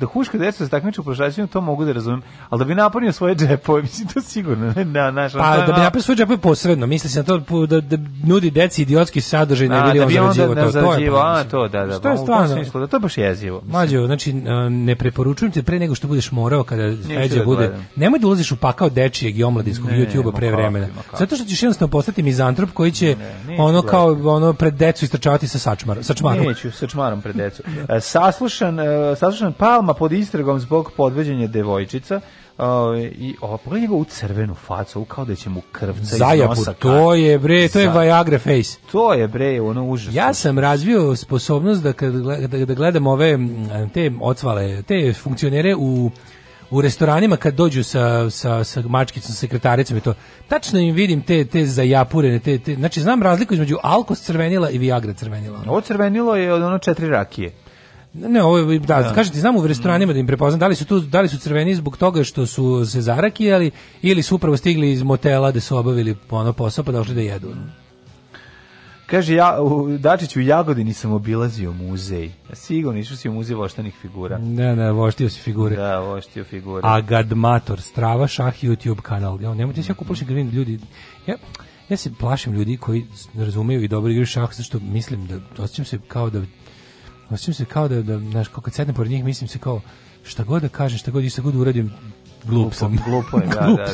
Speaker 2: da huška deca se takmiče u prošačenju, to mogu da razumem, ali da bi napunio svoje džepove, mislim, to sigurno, ne, na, naš, pa, da bi napunio svoje džepove posredno, misli se na to da, da nudi deci idiotski sadržaj, ne da, bi li da on zarađivo
Speaker 3: to. Zarađivo,
Speaker 2: pa,
Speaker 3: a, to, da, da, to
Speaker 2: je pa, stvarno,
Speaker 3: smislu, da, to
Speaker 2: je
Speaker 3: baš jezivo.
Speaker 2: Mađo, znači, e, ne preporučujem te pre nego što budeš morao kada da Feđa bude, nemoj da ulaziš u pakao dečijeg i omladinskog YouTube-a pre vremena, zato što ćeš jednostavno postati mizantrop koji će ono kao ono pred decu istračavati sa sačmarom. Sačmarom. Neću, sačmarom pred decu. E,
Speaker 3: saslušan, e, saslušan Palma pod istragom zbog podveđenja devojčica. E, i o, pogledaj u crvenu facu, kao da će mu krvca Zajabu, iz
Speaker 2: to je bre,
Speaker 3: to je Viagra face.
Speaker 2: To je bre, ono užasno. Ja sam razvio sposobnost da, kad, da, da, gledam ove te ocvale, te funkcionere u u restoranima kad dođu sa, sa, sa mačkicom, sekretaricom i to, tačno im vidim te, te zajapurene, te, te, znači znam razliku između alkos crvenila i viagra crvenila.
Speaker 3: Ovo crvenilo je od ono četiri rakije.
Speaker 2: Ne, ovo je, da, da. kažete, znam u mm. restoranima da im prepoznam, da li su tu, da li su crveni zbog toga što su se zarakijali ili su upravo stigli iz motela da su obavili ono posao pa došli da jedu.
Speaker 3: Kaže, ja, u Dačiću u Jagodini sam obilazio muzej. Sigurno, išao si u muzej voštanih figura.
Speaker 2: Ne, ne, voštio si figure.
Speaker 3: Da, voštio figure.
Speaker 2: Agadmator, Strava, Šah, YouTube kanal. Ja, nemojte se jako plašiti, gledam ljudi. Ja, ja se plašim ljudi koji razumeju i dobro igraju šah, zato što mislim da osjećam se kao da Osim se kao da, da znaš, kao kad sednem pored njih, mislim se kao, šta god da kažem, šta god i šta god uradim, glup sam. Glupo
Speaker 3: je, da, da,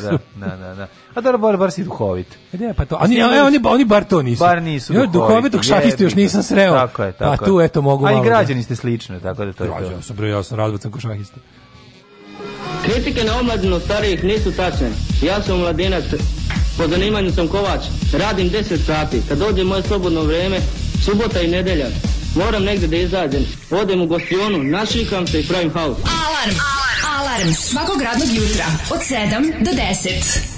Speaker 3: da, da, da, da. A dobro, bar, bar si duhovit.
Speaker 2: E, da, pa to, oni, oni, oni bar to nisu.
Speaker 3: Bar nisu duhovit.
Speaker 2: Duhovitog šahista još nisam sreo. Tako je, pa tako Pa tu, eto, mogu malo. A i
Speaker 3: da- građani ste slični, tako da to je to. Građan
Speaker 2: sam, bre, ja sam razbacan ko šahista.
Speaker 8: Kritike na
Speaker 2: omladinu starijih
Speaker 8: nisu tačne. Ja sam mladinac, po zanimanju sam kovač. Radim 10 sati. Kad dođe moje slobodno vreme, subota i nedelja. Moram negde da izađem. Odem u gostionu, našlikam se i pravim haos. Alarm! Alarm! Alarm! Svakog radnog jutra od 7 do 10.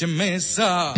Speaker 8: You mesa.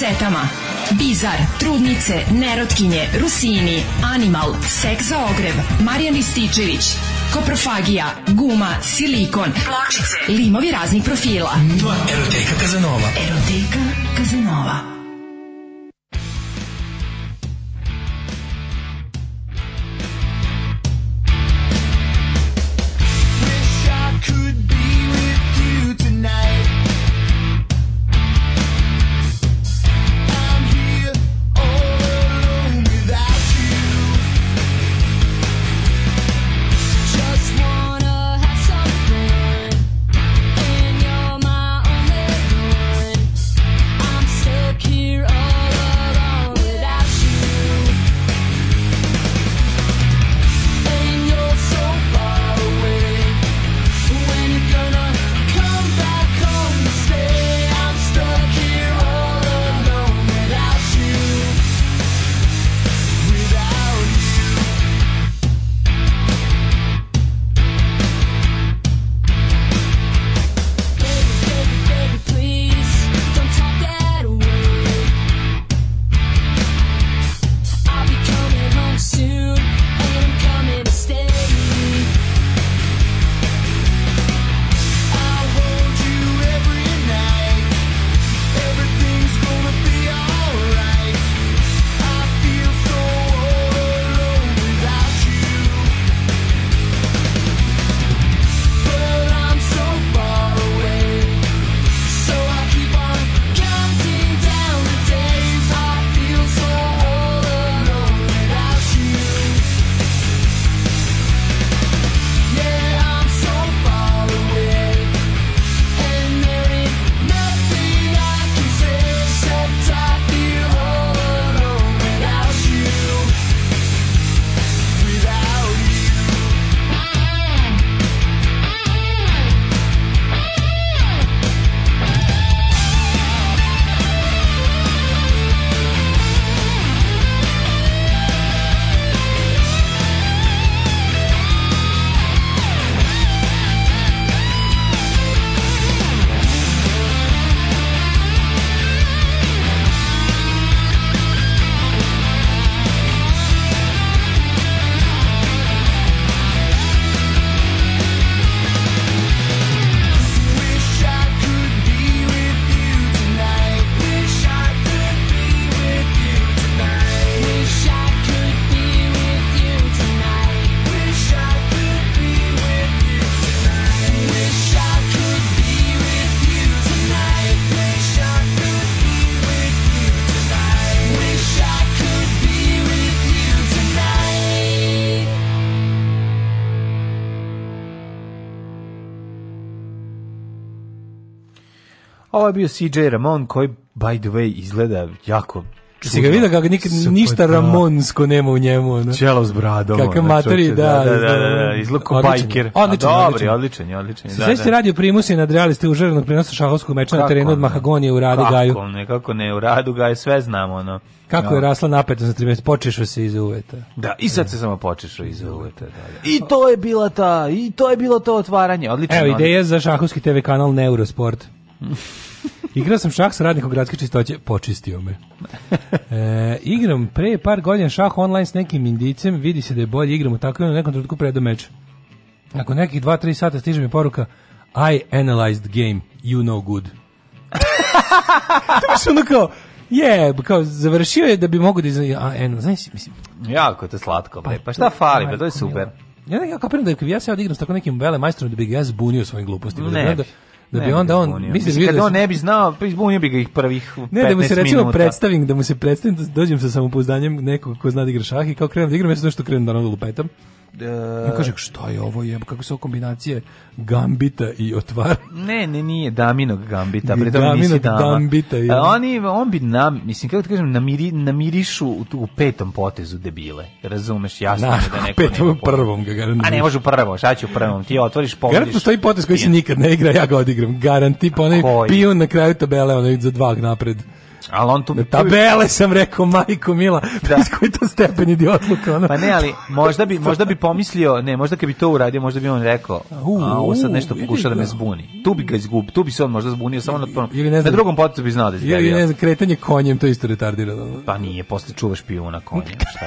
Speaker 3: kasetama. Bizar, Trudnice, Nerotkinje, Rusini, Animal, Sek za ogreb, Marijan Ističević, Koprofagija, Guma, Silikon, Pločice, Limovi raznih profila. Mua, eroteka Kazanova. Eroteka Kazanova. je bio CJ Ramon koji, by the way, izgleda jako
Speaker 2: si ga vidio kako nik, ništa da. Ramonsko nema u njemu.
Speaker 3: Ne? Čelo s bradom.
Speaker 2: Kako materi, da.
Speaker 3: Da, da, da, da, da izluku bajker. Odličan, Dobri, odličan, odličan.
Speaker 2: Se sveći radio primusi nad realiste užarenog prenosa šahovskog meča
Speaker 3: na
Speaker 2: terenu od Mahagonije u Radu Gaju. Kako
Speaker 3: ne, kako ne, u Radu Gaju, sve znamo, ono.
Speaker 2: Kako je rasla napeta za 13, počešao se iz uveta.
Speaker 3: Da, i sad se samo počešao iz uveta. Da, I to je bila ta, i to je bilo to otvaranje, odlično.
Speaker 2: Evo, ideja za šahovski TV kanal Neurosport. Igrao sam šah sa radnikom gradske čistoće, počistio me. E, igram pre par godina šah online s nekim indicem, vidi se da je bolje igram u tako u nekom trenutku predo meč. Nakon nekih 2-3 sata stiže mi poruka I analyzed game, you know good. to je ono kao, je, yeah, kao završio je da bi mogu da iz...
Speaker 3: A, en, znaš, mislim... Jako te slatko, pa, pa šta fali, pa to je super.
Speaker 2: Ja nekako kapiram da ja se odigram s tako nekim vele majstorom da bih ja zbunio svojim glupostima.
Speaker 3: Da ne. Da,
Speaker 2: da,
Speaker 3: da
Speaker 2: bi onda on mislim
Speaker 3: mislim
Speaker 2: da
Speaker 3: on ne bi znao pa izbunio bi ga ih prvih 15 ne da mu
Speaker 2: se
Speaker 3: recimo
Speaker 2: predstavim da mu se predstavim da dođem sa samopouzdanjem nekog ko zna da igra šah i kao krenem da igram ja što krenem da lupetam Da. ja kažem šta je ovo je kako su kombinacije gambita i otvara?
Speaker 3: ne ne nije daminog
Speaker 2: gambita
Speaker 3: bre to nisi dama gambita je. oni on bi nam mislim kako ti da kažem namiri, namirišu u, tu, u petom potezu debile razumeš jasno Na,
Speaker 2: da
Speaker 3: neko petom nema
Speaker 2: prvom ga garantujem
Speaker 3: a ne može u prvom šta će u prvom ti otvoriš pogodiš garant
Speaker 2: postoji potez koji se nikad ne igra ja ga odigram garanti pa onaj pion na kraju tabele onaj za dva napred
Speaker 3: Ali on tu...
Speaker 2: Tabele sam rekao, majko mila, da. bez koji to stepen idi odluka. Ono.
Speaker 3: Pa ne, ali možda bi, možda bi pomislio, ne, možda kad bi to uradio, možda bi on rekao, a ovo sad nešto pokuša da me zbuni. Tu bi ga izgubio, tu bi se on možda zbunio, samo na, ili ne znam, na drugom potezu bi znao da izgubio.
Speaker 2: Ili
Speaker 3: ne
Speaker 2: znam, kretanje konjem, to isto retardirano.
Speaker 3: Pa nije, posle čuvaš pijuna konjem, šta?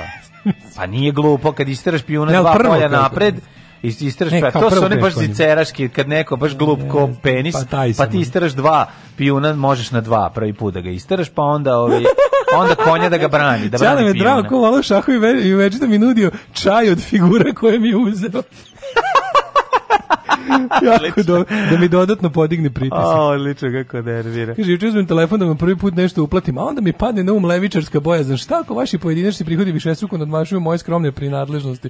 Speaker 3: Pa nije glupo kad isteraš pijuna dva polja napred, Ist, isteraš pa To su one baš ziceraški, kad neko baš glup ko penis, pa, pa ti isteraš dva pijuna, možeš na dva prvi put da ga isteraš, pa onda ovi... Ovaj, onda konja da ga brani, da brani Čale me drago,
Speaker 2: ko malo šahu i već da mi nudio čaj od figura koje mi uzeo. jako do, da mi dodatno podigne pritisak.
Speaker 3: O, lično kako nervira.
Speaker 2: Kaže, juče uzmem telefon da vam prvi put nešto uplatim, a onda mi padne na um levičarska boja. Znaš, šta ako vaši pojedinačni prihodi višestruko nadmašuju moje skromne prinadležnosti?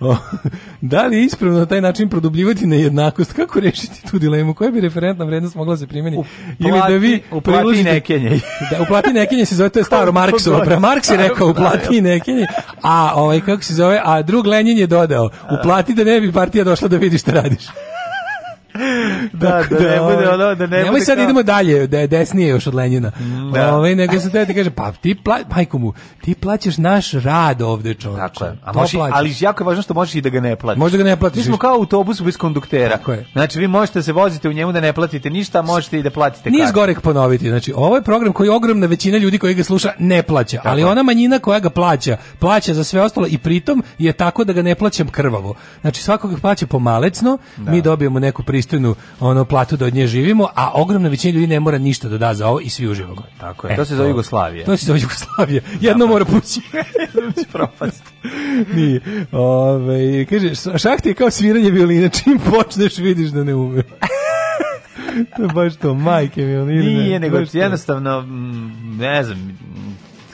Speaker 2: da li je ispravno na taj način produbljivati nejednakost? Kako rešiti tu dilemu? Koja bi referentna vrednost mogla da se primjeni? Uplati,
Speaker 3: Ili da vi uplati nekenje.
Speaker 2: da, uplati nekenje se zove, to je staro Marksova. Pre Marks je rekao uplati nekenje, a ovaj, kako se zove, a drug Lenin je dodao, uplati da ne bi partija došla da vidi šta radiš
Speaker 3: da, da, da, ne bude ovaj, ono, da
Speaker 2: ne nemoj sad kao... idemo dalje, da je desnije još od Lenjina. Mm, da. Ove, ovaj, nego se te da kaže, pa ti, pla, majko mu, ti plaćaš naš rad ovde, čovječe. Tako je,
Speaker 3: a moži, ali jako je važno što možeš i da ga ne platiš.
Speaker 2: Možda
Speaker 3: ga
Speaker 2: ne
Speaker 3: platiš. Mi smo kao autobus bez konduktera. Tako je. Znači, vi možete se vozite u njemu da ne platite ništa, a možete i da platite
Speaker 2: Nis gorek ponoviti, znači, ovo je program koji ogromna većina ljudi koji ga sluša ne plaća, tako. ali ona manjina koja ga plaća, plaća za sve ostalo i pritom je tako da ga ne plaćam krvavo. Znači, ga plaća pomalecno, da. mi dobijemo neku pri pristojnu ono platu da od nje živimo, a ogromna većina ljudi ne mora ništa da da za ovo i svi uživaju.
Speaker 3: Tako je. E, to se zove Jugoslavija.
Speaker 2: To se zove Jugoslavija. Jedno mora pući.
Speaker 3: propasti. Nije. Ove, kaže,
Speaker 2: šahti je kao sviranje violine, čim počneš vidiš da ne umeš. to je baš to, majke mi.
Speaker 3: Nije, nego jednostavno, ne znam,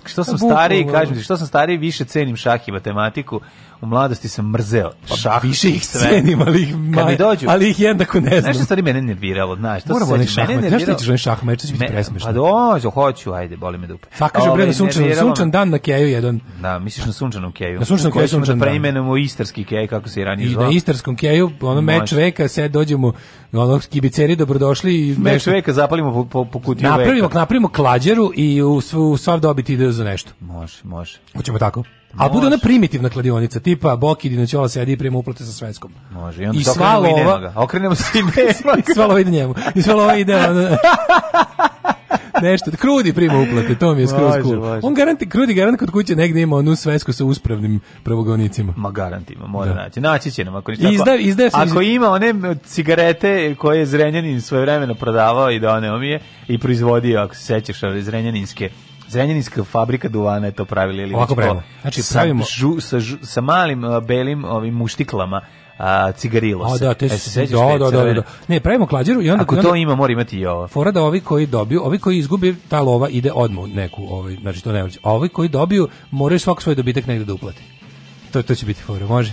Speaker 3: što sam stariji, kažem ti, što sam stariji, više cenim šah i matematiku u mladosti sam mrzeo pa šah.
Speaker 2: Pa više ih cenim, ali ih, ma, dođu, ali ih jednako ne znam. Nešto
Speaker 3: stvari mene nerviralo, znaš. To
Speaker 2: Moramo neki šah, znaš ti ćeš onaj šah,
Speaker 3: meč, će biti presmešno. Pa dođu, hoću, ajde, boli me dupe.
Speaker 2: Svaka kaže bre na ovaj, sunčanom, sunčan dan na keju jedan.
Speaker 3: Da, misliš na sunčanom keju.
Speaker 2: Na sunčanom keju da sunčan
Speaker 3: dan. Preimenujemo istarski kej, kako se i ranije zvao.
Speaker 2: I na istarskom keju, ono me čoveka, sve dođemo, ono, kibiceri, dobrodošli. I
Speaker 3: me čoveka, zapalimo po, po, po kutiju napravimo, veka. Napravimo
Speaker 2: klađeru i u, u svav dobiti ide za nešto.
Speaker 3: Može, može.
Speaker 2: Hoćemo tako? A bude ona primitivna kladionica, tipa Boki Dinoćola sedi i prima uplate sa svetskom.
Speaker 3: Može, i onda I sva lova... Nema ga. Okrenemo se i nema
Speaker 2: I sva ide njemu. I svalo lova ide... Ono... nešto. Krudi prima uplate, to mi je skroz može, cool. Može. On garanti, Krudi garant kod kuće negde ima onu svesku sa uspravnim pravogonicima.
Speaker 3: Ma garant ima, mora da. naći. Naći će nam. Ako, ništa, izda, izda, ako, izda. ima one cigarete koje je Zrenjanin svoje vremeno prodavao i doneo mi je i proizvodio, ako se sećaš, Zrenjaninske Zrenjaninska fabrika duvana je to pravila ili Ovako pravimo. Znači, sa, pravimo... Žu, sa, žu, sa malim belim ovim muštiklama a cigarilo se. A,
Speaker 2: da, te e, su, e, da, da, da, da, Ne, pravimo klađeru i onda
Speaker 3: Ako
Speaker 2: onda,
Speaker 3: to ima, mora imati i ovo.
Speaker 2: Fora da ovi koji dobiju, ovi koji izgubi ta lova ide odmah neku, ovaj, znači to ne može. A ovi koji dobiju moraju svak svoj dobitak negde da uplati. To to će biti fora, može.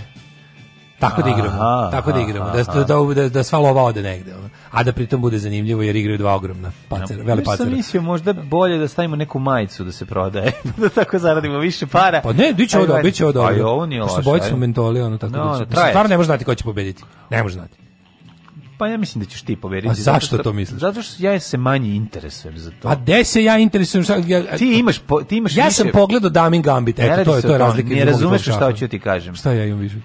Speaker 2: Tako da igramo, aha, tako da igramo, da aha, da, da, da, da sva lova ode negde, a da pritom bude zanimljivo jer igraju dva ogromna
Speaker 3: pacera,
Speaker 2: ja, vele pacera. sam mislio
Speaker 3: možda bolje da stavimo neku majicu da se prodaje, da tako zaradimo više para.
Speaker 2: Pa ne, biće ovo, biće ovo dobro. Aj, pa ovo nije loše. Bojci smo mentoli, ono tako no, da će. Stvarno ne može znati ko će pobediti, ne može znati.
Speaker 3: Pa ja mislim da ćeš ti poveriti. A zašto
Speaker 2: zato što, to
Speaker 3: misliš? Zato što ja se manje interesujem za to.
Speaker 2: A gde se ja interesujem? Ja,
Speaker 3: ti imaš
Speaker 2: po,
Speaker 3: ti imaš
Speaker 2: Ja više... sam pogledao Daming Gambit, eto to je to je razlika. Ne
Speaker 3: razumeš šta hoću ti kažem. Šta ja imam više?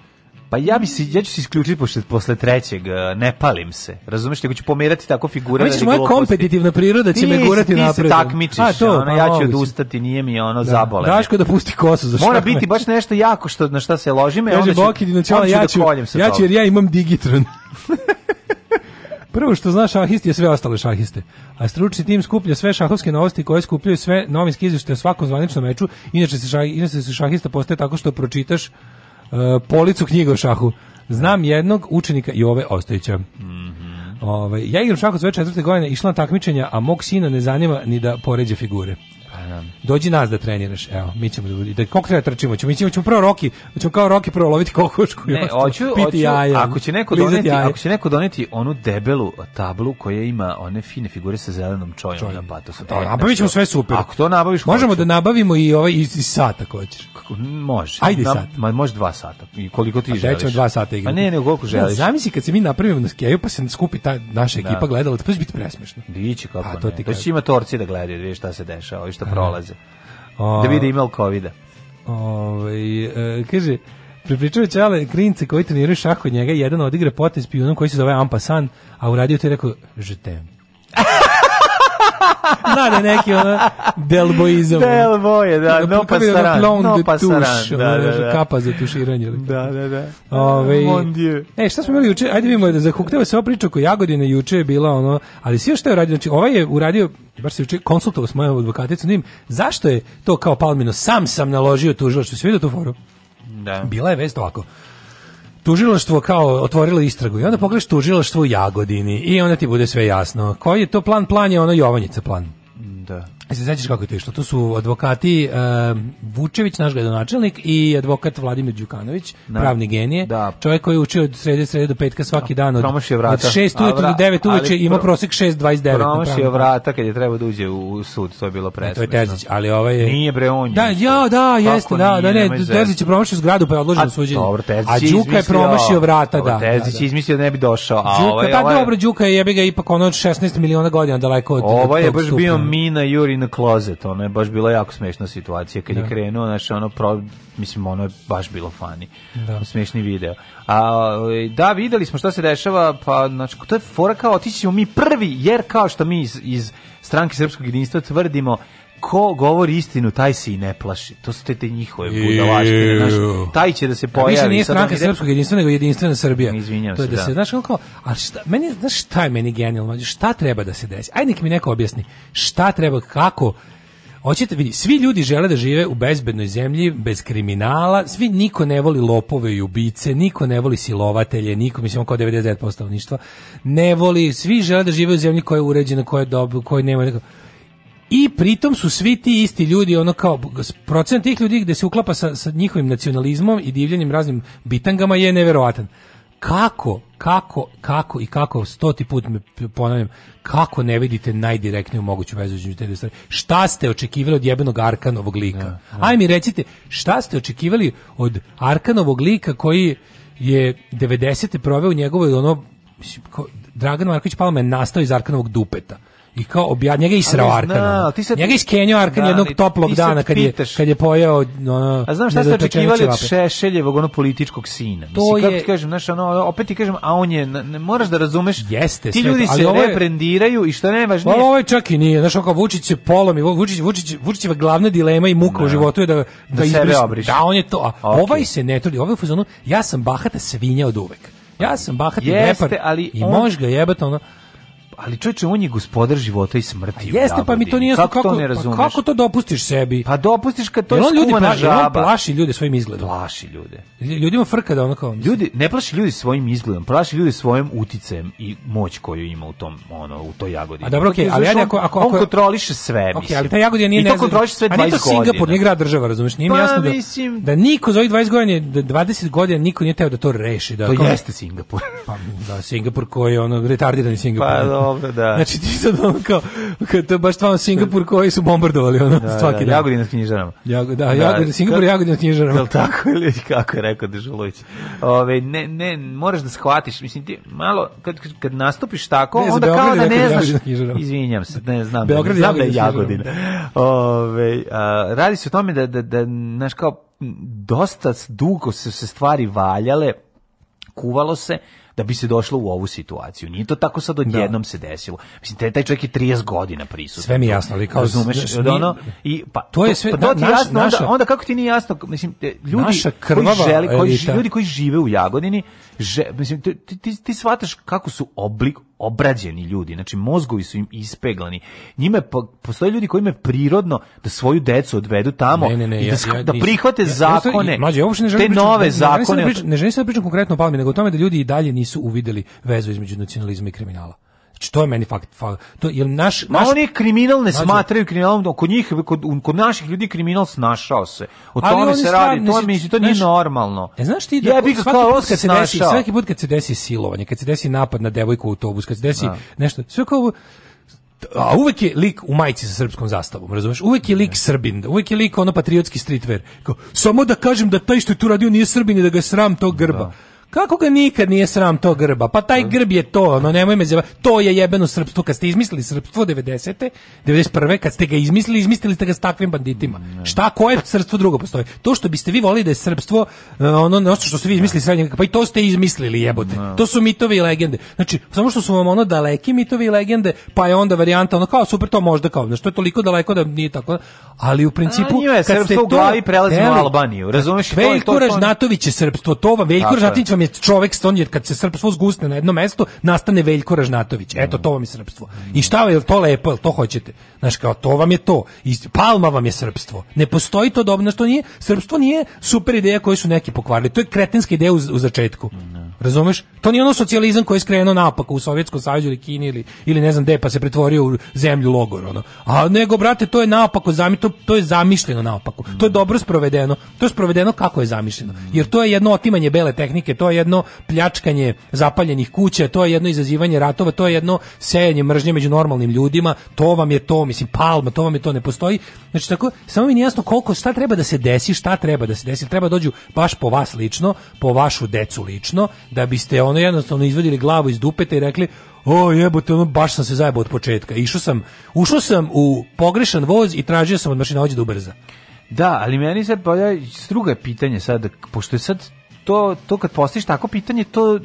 Speaker 3: Pa ja bi se ja ću se isključiti posle posle trećeg, e, ne palim se. Razumeš, nego ću pomerati tako figure da. moja
Speaker 2: kompetitivna priroda će ti, me gurati napred.
Speaker 3: Ti se takmičiš, A, to, ono, pa ja ću odustati, nije mi ono da. zabole.
Speaker 2: Daško da pusti kosu za
Speaker 3: Mora biti baš nešto jako što na šta se ložim, ja
Speaker 2: e, onda ću, Bokidino, znači, ću, ja da ću, da ja ću jer ja imam digitron. Prvo što znaš šahist je sve ostale šahiste. A stručni tim skuplja sve šahovske novosti koje skupljaju sve novinske izvještaje o svakom zvaničnom meču. Inače se šah, inače se šahista postaje tako što pročitaš E, policu knjiga o šahu. Znam jednog učenika i ove Ostojića. Mm -hmm. Ove, ovaj, ja igram šah od četvrte godine, išla na takmičenja, a mog sina ne zanima ni da poređe figure. Dođi nas da treniraš. Evo, mi ćemo da, da koliko treba trčimo, ćemo mi ćemo prvo Roki, ćemo kao Roki prvo loviti kokošku. Ne, hoću, hoću, jaja,
Speaker 3: ako će neko doneti, jaja. ako će neko doneti onu debelu tablu koja ima one fine figure sa zelenom čojom Čoj. na patosu.
Speaker 2: E, nabavit da pa ćemo sve super.
Speaker 3: Ako to nabaviš,
Speaker 2: možemo da nabavimo i ovaj i, i sat ako hoćeš. Kako,
Speaker 3: može. Ajde na, sat. Ma, može dva sata. I koliko ti A želiš. ćemo
Speaker 2: dva sata igrati. Pa ne, ne, koliko želiš. Zamisli kad se mi napravimo na skeju, pa se skupi ta naša da. ekipa gledala, to
Speaker 3: pa će biti presmešno. Biće kako. A, pa to ne. Ti to će ima torci da gledaju, da vidi šta se dešava i šta prolaze. O... Da vide ima li covida.
Speaker 2: Ovaj e, kaže Prepričao Čale Krince koji treniraju šah od njega, jedan odigra potez pijunom koji se zove Ampasan, a uradio to je rekao, žetem. Znade neki ono delboizam.
Speaker 3: Delboje, da, no pasaran. No pasaran, tuš, da, da,
Speaker 2: da. Kapa za tuširanje.
Speaker 3: da, da, da.
Speaker 2: Ove, Mon dieu. E, šta smo imali juče? Ajde vidimo da zahukteva se ova priča oko Jagodine juče je bila ono, ali sve što je uradio, znači ovaj je uradio, baš se juče konsultovao s mojom advokaticom, njim, da zašto je to kao Palmino, sam sam naložio tužilaštvo, sve vidio tu foru? Da. Bila je vest ovako tužilaštvo kao otvorilo istragu i onda pogledaš tužilaštvo u Jagodini i onda ti bude sve jasno. Koji je to plan? Plan je ono Jovanjica plan. Da. E, se sećaš kako je to išlo? To su advokati uh, Vučević, naš gradonačelnik, i advokat Vladimir Đukanović, da. pravni genije. Da. Čovjek koji je učio od srede, srede do petka svaki dan. Od,
Speaker 3: od
Speaker 2: 6 ujutro do 9 uveče ima prosek 6.29.
Speaker 3: Promašio vrata kad je trebao da uđe u sud,
Speaker 2: to je bilo
Speaker 3: presmešno. To je Terzić,
Speaker 2: ali ovaj je...
Speaker 3: Nije
Speaker 2: bre
Speaker 3: on.
Speaker 2: Da,
Speaker 3: ja,
Speaker 2: da, jeste, da, da, ne, Terzić je promašio zgradu pa je odloženo suđenje. Dobro, Terzić A
Speaker 3: Đuka
Speaker 2: je promašio vrata, da, da.
Speaker 3: Terzić je da. izmislio da ne bi došao. A Đuka, ovaj, pa ovaj- dobro,
Speaker 2: Đuka
Speaker 3: je, jebi ga,
Speaker 2: ipak ono od 16 miliona godina daleko od...
Speaker 3: ovaj je baš bio Mina Jurin na closet, ono je baš bila jako smešna situacija kad da. je krenuo, znači ono pro, mislim ono je baš bilo fani. Da. Smešni video. A ovaj, da videli smo šta se dešava, pa znači to je fora kao otići ćemo mi prvi jer kao što mi iz, iz stranke srpskog jedinstva tvrdimo ko govori istinu, taj se i ne plaši. To su te, te njihove budalaštine. Znaš, taj će da se da pojavi. Više nije
Speaker 2: stranka ide... srpskog jedinstva, nego jedinstvena Srbija.
Speaker 3: Izvinjam
Speaker 2: to je se, da. da.
Speaker 3: se,
Speaker 2: znaš, kako, ali šta, meni, znaš, šta je meni genijalno? Šta treba da se desi? Ajde, nek mi neko objasni. Šta treba, kako, Hoćete vidi, svi ljudi žele da žive u bezbednoj zemlji, bez kriminala, svi niko ne voli lopove i ubice, niko ne voli silovatelje, niko, mislim, kao 99% stanovništva, ne voli, svi žele da žive u zemlji koja je uređena, koja je dobra, koja nema nekako I pritom su svi ti isti ljudi, ono kao procent tih ljudi gde se uklapa sa, sa njihovim nacionalizmom i divljenjem raznim bitangama je neverovatan. Kako, kako, kako i kako, stoti put me ponavljam, kako ne vidite najdirektniju moguću vezu između te dve stvari? Šta ste očekivali od jebenog Arkanovog lika? Ja, da, ja. Da. Aj mi recite, šta ste očekivali od Arkanovog lika koji je 90. proveo u njegovoj ono, mislim, Dragan Marković Palma je nastao iz Arkanovog dupeta i kao obja njega israo Arkan. Njega iskenio Arkan da, jednog toplog dana kad je kad je pojeo
Speaker 3: ono, A znam šta ste očekivali od Šešeljevog ono političkog sina. To Mislim je, kako ti kažem, znaš, ono opet ti kažem, a on je ne, moraš da razumeš. Jeste, ti ljudi se
Speaker 2: ovo
Speaker 3: reprendiraju i što najvažnije.
Speaker 2: Pa ovo je čak i nije, znaš, kao Vučić se polom i Vučić Vučić Vučićeva glavna dilema i muka u da. životu je da
Speaker 3: da, da,
Speaker 2: da on je to. A Ovaj se ne trudi, ovaj fuzon, ja sam bahata svinja od uvek. Ja sam bahati Jeste, ali i on... možeš ga jebati ono
Speaker 3: ali čoveče on je gospodar života i smrti. A
Speaker 2: jeste, pa mi to nije kako, kako to ne pa razumeš? kako to dopustiš sebi?
Speaker 3: Pa dopustiš kad to je on ljudi plaši,
Speaker 2: on plaši ljude svojim izgledom.
Speaker 3: Plaši ljude.
Speaker 2: Ljudima frka da ono kao.
Speaker 3: Mislim. Ljudi ne plaši ljudi svojim izgledom, plaši ljudi svojim uticajem i moć koju ima u tom ono u toj jagodi. A
Speaker 2: dobro, okej, okay, ali ajde ako ako
Speaker 3: on kontroliše sve, okay, mislim.
Speaker 2: ali
Speaker 3: ta jagodina
Speaker 2: nije ne. I to kontroliše
Speaker 3: sve 20
Speaker 2: godina. A to Singapur, nije grad država, razumeš? Nije pa, jasno da mislim... da niko za ovih 20 godina, 20 da godina niko nije teo da to reši, da.
Speaker 3: To jeste Singapur. Pa
Speaker 2: da Singapur koji je ono retardirani pa, Singapur. Pa
Speaker 3: Dobro, da. Znači
Speaker 2: ti sad ono kao, kao to je baš tamo Singapur koji su bombardovali ono da, svaki da,
Speaker 3: dan. Jagodina s knjižarama.
Speaker 2: Jago, da, da, Jagodina, Singapur, Jagodina s knjižarama. Je
Speaker 3: tako ili kako je rekao Dežulović? Ove, ne, ne, moraš da shvatiš, mislim ti malo, kad, kad nastupiš tako, ne, onda Beograd kao da ne znaš, izvinjam se, ne znam, da Beograd, da je Jagodina. Ove, a, radi se o tome da, da, da, znaš kao, dosta dugo su se stvari valjale, kuvalo se da bi se došlo u ovu situaciju. Nije to tako sad odjednom da. se desilo. Mislim taj, taj čovjek je 30 godina prisutan.
Speaker 2: Sve mi
Speaker 3: je
Speaker 2: jasno, ali
Speaker 3: kao razumeš, da, ono i pa to je sve pa, da, naš, jasno, naša, onda, onda kako ti nije jasno, mislim ljudi koji žele, koji, ljudi koji žive u Jagodini že, mislim, ti, ti, ti shvataš kako su oblik obrađeni ljudi, znači mozgovi su im ispeglani. Njime postoje ljudi koji imaju prirodno da svoju decu odvedu tamo ne, ne, ne, i da, ja, ja, da prihvate ja, zakone, mađe, ja ne te da pričam, nove zakone.
Speaker 2: Ne želim sad da pričam konkretno o Palmi, nego o tome da ljudi i dalje nisu uvideli vezu između nacionalizma i kriminala. Znači, to je meni fakt.
Speaker 3: fakt to, jer naš, Ma naš, oni kriminal ne znači, smatraju kriminalom, kod njih, kod, kod naših ljudi kriminal snašao se. O tome se radi, to, mi, to nije normalno.
Speaker 2: E, znaš ti, da, ja bih kao, put se snašao. desi, svaki put kad se desi silovanje, kad se desi napad na devojku u autobus, kad se desi da. nešto, sve kao, a uvek je lik u majici sa srpskom zastavom, razumeš? Uvek je lik da. Srbin, uvek je lik ono patriotski streetwear. Kao, samo da kažem da taj što je tu radio nije Srbin i da ga je sram tog grba. Da. Kako ga nikad nije sram to grba? Pa taj grb je to, no nemoj me zjeva. To je jebeno srpstvo. Kad ste izmislili srpstvo 90. 91. Kad ste ga izmislili, izmislili ste ga s takvim banditima. Ne. Šta, koje srpstvo drugo postoji? To što biste vi volili da je srpstvo, e, ono, nešto što ste vi izmislili srednje, pa i to ste izmislili jebote. Ne. Da. To su mitovi i legende. Znači, samo što su vam ono daleki mitovi i legende, pa je onda varijanta, ono, kao super, to možda kao, što je toliko daleko da nije tako. Ali u principu, A, njima,
Speaker 3: kad ste u glavi prelazimo u Albaniju, razumeš?
Speaker 2: Veljko Ražnatović je srpstvo, to vam, Veljko Ražnatović vam je čovek on je kad se srpstvo zgusne na jedno mesto, nastane Veljko Ražnatović. Eto to vam je srpstvo. I šta je to lepo, jel to hoćete? Znaš kao to vam je to. I Palma vam je srpstvo. Ne postoji to dobro što nije srpstvo nije super ideja koju su neki pokvarili. To je kretenska ideja u, u začetku. Razumeš? To nije ono socijalizam koji je skrenuo naopako u Sovjetskom savezu ili Kini ili, ili ne znam gde pa se pretvorio u zemlju logor ono. A nego brate to je napako, to, to je zamišljeno napako. To je dobro sprovedeno. To je sprovedeno kako je zamišljeno. Jer to je jedno otimanje bele tehnike, to je jedno pljačkanje zapaljenih kuća, to je jedno izazivanje ratova, to je jedno sejanje mržnje među normalnim ljudima. To vam je to, mislim palma, to vam je to ne postoji. Znači tako samo mi nije jasno koliko šta treba da se desi, šta treba da se desi. Treba da dođu baš po vas lično, po vašu decu lično da biste ono jednostavno izvadili glavu iz dupeta i rekli o jebote, ono baš sam se zajebao od početka. Išao sam, ušao sam u pogrešan voz i tražio sam od mašinovođa da ubrza.
Speaker 3: Da, ali meni sad bolja struga je pitanje sad, pošto je sad to, to kad postiš tako pitanje, to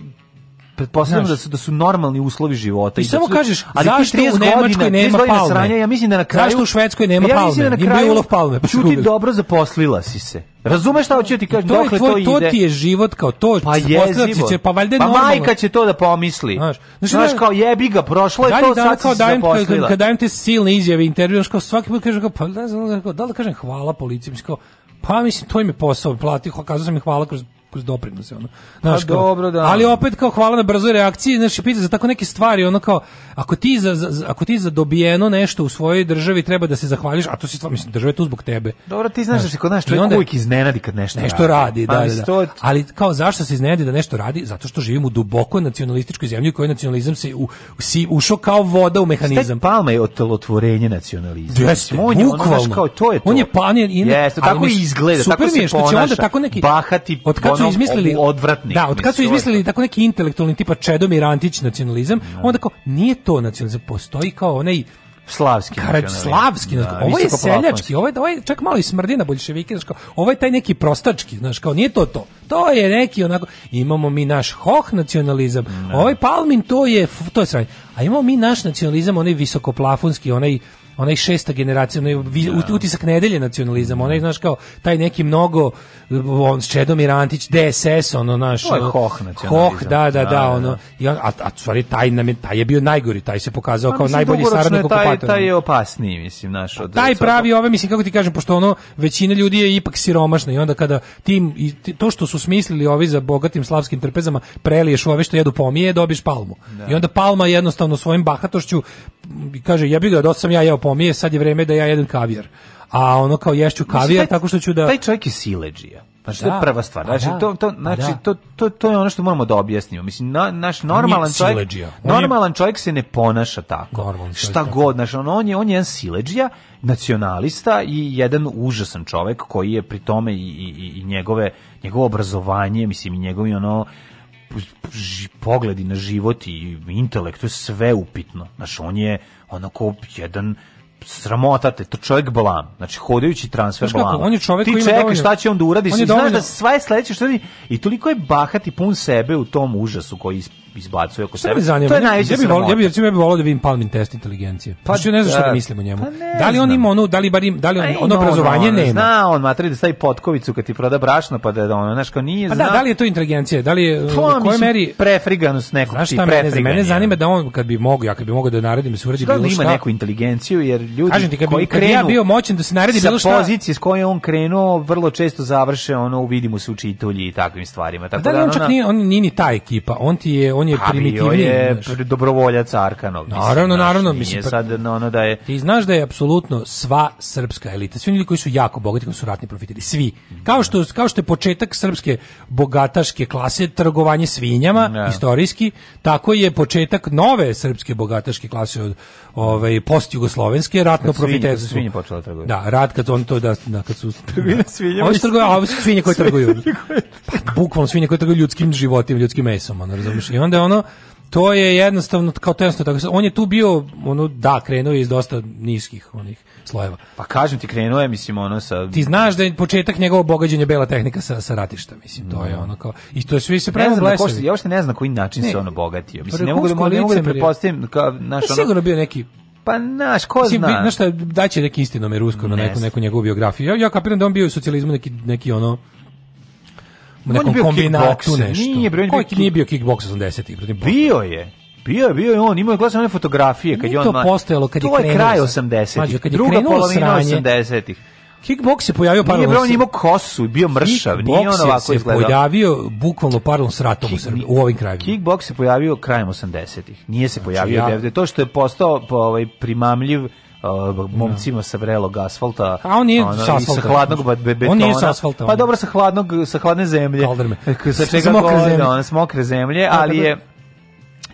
Speaker 3: pretpostavljam da su da su normalni uslovi života
Speaker 2: i, i da samo
Speaker 3: da su,
Speaker 2: kažeš ali da zašto u Nemačkoj nema palme
Speaker 3: sranja, ja mislim da na kraju zašto u Švedskoj
Speaker 2: nema
Speaker 3: ja da palme ja da na kraju, ulov pa čuti dobro zaposlila si se Razumeš šta hoću ti kažem? dokle
Speaker 2: tvoj, to, ide? to ti je život kao to. Pa jezivo. Će,
Speaker 3: pa
Speaker 2: valjda pa normalno.
Speaker 3: majka će to da pomisli. Znaš, znaš, znaš kao jebi ga, prošlo je to, sad kao dajem, zaposlila. Kad,
Speaker 2: kad dajem te silne izjave, intervju, znaš kao svaki put kažem, kao, pa da, da, da, da, kažem hvala policiji, kao, pa mislim, to im je posao, plati, kazao sam im hvala kroz kroz doprinose ono. Pa znaš, kao, dobro, da. Ali opet kao hvala na brzoj reakciji, znači pita za tako neke stvari, ono kao ako ti za, za, ako ti za dobijeno nešto u svojoj državi treba da se zahvališ, a to se stvarno mislim država je tu zbog tebe.
Speaker 3: Dobro, ti znaš, znaš da znači, se kod nas čovjek onda, uvijek iznenadi kad nešto, nešto radi.
Speaker 2: radi
Speaker 3: da,
Speaker 2: pa da, da, Ali kao zašto se iznenadi da nešto radi? Zato što živimo u duboko nacionalističkoj zemlji u kojoj nacionalizam se u, si, ušao kao voda u mehanizam. Stek
Speaker 3: Palma je otelotvorenje nacionalizma. Jeste, on je, bukvalno. Ono, kao, to je to.
Speaker 2: On
Speaker 3: je
Speaker 2: pan,
Speaker 3: je, in, Jeste, tako i izgleda, tako se ponaša. Onda tako neki, bahati, od kad su su izmislili odvratnik.
Speaker 2: Da, od kad su izmislili tako neki intelektualni tipa Čedomir Antić nacionalizam, ja. Da. onda kao nije to nacionalizam, postoji kao onaj slavski Karać, slavski da, ovo je seljački ovo je, ovo je čak malo i smrdi na boljševike znaš, ovo je taj neki prostački znaš kao nije to to to je neki onako imamo mi naš hoh nacionalizam ne. Da. ovaj palmin to je to je sranje a imamo mi naš nacionalizam onaj visokoplafonski onaj onaj šesta generacija, onaj da. utisak nedelje nacionalizam, onaj, znaš, kao taj neki mnogo, on s Čedomir Antić, DSS, ono, naš... To
Speaker 3: Koh hoh Hoh,
Speaker 2: da da, da, da, da, ono, i on, a, a stvari, taj, nam je, taj je bio najgori, taj se pokazao pa kao mislim, najbolji saradnik
Speaker 3: okupatora. Taj, taj je opasniji, mislim, naš...
Speaker 2: Od taj pravi ove, mislim, kako ti kažem, pošto ono, većina ljudi je ipak siromašna i onda kada tim, i to što su smislili ovi za bogatim slavskim trpezama, preliješ ove što jedu pomije, dobiš palmu. Da. I onda palma jednostavno svojim bahatošću kaže, ja bih ga, da sam ja jeo pomije, sad je vreme da ja jedem kavijer. A ono kao ješću kavijar,
Speaker 3: tako
Speaker 2: što ću da...
Speaker 3: Taj čovjek je sileđija. Znači, pa pa da, je prva stvar. Pa znači, da, to, to, znači da. to, to, to je ono što moramo da objasnimo. Mislim, na, naš normalan čovjek, normalan je... čovjek se ne ponaša tako. Normalan Šta čovjek, god, znači, on, on je, on je jedan sileđija, nacionalista i jedan užasan čovjek koji je pri tome i, i, i njegove, njegovo obrazovanje, mislim, i njegovi ono, pogledi na život i intelekt, to je sve upitno. Znaš, on je onako jedan sramota te, to čovjek blam. Znači, hodajući transfer Znaš blam. on je čovjek Ti
Speaker 2: čekaš
Speaker 3: šta će on da uradi, on znaš
Speaker 2: dovoljno.
Speaker 3: da sva
Speaker 2: je
Speaker 3: sledeće što radi. I toliko je bahat i pun sebe u tom užasu koji izbacuje oko sebe. Zanima, to je
Speaker 2: najviše ja bih ja bih recimo ja bih volio da vidim Palmin test inteligencije. Pa što ne znam šta da, da mislim o njemu. Pa da li on ima ono, da li bar im, da li on, pa ono no, obrazovanje no, nema. Zna
Speaker 3: on matri da stavi potkovicu kad ti proda brašno pa da, da ono znaš kao nije
Speaker 2: zna. Pa da, da li je to inteligencija? Da li je to, pa u kojoj meri
Speaker 3: prefriganus nekog znaš, šta,
Speaker 2: mene, mene zanima da on kad bi mogao, ja kad bi mogao da naredim da se uradi bilo šta. Da
Speaker 3: ima neku inteligenciju jer ljudi Kažem ti, kad koji krenu,
Speaker 2: ja bio moćan da se naredi bilo šta. Sa pozicije
Speaker 3: s koje on krenuo vrlo često završe ono vidimo se učitelji i takvim stvarima. Tako da,
Speaker 2: on čak nije on nije ni ta ekipa. On ti je on je pa primitivni. je
Speaker 3: dobrovoljac Arkanov.
Speaker 2: naravno, naravno. Mislim,
Speaker 3: pa sad ono da je...
Speaker 2: Ti znaš da je apsolutno sva srpska elita, svi ljudi koji su jako bogati, koji su ratni profiteri, svi. Kao što, kao što je početak srpske bogataške klase, trgovanje svinjama, ne. Da. istorijski, tako je početak nove srpske bogataške klase od ovaj, post-jugoslovenske, ratno profiterstvo. Svinje
Speaker 3: počela trgovati. Da, rat
Speaker 2: kad on to da, da kad su... Svinje, ovi trguju, a ovi su svinje koje trguju. Pa, bukvalno svinje koje trguju ljudskim životima, ljudskim mesom, ono, razumiješ? I onda onda ono to je jednostavno kao to tako on je tu bio ono da krenuo iz dosta niskih onih slojeva.
Speaker 3: Pa kažem ti krenuo je mislim ono sa
Speaker 2: Ti znaš da je početak njegovog bogađenja bela tehnika sa sa ratišta mislim to je da. ono kao i to je sve
Speaker 3: se
Speaker 2: prema blesavi. Ja
Speaker 3: uopšte ne znam koji način ne, se ono bogatio. Mislim pa ne mogu da ne mogu da pretpostavim kao naš
Speaker 2: pa ono. Sigurno bio neki
Speaker 3: pa naš, ko Mislim, zna? Znaš
Speaker 2: šta, daće neki istinomer rusko na neku, neku njegovu biografiju. Ja, ja kapiram da on bio u socijalizmu neki, neki ono u nekom kombinatu nešto. Nije, bre, Koji nije bio kickboks 80-ih?
Speaker 3: Bio je. Bio je, bio je on, imao je glasne fotografije kad je on. To postojalo
Speaker 2: kad je krenuo. To
Speaker 3: je
Speaker 2: kraj
Speaker 3: 80-ih. Kad
Speaker 2: je
Speaker 3: druga polovina 80-ih.
Speaker 2: Kickboks se pojavio par. Nije
Speaker 3: bre, on imao kosu, bio mršav, nije on ovako
Speaker 2: izgledao. se pojavio bukvalno paralelno s ratom Kick, u, Srbiji, u ovim krajevima. Kickboks
Speaker 3: se pojavio krajem 80-ih. Nije se znači, pojavio ja, devde. To što je postao po, ovaj primamljiv uh, momcima sa vrelog asfalta. A on nije ono, sa asfalta. Sa hladnog betona. On nije sa asfalta. Pa dobro, sa hladnog, sa hladne zemlje. Kalderme. Sa čega mokre zemlje. Ona, s mokre zemlje, ali je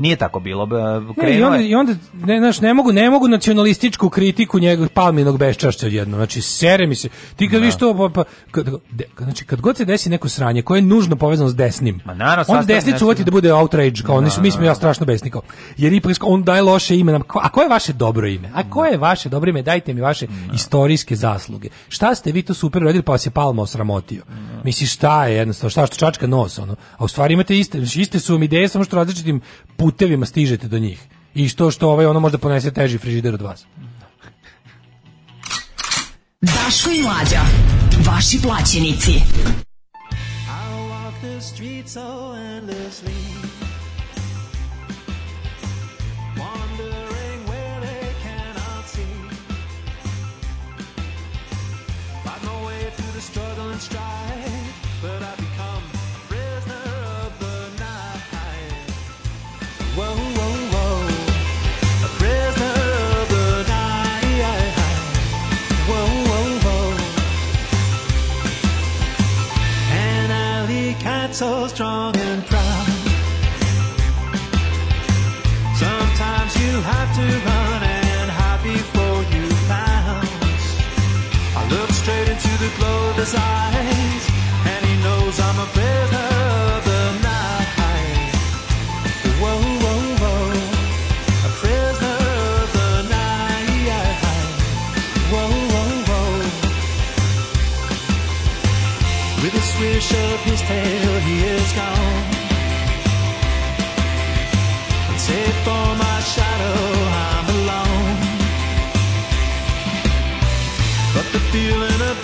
Speaker 3: Nije tako bilo.
Speaker 2: Krenuo i onda, i
Speaker 3: onda
Speaker 2: ne, znaš, ne mogu, ne mogu nacionalističku kritiku njegovog palminog beščašća odjedno. Znači, sere mi se. Ti kad da. viš to, pa, pa, kad, de, znači, kad god se desi neko sranje koje je nužno povezano s desnim, Ma, naravno, on desnicu uvati da bude outrage, kao oni su, mi smo ja da, da. strašno besni, kao, jer ipak on daje loše ime. Nam, a koje je vaše dobro ime? A koje je vaše dobro ime? Dajte mi vaše istorijske zasluge. Šta ste vi to super radili pa vas je Palma osramotio? Misliš, šta je jednostavno, šta što čačka nos, ono. A u stvari imate iste, iste su vam ideje, samo što različitim putem putevima stižete do njih. I što što ovaj ono možda ponese teži frižider od vas. Daško i Mlađa, vaši plaćenici. I walk the streets of so strong and proud. Sometimes you have to run and hide before you bounce. I look straight into the glow of his eyes, and he knows I'm a prisoner. of his tail he is gone. And for my shadow, I'm alone. But the feeling of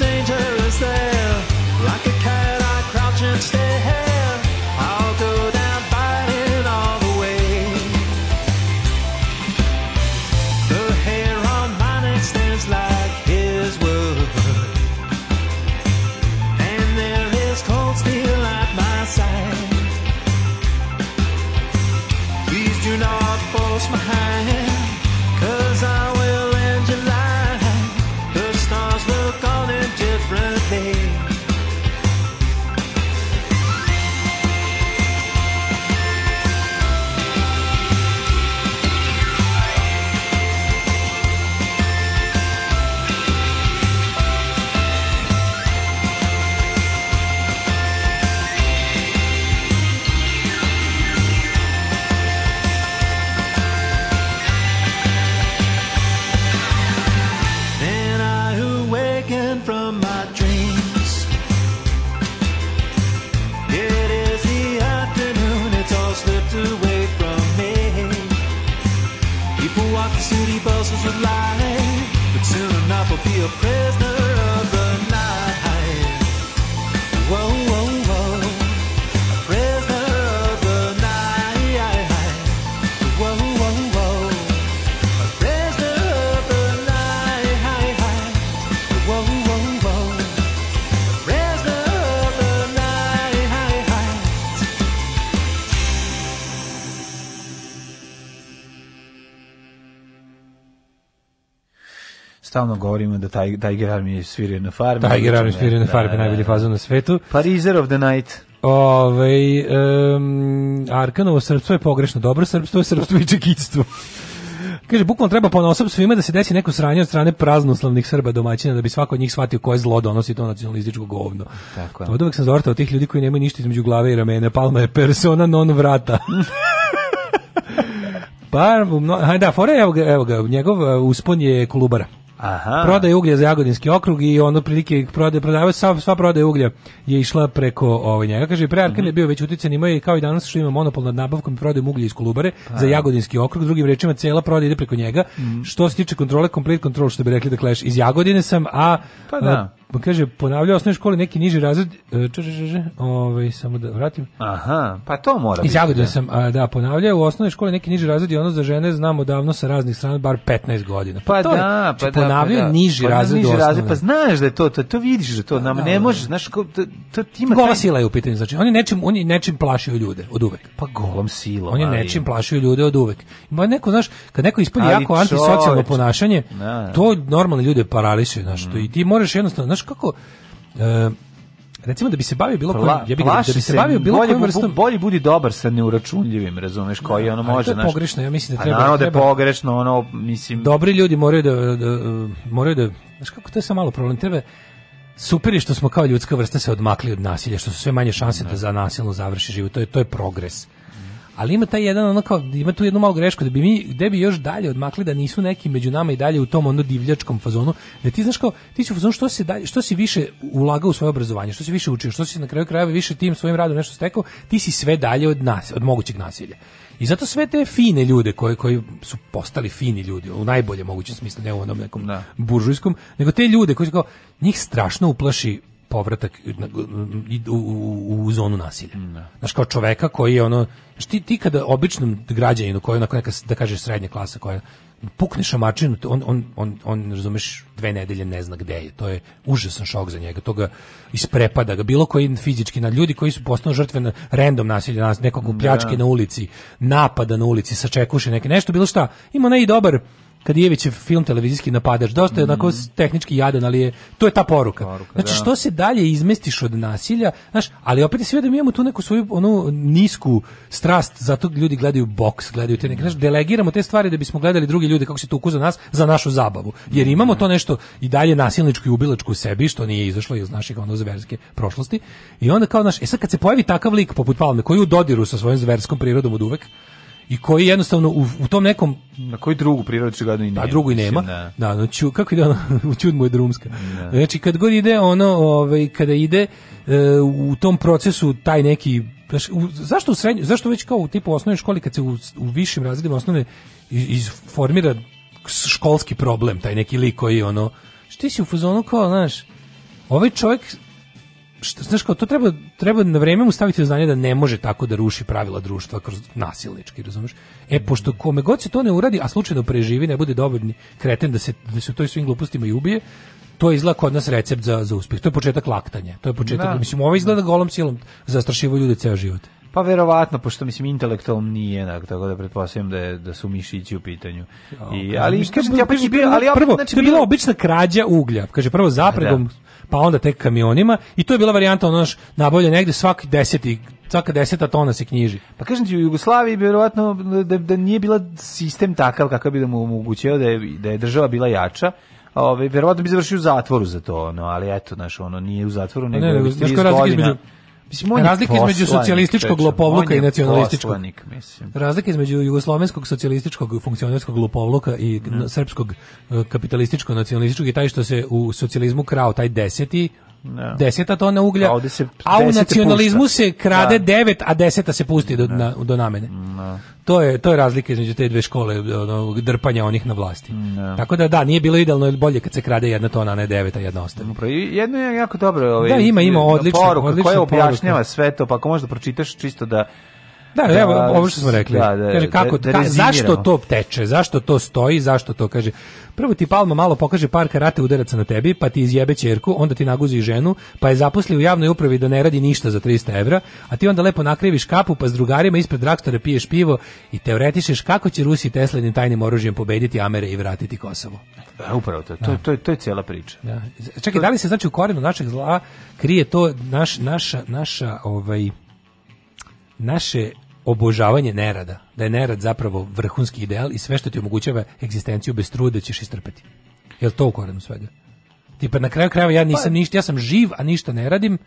Speaker 3: be a prisoner. stalno govorimo da taj Tiger Army
Speaker 2: sviraju na farmi. Tiger Army sviraju na da, farmi, da, najbolji da. fazon na svetu.
Speaker 3: Pariser of the night.
Speaker 2: Ove, ovaj, um, Arkanovo srpstvo je pogrešno dobro, srpstvo je srpstvo i čekitstvo. Kaže, bukvalno treba ponosob svima da se desi neko sranje od strane praznoslavnih Srba domaćina, da bi svako od njih shvatio koje zlo donosi to nacionalističko govno. Tako je. Od uvek sam zavrtao tih ljudi koji nemaju ništa između glave i ramena. Palma je persona non vrata. Bar, pa, no, da, je, evo ga, evo ga, njegov e, uspon je kolubara. Aha. Prodaje uglja za Jagodinski okrug i ono prilike prodaje prodaje sva sva prodaje uglja je išla preko ovaj njega. Kaže pre Arkan je mhm. bio već utican imao i kao i danas što ima monopol nad nabavkom i prodajom uglja iz Kolubare Aha. za pa, da. Jagodinski okrug. Drugim rečima cela prodaja ide preko njega. Mm Što se tiče kontrole, complete control što bi rekli da Clash iz Jagodine sam, a
Speaker 3: pa da. A, pa
Speaker 2: kaže ponavljao osnovne škole neki niži razred čže ovaj samo da vratim
Speaker 3: aha pa to mora iz Jagodine
Speaker 2: da. sam a, da ponavljao u osnovnoj školi neki niži razred i ono za žene znamo davno sa raznih strana bar 15 godina
Speaker 3: pa, pa to da pa, znači, da, pa da. ponavljao da,
Speaker 2: niži pa razred niži razred
Speaker 3: pa znaš da je to to, to vidiš da to nam ne možeš znaš ko, to, to ima gola taj...
Speaker 2: sila je u pitanju znači oni nečim oni nečim plašio ljude od uvek
Speaker 3: pa golom silom oni
Speaker 2: nečim plašio ljude od uvek ima neko znaš kad neko ispolji jako antisocijalno ponašanje to normalne ljude parališe znači i ti možeš jednostavno znaš kako e, recimo da bi se bavio bilo kojim, ja bih da
Speaker 3: bi se bavio bilo kojim vrstom, bolji budi dobar sa neuračunljivim, razumeš, koji da, ono može,
Speaker 2: znači. To je pogrešno, ja mislim da treba. A
Speaker 3: da je pogrešno, ono, mislim.
Speaker 2: Dobri ljudi moraju da, da, da moraju da, znaš kako to je samo malo problem tebe. Super je što smo kao ljudska vrsta se odmakli od nasilja, što su sve manje šanse ne. da za nasilno završi život. To je to je progres ali ima taj jedan ono kao, ima tu jednu malu grešku da bi mi gde bi još dalje odmakli da nisu neki među nama i dalje u tom ono divljačkom fazonu da ti znaš kao ti si u fazonu što se dalje što si više ulagao u svoje obrazovanje što si više učio što si na kraju krajeva više tim svojim radom nešto stekao ti si sve dalje od nas od mogućeg nasilja i zato sve te fine ljude koji koji su postali fini ljudi u najboljem mogućem smislu ne u onom nekom da. buržujskom nego te ljude koji kao njih strašno uplaši povratak u, u, u zonu nasilja. Da. Znaš, kao čoveka koji je ono, znaš, ti, ti kada običnom građaninu, koji je onako neka, da kažeš, srednja klasa, koja pukne šamačinu, on, on, on, on, razumeš, dve nedelje ne zna gde je. To je užasan šok za njega. To ga isprepada ga. Bilo koji fizički na ljudi koji su postano žrtve na random nasilja, nas, nekog pljačke da. na ulici, napada na ulici, sačekuše neke, nešto, bilo šta. Ima onaj dobar, Kadijevićev film televizijski napadač. Dosta je mhm. onako tehnički jadan, ali je, to je ta poruka. poruka da. znači, da. što se dalje izmestiš od nasilja, znaš, ali opet je sve da mi imamo tu neku svoju onu nisku strast, zato ljudi gledaju boks, gledaju te neke, znaš, delegiramo te stvari da bismo gledali drugi ljude kako se tuku za nas, za našu zabavu. Jer imamo to nešto i dalje nasilničko i ubilačko u sebi, što nije izašlo iz naših ono zverske prošlosti. I onda kao, znaš, e sad kad se pojavi takav lik poput Palme, koji u dodiru sa svojom zverskom prirodom od uvek, i koji jednostavno u, u tom nekom
Speaker 3: na koji pa drugu prirodu čega i nema. A
Speaker 2: da. drugu nema. Mislim, da, no, ču, kako ide ono, u čud mu je drumska. Da. Znači kad god ide ono, ovaj kada ide e, u tom procesu taj neki znaš, u, zašto u srednju, zašto već kao u tipu osnovnoj školi kad se u, u višim razredima osnovne formira školski problem, taj neki lik koji ono što ti si u fazonu kao, znaš, ovaj čovjek što, znaš kao, to treba, treba na vreme mu staviti u znanje da ne može tako da ruši pravila društva kroz nasilnički, razumiješ? E, pošto kome god se to ne uradi, a slučajno preživi, ne bude dovoljni kreten da se, da se u toj svim glupostima i ubije, to je izgleda kod nas recept za, za uspjeh. To je početak laktanja. To je početak, da. mislim, ovo izgleda da. golom silom zastrašivo ljude ceo život.
Speaker 3: Pa verovatno, pošto mislim intelektualno nije jednak, tako da pretpostavljam da, je, da su mišići u pitanju. I, ali, kažem,
Speaker 2: ja, pa, prvo, znači, to je bila obična krađa uglja. Kaže, prvo zapregom, da pa onda tek kamionima i to je bila varijanta ono naš nabolje negde svaki deseti svaka 10 tona se knjiži.
Speaker 3: Pa kažem ti, u Jugoslaviji vjerovatno da, da nije bila sistem takav kakav bi da mu omogućio da je, da je država bila jača, Ove, ovaj, verovatno bi završio u zatvoru za to, no ali eto, naš ono, nije u zatvoru, pa nego ne, ne, je 30 godina. Između
Speaker 2: Mislim, on Razlika između socijalističkog lopovluka i nacionalističkog. mislim. Razlika između jugoslovenskog socijalističkog funkcionerskog lopovluka i mm. srpskog e, kapitalističko nacionalističkog je taj što se u socijalizmu krao taj deseti, no. Da. deseta tona uglja, a, da se a u nacionalizmu pušta. se da. krade da. devet, a deseta se pusti do, no. na, do namene. No. To je to je razlika između te dve škole ono, drpanja onih na vlasti. Tako da da, nije bilo idealno, bolje kad se krade jedna tona, a ne deveta, jedna ostaje.
Speaker 3: Jedno je jako dobro. Ovaj, da, ima, ima odlično, poruka, odlično koja objašnjava poruka. sve to, pa ako možda pročitaš čisto da
Speaker 2: Da, da, evo ovo što smo rekli. Da, da, kaže da, kako da, da zašto to teče? Zašto to stoji? Zašto to kaže? Prvo ti Palma malo pokaže par karate udaraca na tebi, pa ti izjebe ćerku, onda ti naguzi ženu, pa je zaposli u javnoj upravi da ne radi ništa za 300 evra, a ti onda lepo nakriviš kapu, pa s drugarima ispred raktore piješ pivo i teoretišeš kako će Rusi Teslenim tajnim oružjem pobediti Amere i vratiti Kosovo.
Speaker 3: Da, upravo to. To, da. to, to je cijela priča.
Speaker 2: Da. Čekaj, da li se znači u korenu našeg zla krije to naš, naša, naša, ovaj, naše obožavanje nerada, da je nerad zapravo vrhunski ideal i sve što ti omogućava egzistenciju bez truda ćeš istrpeti. Jel to u korenu svega? Tipa na kraju krajeva ja pa- nisam pa, ništa, ja sam živ, a ništa ne radim.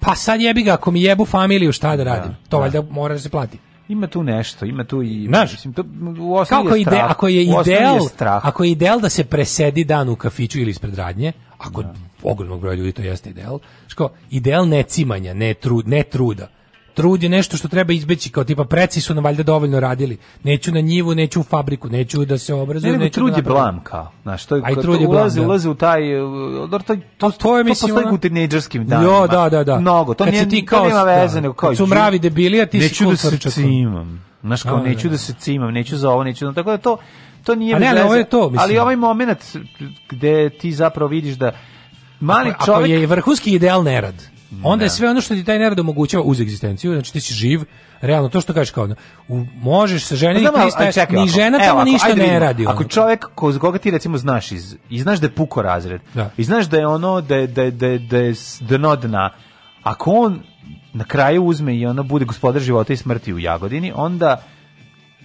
Speaker 2: Pa sad jebi ga, ako mi jebu familiju, šta da, da radim? Da, to da. valjda mora da se plati.
Speaker 3: Ima tu nešto, ima tu i Znaš, mislim to u kako je ide, strah, ako
Speaker 2: je
Speaker 3: ideal, je strah.
Speaker 2: ako je ideal da se presedi dan u kafiću ili ispred radnje, ako da. ogromnog broja ljudi to jeste ideal. Što ideal ne cimanja, ne trud, ne truda trud je nešto što treba izbeći kao tipa preci su nam valjda dovoljno radili. Neću na njivu, neću u fabriku, neću da se obrazujem ne, neću. Da trud je
Speaker 3: blam kao, znaš, to je Aj, trud je ulazi, da. ulazi u taj e, to to, to je mislim to u tinejdžerskim
Speaker 2: danima. Jo, da, da, da. Mnogo, to
Speaker 3: nije kao nema veze, da. nego kao.
Speaker 2: Su mravi debili, a ti neću
Speaker 3: si kulturčak. Znaš, kao, neću da se cimam, neću za ovo, neću, tako da to, to nije ne, ne, ovo je to, mislim. Ali ovaj momenat gde ti zapravo vidiš da mali čovjek...
Speaker 2: je vrhunski ideal nerad, Mm, onda je da. sve ono što ti taj nerad omogućava uz egzistenciju, znači ti si živ, realno to što kažeš kao u, možeš se ženiti pa znam, ali, čekaj, ni žena evo, tamo ništa ne vidimo, radi. Ono.
Speaker 3: Ako čovjek ko koga ti recimo znaš iz i znaš da je puko razred da. i znaš da je ono da je, da je, da je, da je dno dna, ako on na kraju uzme i ona bude gospodar života i smrti u Jagodini, onda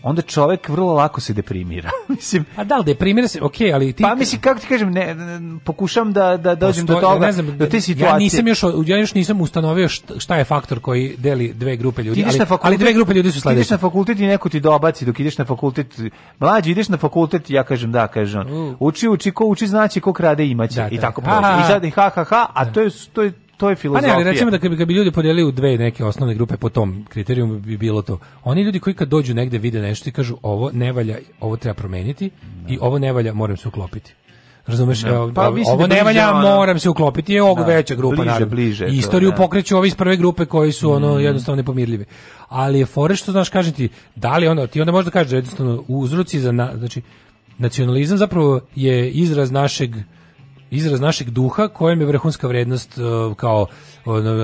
Speaker 3: onda čovjek vrlo lako se deprimira. mislim,
Speaker 2: a da li deprimira se? Okej, okay, ali ti
Speaker 3: Pa mislim kako ti kažem, ne, ne pokušam da da dođem Postoji, do toga, ne znam, do te situacije.
Speaker 2: Ja nisam još ja još nisam ustanovio šta je faktor koji deli dve grupe ljudi, ali, fakultet, ali dve grupe ljudi su sledeće. Ideš na
Speaker 3: fakultet i neko ti dobaci dok ideš na fakultet. Mlađi ideš na fakultet, ja kažem da, kaže on. Uči, uči, ko uči znači ko krađe imaće da, i da. tako prođe. I sad ha ha ha, a da. to je to je to je filozofija. Pa ne,
Speaker 2: ali recimo da kad bi, ljudi podelili u dve neke osnovne grupe po tom kriterijumu bi bilo to. Oni ljudi koji kad dođu negde vide nešto i kažu ovo ne valja, ovo treba promeniti da. i ovo ne valja, moram se uklopiti. Razumeš, da. pa, ovo da ne valja, ona... moram se uklopiti, je ovo da, veća grupa. Bliže, naravno. bliže. Istoriju to, da. pokreću ovi iz prve grupe koji su ono mm -hmm. jednostavno nepomirljivi. Ali je fore što, znaš, kažem ti, da li onda, ti onda možda kažeš da jednostavno uzroci za, na, znači, nacionalizam zapravo je izraz našeg izraz našeg duha kojem je vrhunska vrednost e, kao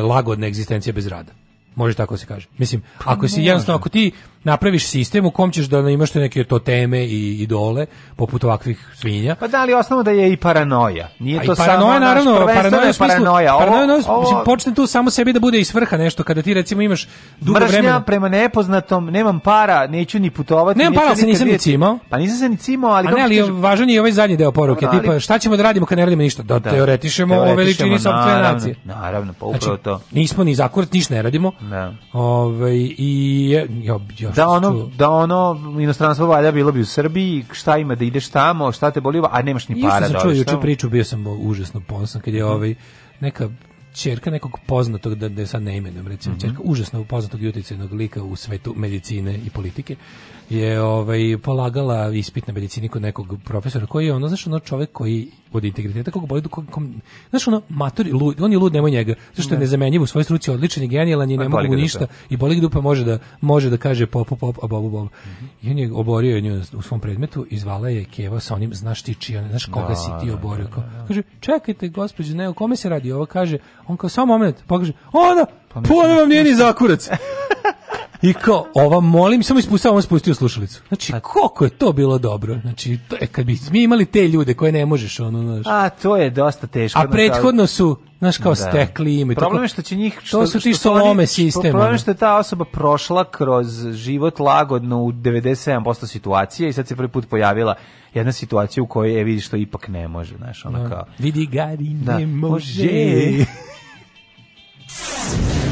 Speaker 2: lagodna egzistencija bez rada. Može tako da se kaže. Mislim, pa ako si jednostavno, ako ti napraviš sistem u kom ćeš da imaš te neke to teme i idole, poput ovakvih svinja.
Speaker 3: Pa da ali osnovno da je i paranoja? Nije to i paranoja, naravno, paranoja je smislu, paranoja. Ovo, paranoja ovo, mislim,
Speaker 2: počne tu samo sebi da bude i svrha nešto, kada ti recimo imaš dugo mržnja vremena.
Speaker 3: prema nepoznatom, nemam para, neću ni putovati.
Speaker 2: Nemam para, se nisam ni cimao.
Speaker 3: Pa nisam se ni cimao, ali...
Speaker 2: A ne, ali kažu... važan je i ovaj zadnji deo poruke, no, tipa šta ćemo da radimo kad ne radimo ništa? Da, da teoretišemo, teoretišemo o veličini naravno, nacije.
Speaker 3: Naravno, pa znači, upravo znači,
Speaker 2: to. Nismo ni zakurat, ništa ne radimo Da. Ove, ovaj, i, ja,
Speaker 3: ja, da, ono, čuo. da ono inostranstvo valja bilo bi u Srbiji, šta ima da ideš tamo, šta te boliva, a nemaš ni para. Isto sam
Speaker 2: da
Speaker 3: čuo juče
Speaker 2: priču, bio sam užasno ponosan kad je mhm. ovaj, neka čerka nekog poznatog da, da sad ne imenujem recimo mm -hmm. čerka užasno poznatog i uticajnog lika u svetu medicine i politike je ovaj polagala ispit na medicini kod nekog profesora koji je ono znači ono čovjek koji od integriteta kog boli kog, kom, znaš ono matori lud on je lud nemoj njega zato što je nezamenjiv u svojoj struci odličan i genijalan i pa ne mogu da ništa da. i boli dupa da može da može da kaže pop pop pop a bobu bob mm -hmm. i on je oborio nju u svom predmetu izvala je Keva sa onim znaš ti čija znaš koga da, si ti oborio da, da, kaže čekajte gospodine ne o kome se radi ovo kaže on kao samo moment pa kaže ona pa vam nije ni zakurac I kao, ova, molim, samo ispustio, on spustio slušalicu. Znači, pa- koliko je to bilo dobro? Znači, to je, kad bi mi imali te ljude koje ne možeš, ono, znaš. A,
Speaker 3: to je dosta teško.
Speaker 2: A prethodno su, znaš, kao da. stekli ime.
Speaker 3: Problem je što će njih... Što, to
Speaker 2: su ti solome sistema. Problem je da.
Speaker 3: što je ta osoba prošla kroz život lagodno u 97% situacije i sad se prvi put pojavila jedna situacija u kojoj je vidi što ipak ne može, znaš, ono da. kao... Vidi, Gari,
Speaker 2: da. ne da. može. može.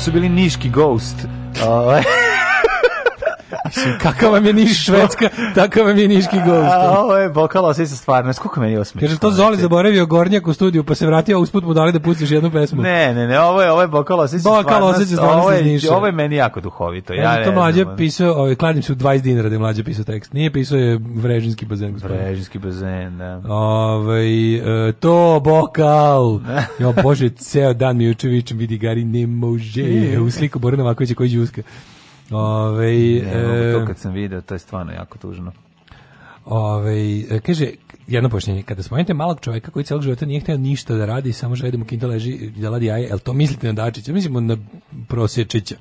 Speaker 2: su bili niški ghost. Ovaj, Kakav vam je Niš Švedska, takav vam je Niški Ghost. A, ovo je bokalo svi se stvarno, skuko meni je osmešno. Kaže, to Zoli zaboravio Gornjak u studiju, pa se vratio, a usput mu dali da pustiš jednu pesmu. Ne, ne, ne, ovo je, ovo je bokalo svi se Bokalo stvarno ovo je, ovo je meni jako duhovito. Ja, ja to mlađe pisao, ovaj, kladim se u 20 dinara da je mlađe pisao tekst. Nije pisao je Vrežinski bazen. Vrežinski bazen, da. Ove, ovaj, to bokal. jo, Bože, ceo dan mi juče vidi Gari, ne može. U sliku Borna Makovića koji džuska. Ove, ne, e, to kad sam video, to je stvarno jako tužno. Ove, e, kaže, jedno pojašnjenje, kada spomenete malog čoveka koji celog života nije htio ništa da radi, samo želi da mu kinta leži da ladi jaje, jel to mislite na Dačića? Mislimo na Prosječića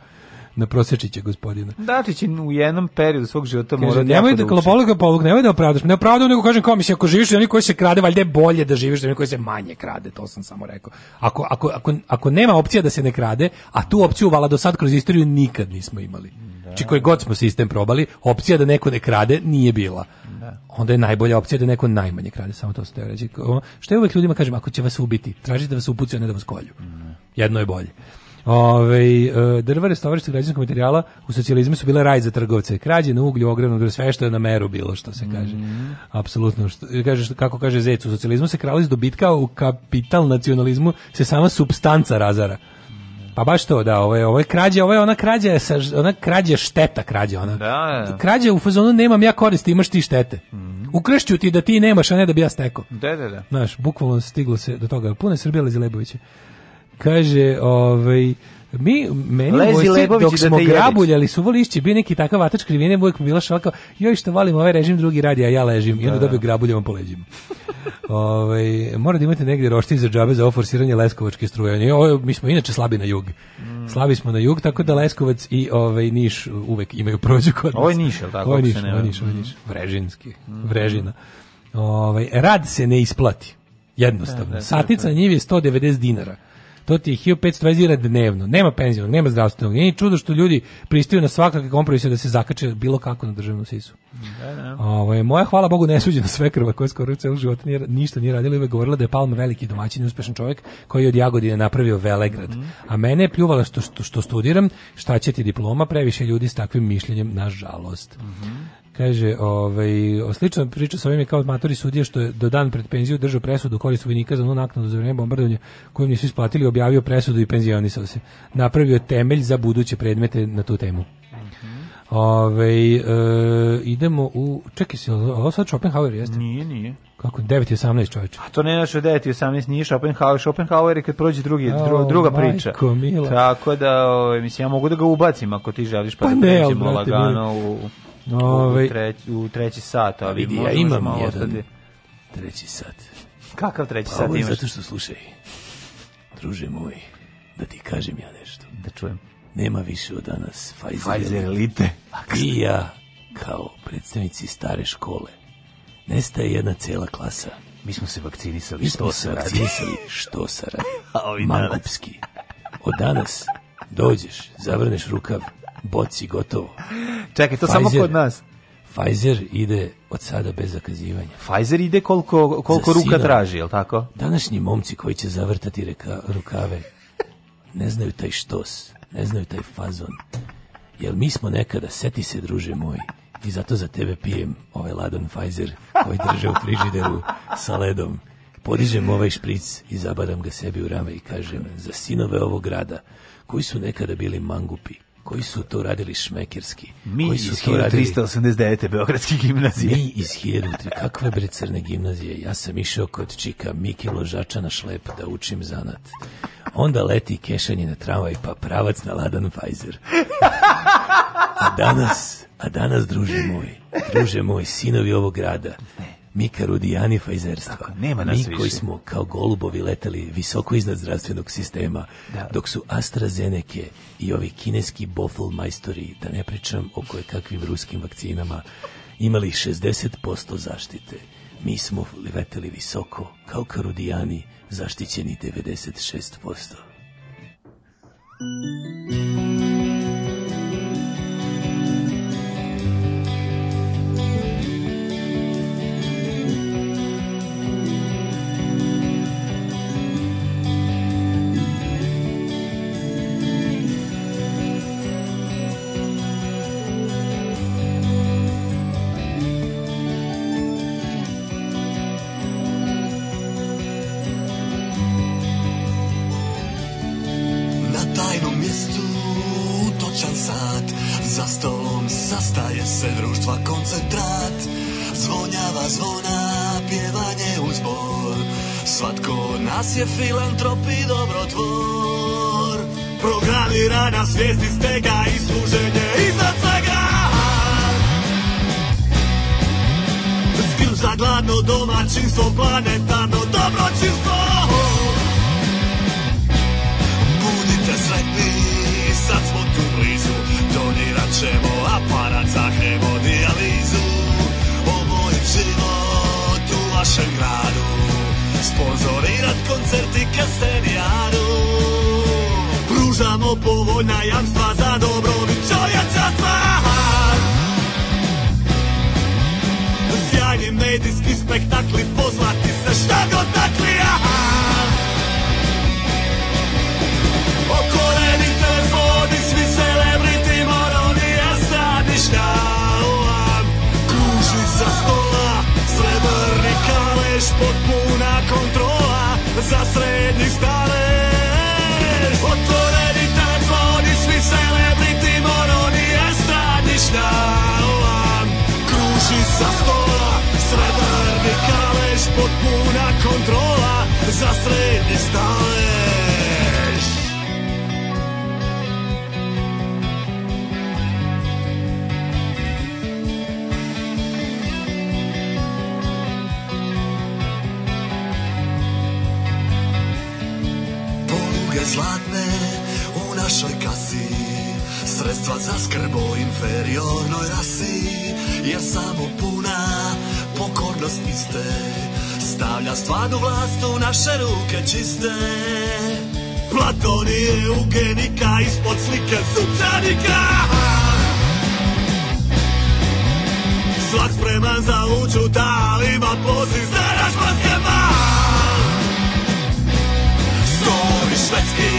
Speaker 2: na prosečiće gospodina. Dačić je u jednom periodu svog života Kaže, mora da nemoj da kalopoluga da polog, nemoj da opravdaš, ne opravdaš, nego kažem kao mislim ako živiš oni koji se krade, valjda je bolje da živiš oni koji se manje krade, to sam samo rekao. Ako, ako, ako, ako nema opcija da se ne krade, a tu opciju vala do sad kroz istoriju nikad nismo imali. Da. Znači koji god smo sistem probali, opcija da neko ne krade nije bila. Da. Onda je najbolja opcija da neko najmanje krade, samo to ste reći. Znači, što je uvek ljudima kažem, ako će vas ubiti, tražite da vas upucaju, a ne da vas kolju. Jedno je bolje. Ove, e, drva restaurišta građanskog materijala u socijalizmu su bile raj za trgovce. Krađe na uglju, ogromno, sve što je na meru bilo, što se kaže. Mm. Apsolutno. Što, kaže, kako kaže Zec, u socijalizmu se krali iz dobitka, u kapital nacionalizmu se sama substanca razara. Pa baš to, da, ovo je, ovo je krađa, ovo je ona krađa, ona krađa šteta krađa, ona. Da, da, da. Krađa u fazonu nemam ja koristi, imaš ti štete. Mm. Ukršću ti da ti nemaš, a ne da bi ja stekao. Da, da, da. Znaš, bukvalno stiglo se do toga. Pune Srbije Lezi Lebovića. Kaže, ovaj, mi, meni Lezi vojse, dok da smo da grabuljali su volišći, bi neki takav atač krivine, bojk mi bila šalka, joj što volim ovaj režim, drugi radi, a ja ležim. I onda da, dobio da. grabuljavom po leđima. Ove, ovaj, mora da imate negdje roštilj za džabe za oforsiranje leskovačke struje. Ovo, mi smo inače slabi na jug. Mm. Slabi smo na jug, tako da Leskovac i ovaj Niš uvek imaju prođu kod nas. Ovo je Niš, je tako? Ovo je Niš, ovo je Niš, ovo je Niš. Vrežinski, mm. Vrežina. Ove, ovaj, rad se ne isplati. Jednostavno. satica na njivi je 190 dinara to ti je 1520 dnevno. Nema penzionog, nema zdravstvenog. Nije čudo što ljudi pristaju na svakakve kompromise da se zakače bilo kako na državnu sisu. Da, da. Ovo, moja, hvala Bogu, nesuđena svekrva koja skoro celo život nije, ništa nije radila i govorila da je Palma veliki domaćin i uspešan čovjek koji je od Jagodine napravio Velegrad. Mm -hmm. A mene je pljuvala što, što, što, studiram, šta će ti diploma, previše ljudi s takvim mišljenjem, nažalost. Mm -hmm. Kaže, ovaj, slična priča sa ovim je kao matori sudija što je do dan pred penziju držao presudu korist vojnika za onu naknadu za vreme bombardovanja koju nisu isplatili, objavio presudu i penzionisao se. Napravio temelj za buduće predmete na tu temu. Mhm. Ove, ovaj, e, idemo u... Čekaj, si ovo sad Schopenhauer jeste? Nije, nije. Kako? 9.18 čoveče. A to ne naš 9.18, nije Schopenhauer. Schopenhauer je kad prođe drugi, oh, dru, druga majko, priča. Mila. Tako da, o, ovaj, mislim, ja mogu da ga ubacim ako ti želiš, pa, pa da ne, pređemo lagano u... Ove, u, treći, u treći sat, ali pa vidi, ja imam možda jedan ostati. treći sat. Kakav treći pa sat imaš? Zato što slušaj, druže moj, da ti kažem ja nešto. Da čujem. Nema više od danas Pfizer elite.
Speaker 9: I ja, kao predstavnici stare škole, nestaje jedna cela klasa. Mi smo se vakcinisali, Mi smo se vakcinisali, što se radi? Mangupski. Od danas dođeš, zavrneš rukav, boci gotovo. Čekaj, to Pfizer, samo kod nas. Pfizer ide od sada bez zakazivanja. Pfizer ide koliko, koliko ruka sila, traži, je li tako? Današnji momci koji će zavrtati reka, rukave ne znaju taj štos, ne znaju taj fazon. Jer mi smo nekada, seti se druže moj, i zato za tebe pijem ovaj ladan Pfizer koji drže u frižideru sa ledom. Podižem ovaj špric i zabadam ga sebi u rame i kažem za sinove ovog grada koji su nekada bili mangupi, koji su to radili šmekerski. Mi koji su iz 1389. Beogradske gimnazije. Mi iz 1300, kakve bre crne gimnazije. Ja sam išao kod čika Miki Ložača na šlep da učim zanat. Onda leti kešanje na tramvaj pa pravac na ladan Pfizer. A danas, a danas, druže moj, druže moj, sinovi ovog grada, Mika Rudijani fajzerstva. Tako, nema nas Mi više. koji smo kao golubovi leteli visoko iznad zdravstvenog sistema, da. dok su AstraZeneca i ovi kineski bofl majstori, da ne pričam o koje kakvim ruskim vakcinama, imali 60% zaštite. Mi smo leteli visoko, kao Karudijani, zaštićeni 96%. svijest iz tega i služenje iznad svega Skrb za gladno domaćinstvo, planetarno dobročinstvo Budite sretni, sad smo tu blizu Donirat ćemo aparat za hemodijalizu Obojim život u vašem gradu Sponzorirat koncerti kaseni samo povoljna jamstva za dobrobit čovječanstva Sjajni medijski spektakli pozlati se šta god dakli kontrola za srednji stalež Poluge zlatne u našoj kasi Sredstva za skrbo inferiornoj rasi Jer samo puna pokornost iste Stavlja stvarnu vlast u naše ruke čiste Platonije, Eugenika, ispod slike Sucanika Svak spreman za uđu, da li ima poziv za naš basketbal Stovi švedski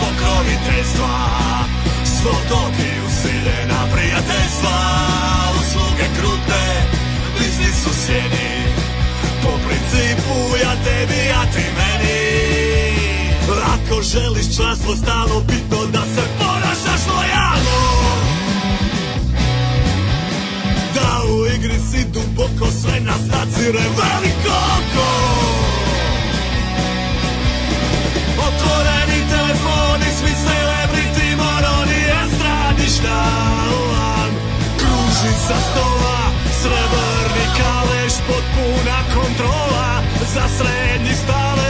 Speaker 9: pokroviteljstva Svo dobi usiljena prijateljstva Usluge krutne, biznis u ja tebi, a ti meni Ako želiš članstvo stalno bitno da se ponašaš lojalno Da u igri si duboko sve nas nadzire veliko oko Otvoreni telefoni, svi celebrity, moroni, estradišta Kruži sa stola, srebrni kaleš, potpuna kontrola za srednji stave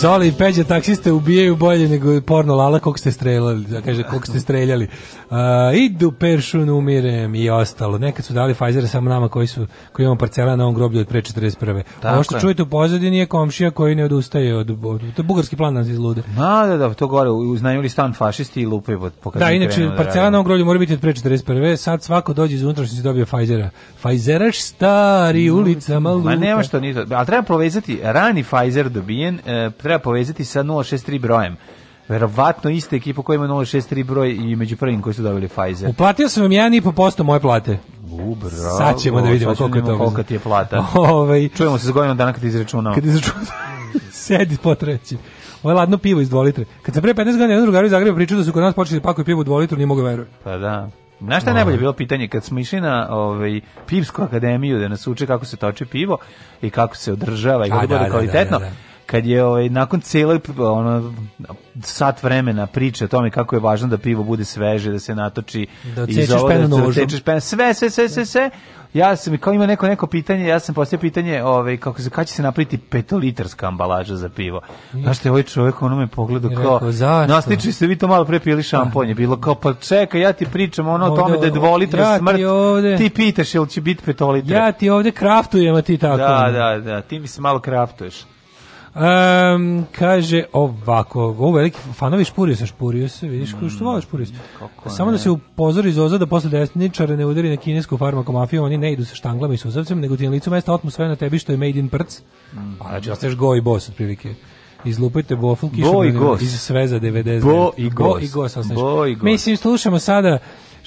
Speaker 2: Zoli i Peđa taksiste ubijaju bolje nego porno lala kog ste streljali, da kaže kog ste streljali. Uh, idu Peršun umirem i ostalo. Nekad su dali Pfizer samo nama koji su koji imamo parcela na ovom groblju od pre 41. Tako Ovo što je. čujete u pozadini je komšija koji ne odustaje od, od to je bugarski plan nas izlude.
Speaker 3: Ma da da, to gore uznajmili stan fašisti i lupaju
Speaker 2: pod Da, inače da parcela na ovom groblju mora biti od pre 41. Sad svako dođe iz unutrašnjosti dobije Pfizera. Pfizeraš stari mm. ulica lupa. Ma
Speaker 3: nema što ni to. Al treba provezati rani Pfizer dobijen, e, treba povezati sa 063 brojem. Verovatno iste ekipa koja ima 063 broj i među prvim koji su dobili Pfizer.
Speaker 2: Uplatio sam vam 1,5% moje plate.
Speaker 3: Ubra.
Speaker 2: Sad ćemo da vidimo koliko,
Speaker 3: to koliko ti je plata.
Speaker 2: Ove, ovaj.
Speaker 3: Čujemo se za godinu dana kad izračunamo.
Speaker 2: Kad izračunamo. Sedi potreći. Ovo je ladno pivo iz 2 litre. Kad sam pre 15 godina jedan drugar iz Zagreba pričao da su kod nas počeli da pakuju pivo u 2 litru, nije mogu verovati.
Speaker 3: Pa da. Znaš šta je ovaj. najbolje bilo pitanje? Kad smo išli na ovaj, pivsku akademiju da nas uče kako se toče pivo i kako se održava i kako da, bude da, kvalitetno, da, da, da, kad je ovaj nakon cele ono sat vremena priče o tome kako je važno da pivo bude sveže, da se natoči i da se ovog, da tečeš pen, sve, sve, sve, sve, sve. Ja sam kao ima neko neko pitanje, ja sam postavio pitanje, ovaj kako se kaže se napraviti petolitarska ambalaža za pivo. Znaš te ovaj čovjek ono me kao nastiči se vi to malo pre pili šamponje, bilo kao pa čekaj, ja ti pričam ono o tome da je dvolitra ja smrt. Ti,
Speaker 2: ovde,
Speaker 3: ti pitaš jel će biti petolitra.
Speaker 2: Ja ti ovde kraftujem, a ti tako.
Speaker 3: Da, da, da, ti mi se malo kraftuješ.
Speaker 2: Um, kaže ovako, ovo veliki fanovi Špuriusa, Špurius, vidiš mm, što hmm, voliš Špurius. Pa samo da se upozori Zoza da posle desničara ne udari na kinesku farmakomafiju, oni ne idu sa štanglama i suzavcem, nego ti na licu mesta otmu sve na tebi što je made in prc. Mm. Pa znači, ostaješ go i boss otprilike. Izlupajte bofl kišu da iz sve za 90. Bo i gos. Bo i gos. Bo i gos. Mislim, slušamo sada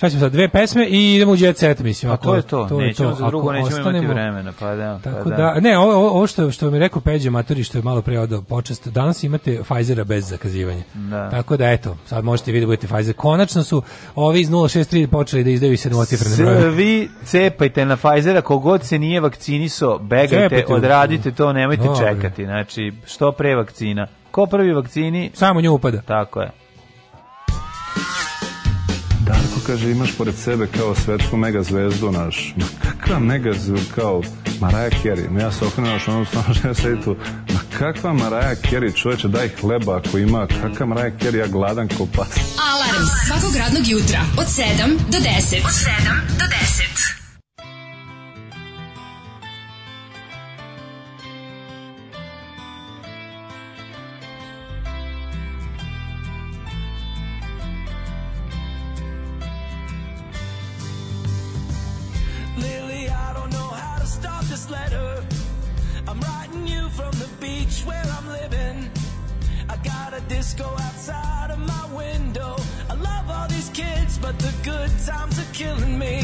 Speaker 2: Šta ćemo sad, dve pesme i idemo u jet set, mislim.
Speaker 3: A to je to, to nećemo je to. za drugo, ako nećemo ostanemo, imati vremena, pa da. Tako pa da. da,
Speaker 2: ne, ovo, ovo što, što mi rekao Peđa Maturi, što je malo pre odao počest, danas imate Pfizera bez zakazivanja. Da. Tako da, eto, sad možete vidjeti da budete Pfizer. Konačno su ovi iz 063 počeli da izdaju se novocifrene broje.
Speaker 3: Svi cepajte na Pfizera, kogod se nije vakciniso, begajte, cepajte, odradite to, nemojte Dobre. čekati. Znači, što pre vakcina. Ko prvi vakcini...
Speaker 2: Samo nju upada.
Speaker 3: Tako je.
Speaker 10: Darko kaže, imaš pored sebe kao svetsku megazvezdu naš. Ma kakva megazvezdu kao Maraja Kerry? Ma ja se okrenuo što ono stano žena sedi tu. Ma kakva Maraja Kerry? Čoveče, daj hleba ako ima. Kakva Maraja Kerry? Ja gladan kao pas.
Speaker 9: Alarm svakog radnog jutra od 7 do
Speaker 11: 10. Od 7 do 10. disco outside of my window. I love all these kids, but the good times are killing me.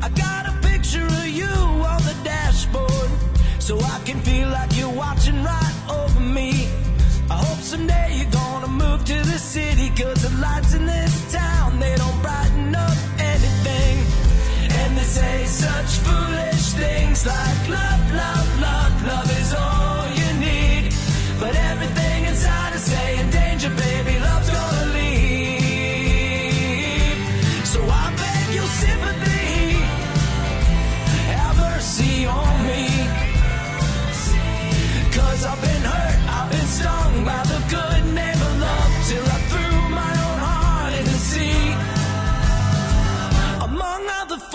Speaker 11: I got a picture of you on the dashboard, so I can feel like you're watching right over me. I hope someday you're gonna move to the city, cause the lights in this town, they don't brighten up anything. And they say such foolish things like love, love, love, love is all you need. But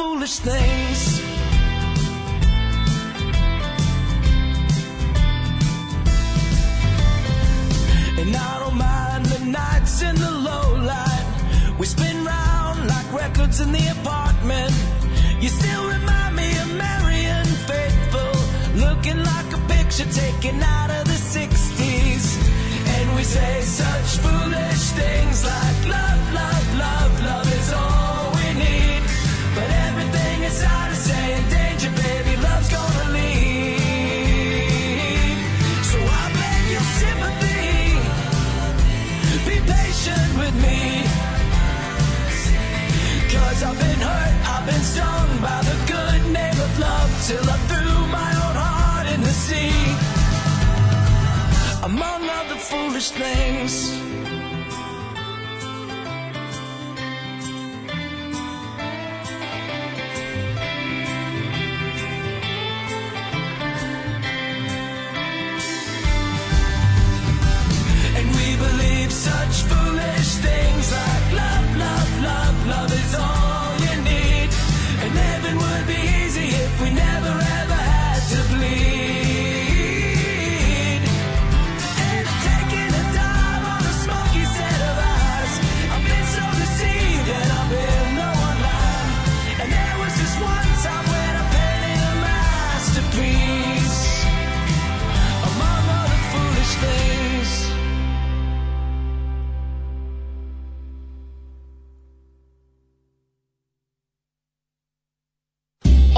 Speaker 11: foolish things. And I don't mind the nights in the low light. We spin round like records in the apartment. You still
Speaker 12: remind me of Marion Faithful, looking like a picture taken out of the 60s. And we say such foolish things like love, love, love. by the good name of love till I threw my own heart in the sea. Among other foolish things. And we believe Such foolish things like love, love, love, love is all. We never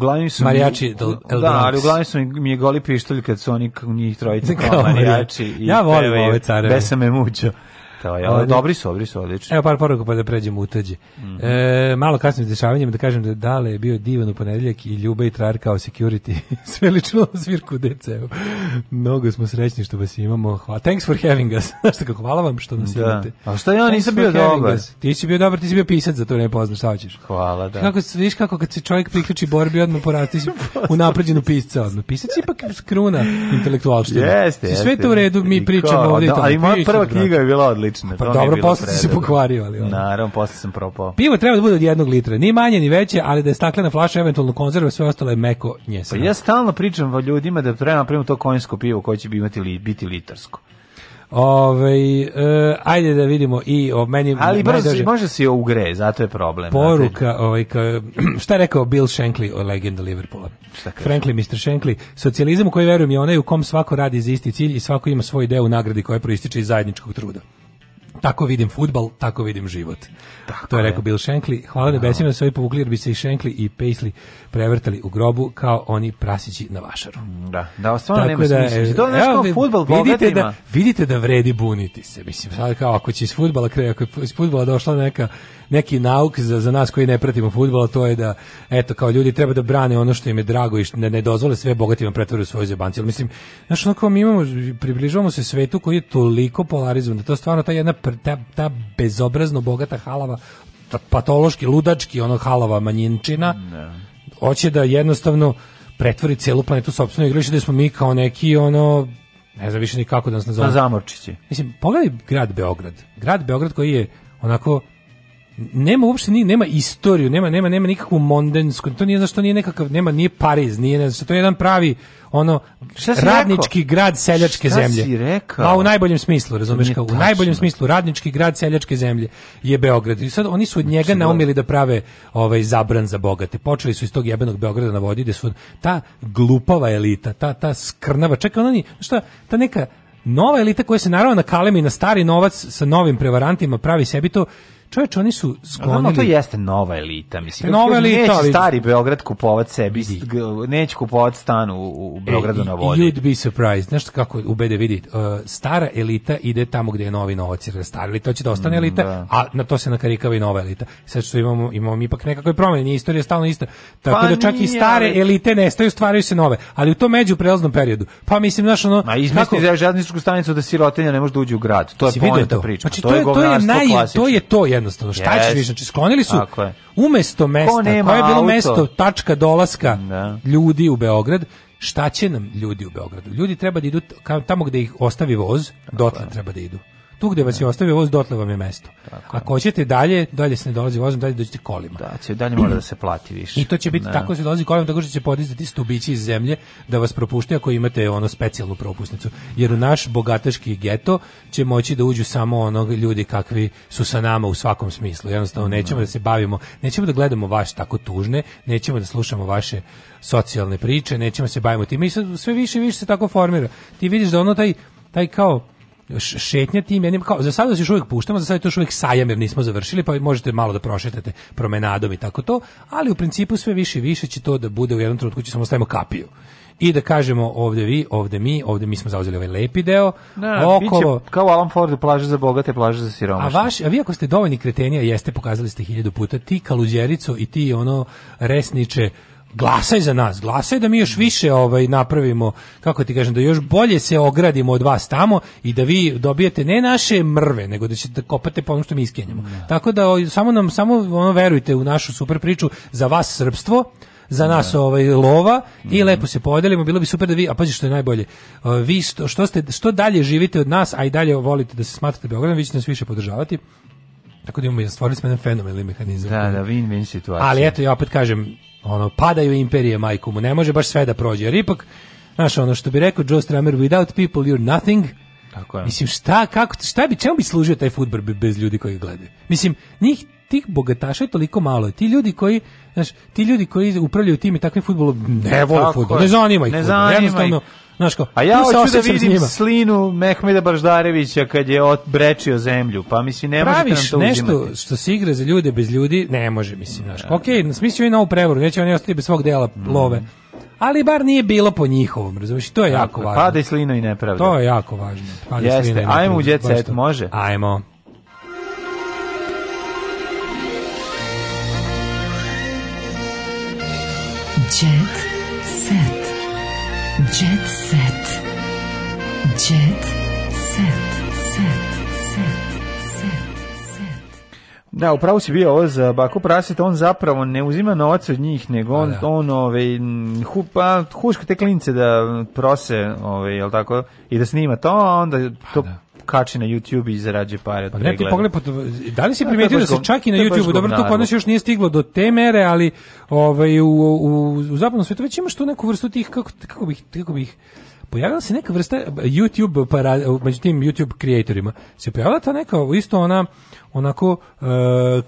Speaker 3: uglavnom su marijači mi, da, ali uglavnom su mi je goli pištolj kad su oni njih trojica kao marijači.
Speaker 2: ja volim ove care. Besame
Speaker 3: muđo. To je, dobri su, dobri su, odlični.
Speaker 2: Evo par poruka pa da pređemo u tuđe. Mm E, malo kasnim s dešavanjem da kažem da Dale je bio divan u ponedeljak i Ljube i Trar kao security. Sve lično svirku DC-u. Mnogo smo srećni što vas imamo. Hvala. Thanks for having us. Znaš kako, hvala vam što nas da. imate.
Speaker 3: A šta ja Thanks nisam bio dobar? Us.
Speaker 2: Ti si bio dobar, ti si bio pisac za to vreme poznaš, šta hoćeš?
Speaker 3: Hvala,
Speaker 2: da. Kako, viš kako kad se čovjek priključi borbi, odmah porasti si u napređenu pisca. Odmah. Pisac je ipak skruna intelektualština.
Speaker 3: Jeste, jeste. Sve
Speaker 2: to u redu, mi pričamo
Speaker 3: Niko, ovdje. Da, ali moja prva knjiga je bila odlična. Pa
Speaker 2: dobro, posle si se pokvario, ali.
Speaker 3: Naravno, posle sam propao
Speaker 2: pivo treba da bude od jednog litra, ni manje ni veće, ali da je staklena flaša eventualno konzerva, sve ostalo je meko
Speaker 3: njesano. Pa ja stalno pričam o ljudima da treba napravimo to konjsko pivo koje će imati li, biti litarsko.
Speaker 2: Ove, e, ajde da vidimo i o meni
Speaker 3: Ali brzo si, može se i ugre, zato je problem.
Speaker 2: Poruka, ovaj ka, šta je rekao Bill Shankly o legenda Liverpoola? Šta Frankly Mr. Shankly, socijalizam u koji verujem je onaj u kom svako radi za isti cilj i svako ima svoj deo u nagradi koja proističe iz zajedničkog truda tako vidim futbal, tako vidim život. Tako to je, je. rekao Bill Shankly. Hvala nebesima da besima se ovi povukli jer bi se i Shankly i Paisley prevrtali u grobu kao oni prasići na vašaru.
Speaker 3: Mm, da, da, stvarno nema da, smisla. To je kao futbal vidite da,
Speaker 2: vidite da vredi buniti se. Mislim, sad kao ako će iz futbala, ako je iz futbala došla neka neki nauk za, za nas koji ne pratimo fudbal, to je da eto kao ljudi treba da brane ono što im je drago i ne, ne dozvole sve bogatima da pretvaraju svoje zebanci. mislim, znaš, onako mi imamo približavamo se svetu koji je toliko polarizovan, da to stvarno ta jedna ta, ta bezobrazno bogata halava patološki ludački ono halava manjinčina. Ne. Hoće da jednostavno pretvori celu planetu sopstveno igralište da smo mi kao neki ono ne znam više ni kako da nas nazovemo.
Speaker 3: Na zamorčići.
Speaker 2: Mislim, pogledaj grad Beograd. Grad Beograd koji je onako nema uopšte ni nema istoriju, nema nema nema nikakvu mondensku. To nije zašto nije nekakav nema nije Pariz, nije ne znači to je jedan pravi ono radnički
Speaker 3: rekao?
Speaker 2: grad seljačke
Speaker 3: Šta
Speaker 2: zemlje. Si rekao? Ma u najboljem smislu, razumeš kao, u najboljem smislu radnički grad seljačke zemlje je Beograd. I sad oni su od njega Absolutno. Znači, naumili da prave ovaj zabran za bogate. Počeli su iz tog jebenog Beograda na vodi gde su ta glupava elita, ta ta skrnava, čekaj, oni šta, ta neka nova elita koja se naravno na nakalemi na stari novac sa novim prevarantima pravi sebi to Čovječ, oni su sklonili... Ono,
Speaker 3: to jeste nova elita, mislim. Nova elita, neće stari Beograd kupovat sebi, neće kupovat stan u, u Beogradu e, na vodi.
Speaker 2: You'd be surprised. Znaš kako u BD vidi, uh, stara elita ide tamo gdje je novi novac, jer stara elita će da ostane mm, elita, da. a na to se nakarikava i nova elita. Sad što imamo, imamo ipak nekakve promjene, nije istorija stalno ista. Tako pa da čak nije, i stare elite nestaju, stvaraju se nove. Ali u to među prelaznom periodu. Pa mislim, znaš, ono... Ma
Speaker 3: izmisli za žadničku stanicu da sirotinja ne može da uđe u grad. To je poenta priča. Znači,
Speaker 2: to, to, je, to je, naj, to je to, jer jednostavno. Šta yes. ćeš više? Znači, sklonili su umesto mesta,
Speaker 3: koje je bilo mesto
Speaker 2: tačka dolaska da. ljudi u Beograd, šta će nam ljudi u Beogradu? Ljudi treba da idu tamo gde ih ostavi voz, dotle treba da idu. Tu gde vas je ostavio voz, dotle vam je mesto. Tako. Ako hoćete dalje, dalje se ne dolazi vozom, dalje dođete kolima.
Speaker 3: Da,
Speaker 2: će
Speaker 3: dalje mora da se plati više.
Speaker 2: I to će biti ne. Da. tako da se dolazi kolima, tako što će podizati stubići iz zemlje da vas propušte ako imate ono specijalnu propusnicu. Jer u naš bogataški geto će moći da uđu samo onog ljudi kakvi su sa nama u svakom smislu. Jednostavno da. nećemo da se bavimo, nećemo da gledamo vaš tako tužne, nećemo da slušamo vaše socijalne priče, nećemo se bavimo tim. i sve više više se tako formira. Ti vidiš da ono taj taj kao šetnja tim jednim, kao, za sada se još uvijek puštamo, za sada to još uvijek sajam jer nismo završili, pa možete malo da prošetate promenadom i tako to, ali u principu sve više i više će to da bude u jednom trenutku će samo da stavimo kapiju i da kažemo ovde vi, ovde mi, ovde mi smo zauzeli ovaj lepi deo.
Speaker 3: Da, okolo kao Alan Ford plaže za bogate, plaže za siromašne. A vaš, a
Speaker 2: vi ako ste dovoljni kretenija, jeste pokazali ste hiljadu puta ti kaluđerico i ti ono resniče glasaj za nas, glasaj da mi još više ovaj napravimo, kako ti kažem, da još bolje se ogradimo od vas tamo i da vi dobijete ne naše mrve, nego da ćete da kopate po onom što mi iskenjamo. Ja. Da. Tako da ovaj, samo nam samo ono verujte u našu super priču za vas srpstvo za da. nas ja. ovaj lova i mm lepo se podelimo bilo bi super da vi a pazi što je najbolje vi što, što ste što dalje živite od nas a i dalje volite da se smatrate Beogradom vi ćete nas više podržavati tako da imamo, stvorili smo jedan fenomenalni mehanizam.
Speaker 3: Da, da, win-win
Speaker 2: situacija. Ali eto, ja opet kažem, ono, padaju imperije majku mu, ne može baš sve da prođe, jer ipak, znaš, ono što bi rekao Joe Stramer, without people you're nothing, Tako je. Mislim, šta, kako, šta bi, čemu bi služio taj futbol bez ljudi koji gledaju? Mislim, njih tih bogataša je toliko malo. Ti ljudi koji, znaš, ti ljudi koji upravljaju tim i takvim fudbalom ne vole fudbal, ne zanima ih.
Speaker 3: Ne zanima ih. Znaš ko, a ja hoću da vidim slinu Mehmeda Baždarevića kad je odbrečio zemlju, pa mislim ne Praviš možete nam to nešto uzimati.
Speaker 2: što se igra za ljude bez ljudi, ne može, mislim, znaš. Pa okej, Ok, smislio i novu prevaru, neće oni ostati bez svog dela mm. love. Ali bar nije bilo po njihovom, razumiješ, to je jako važno.
Speaker 3: Pada i slino i nepravda.
Speaker 2: To je jako važno.
Speaker 3: Pada Jeste, ajmo u Jet može?
Speaker 2: Ajmo. Jet
Speaker 3: Jet set. Jet set. Da, upravo si bio ovo za Baku Praset, on zapravo ne uzima novac od njih, nego on, da. on ove, ovaj, hu, pa, huška te klince da prose, ove, ovaj, jel tako, i da snima to, a onda pa to A, da kači na YouTube i zarađuje
Speaker 2: pare od pa ne, ti pogled, pa da li si primetio da, da se čak i na YouTube, dobro, to kod još nije stiglo do te mere, ali ovaj, u, u, u zapadnom svetu već imaš tu neku vrstu tih, kako, kako bih, kako bih, pojavila se neka vrsta YouTube para, među tim YouTube kreatorima. Se pojavila ta neka isto ona onako e,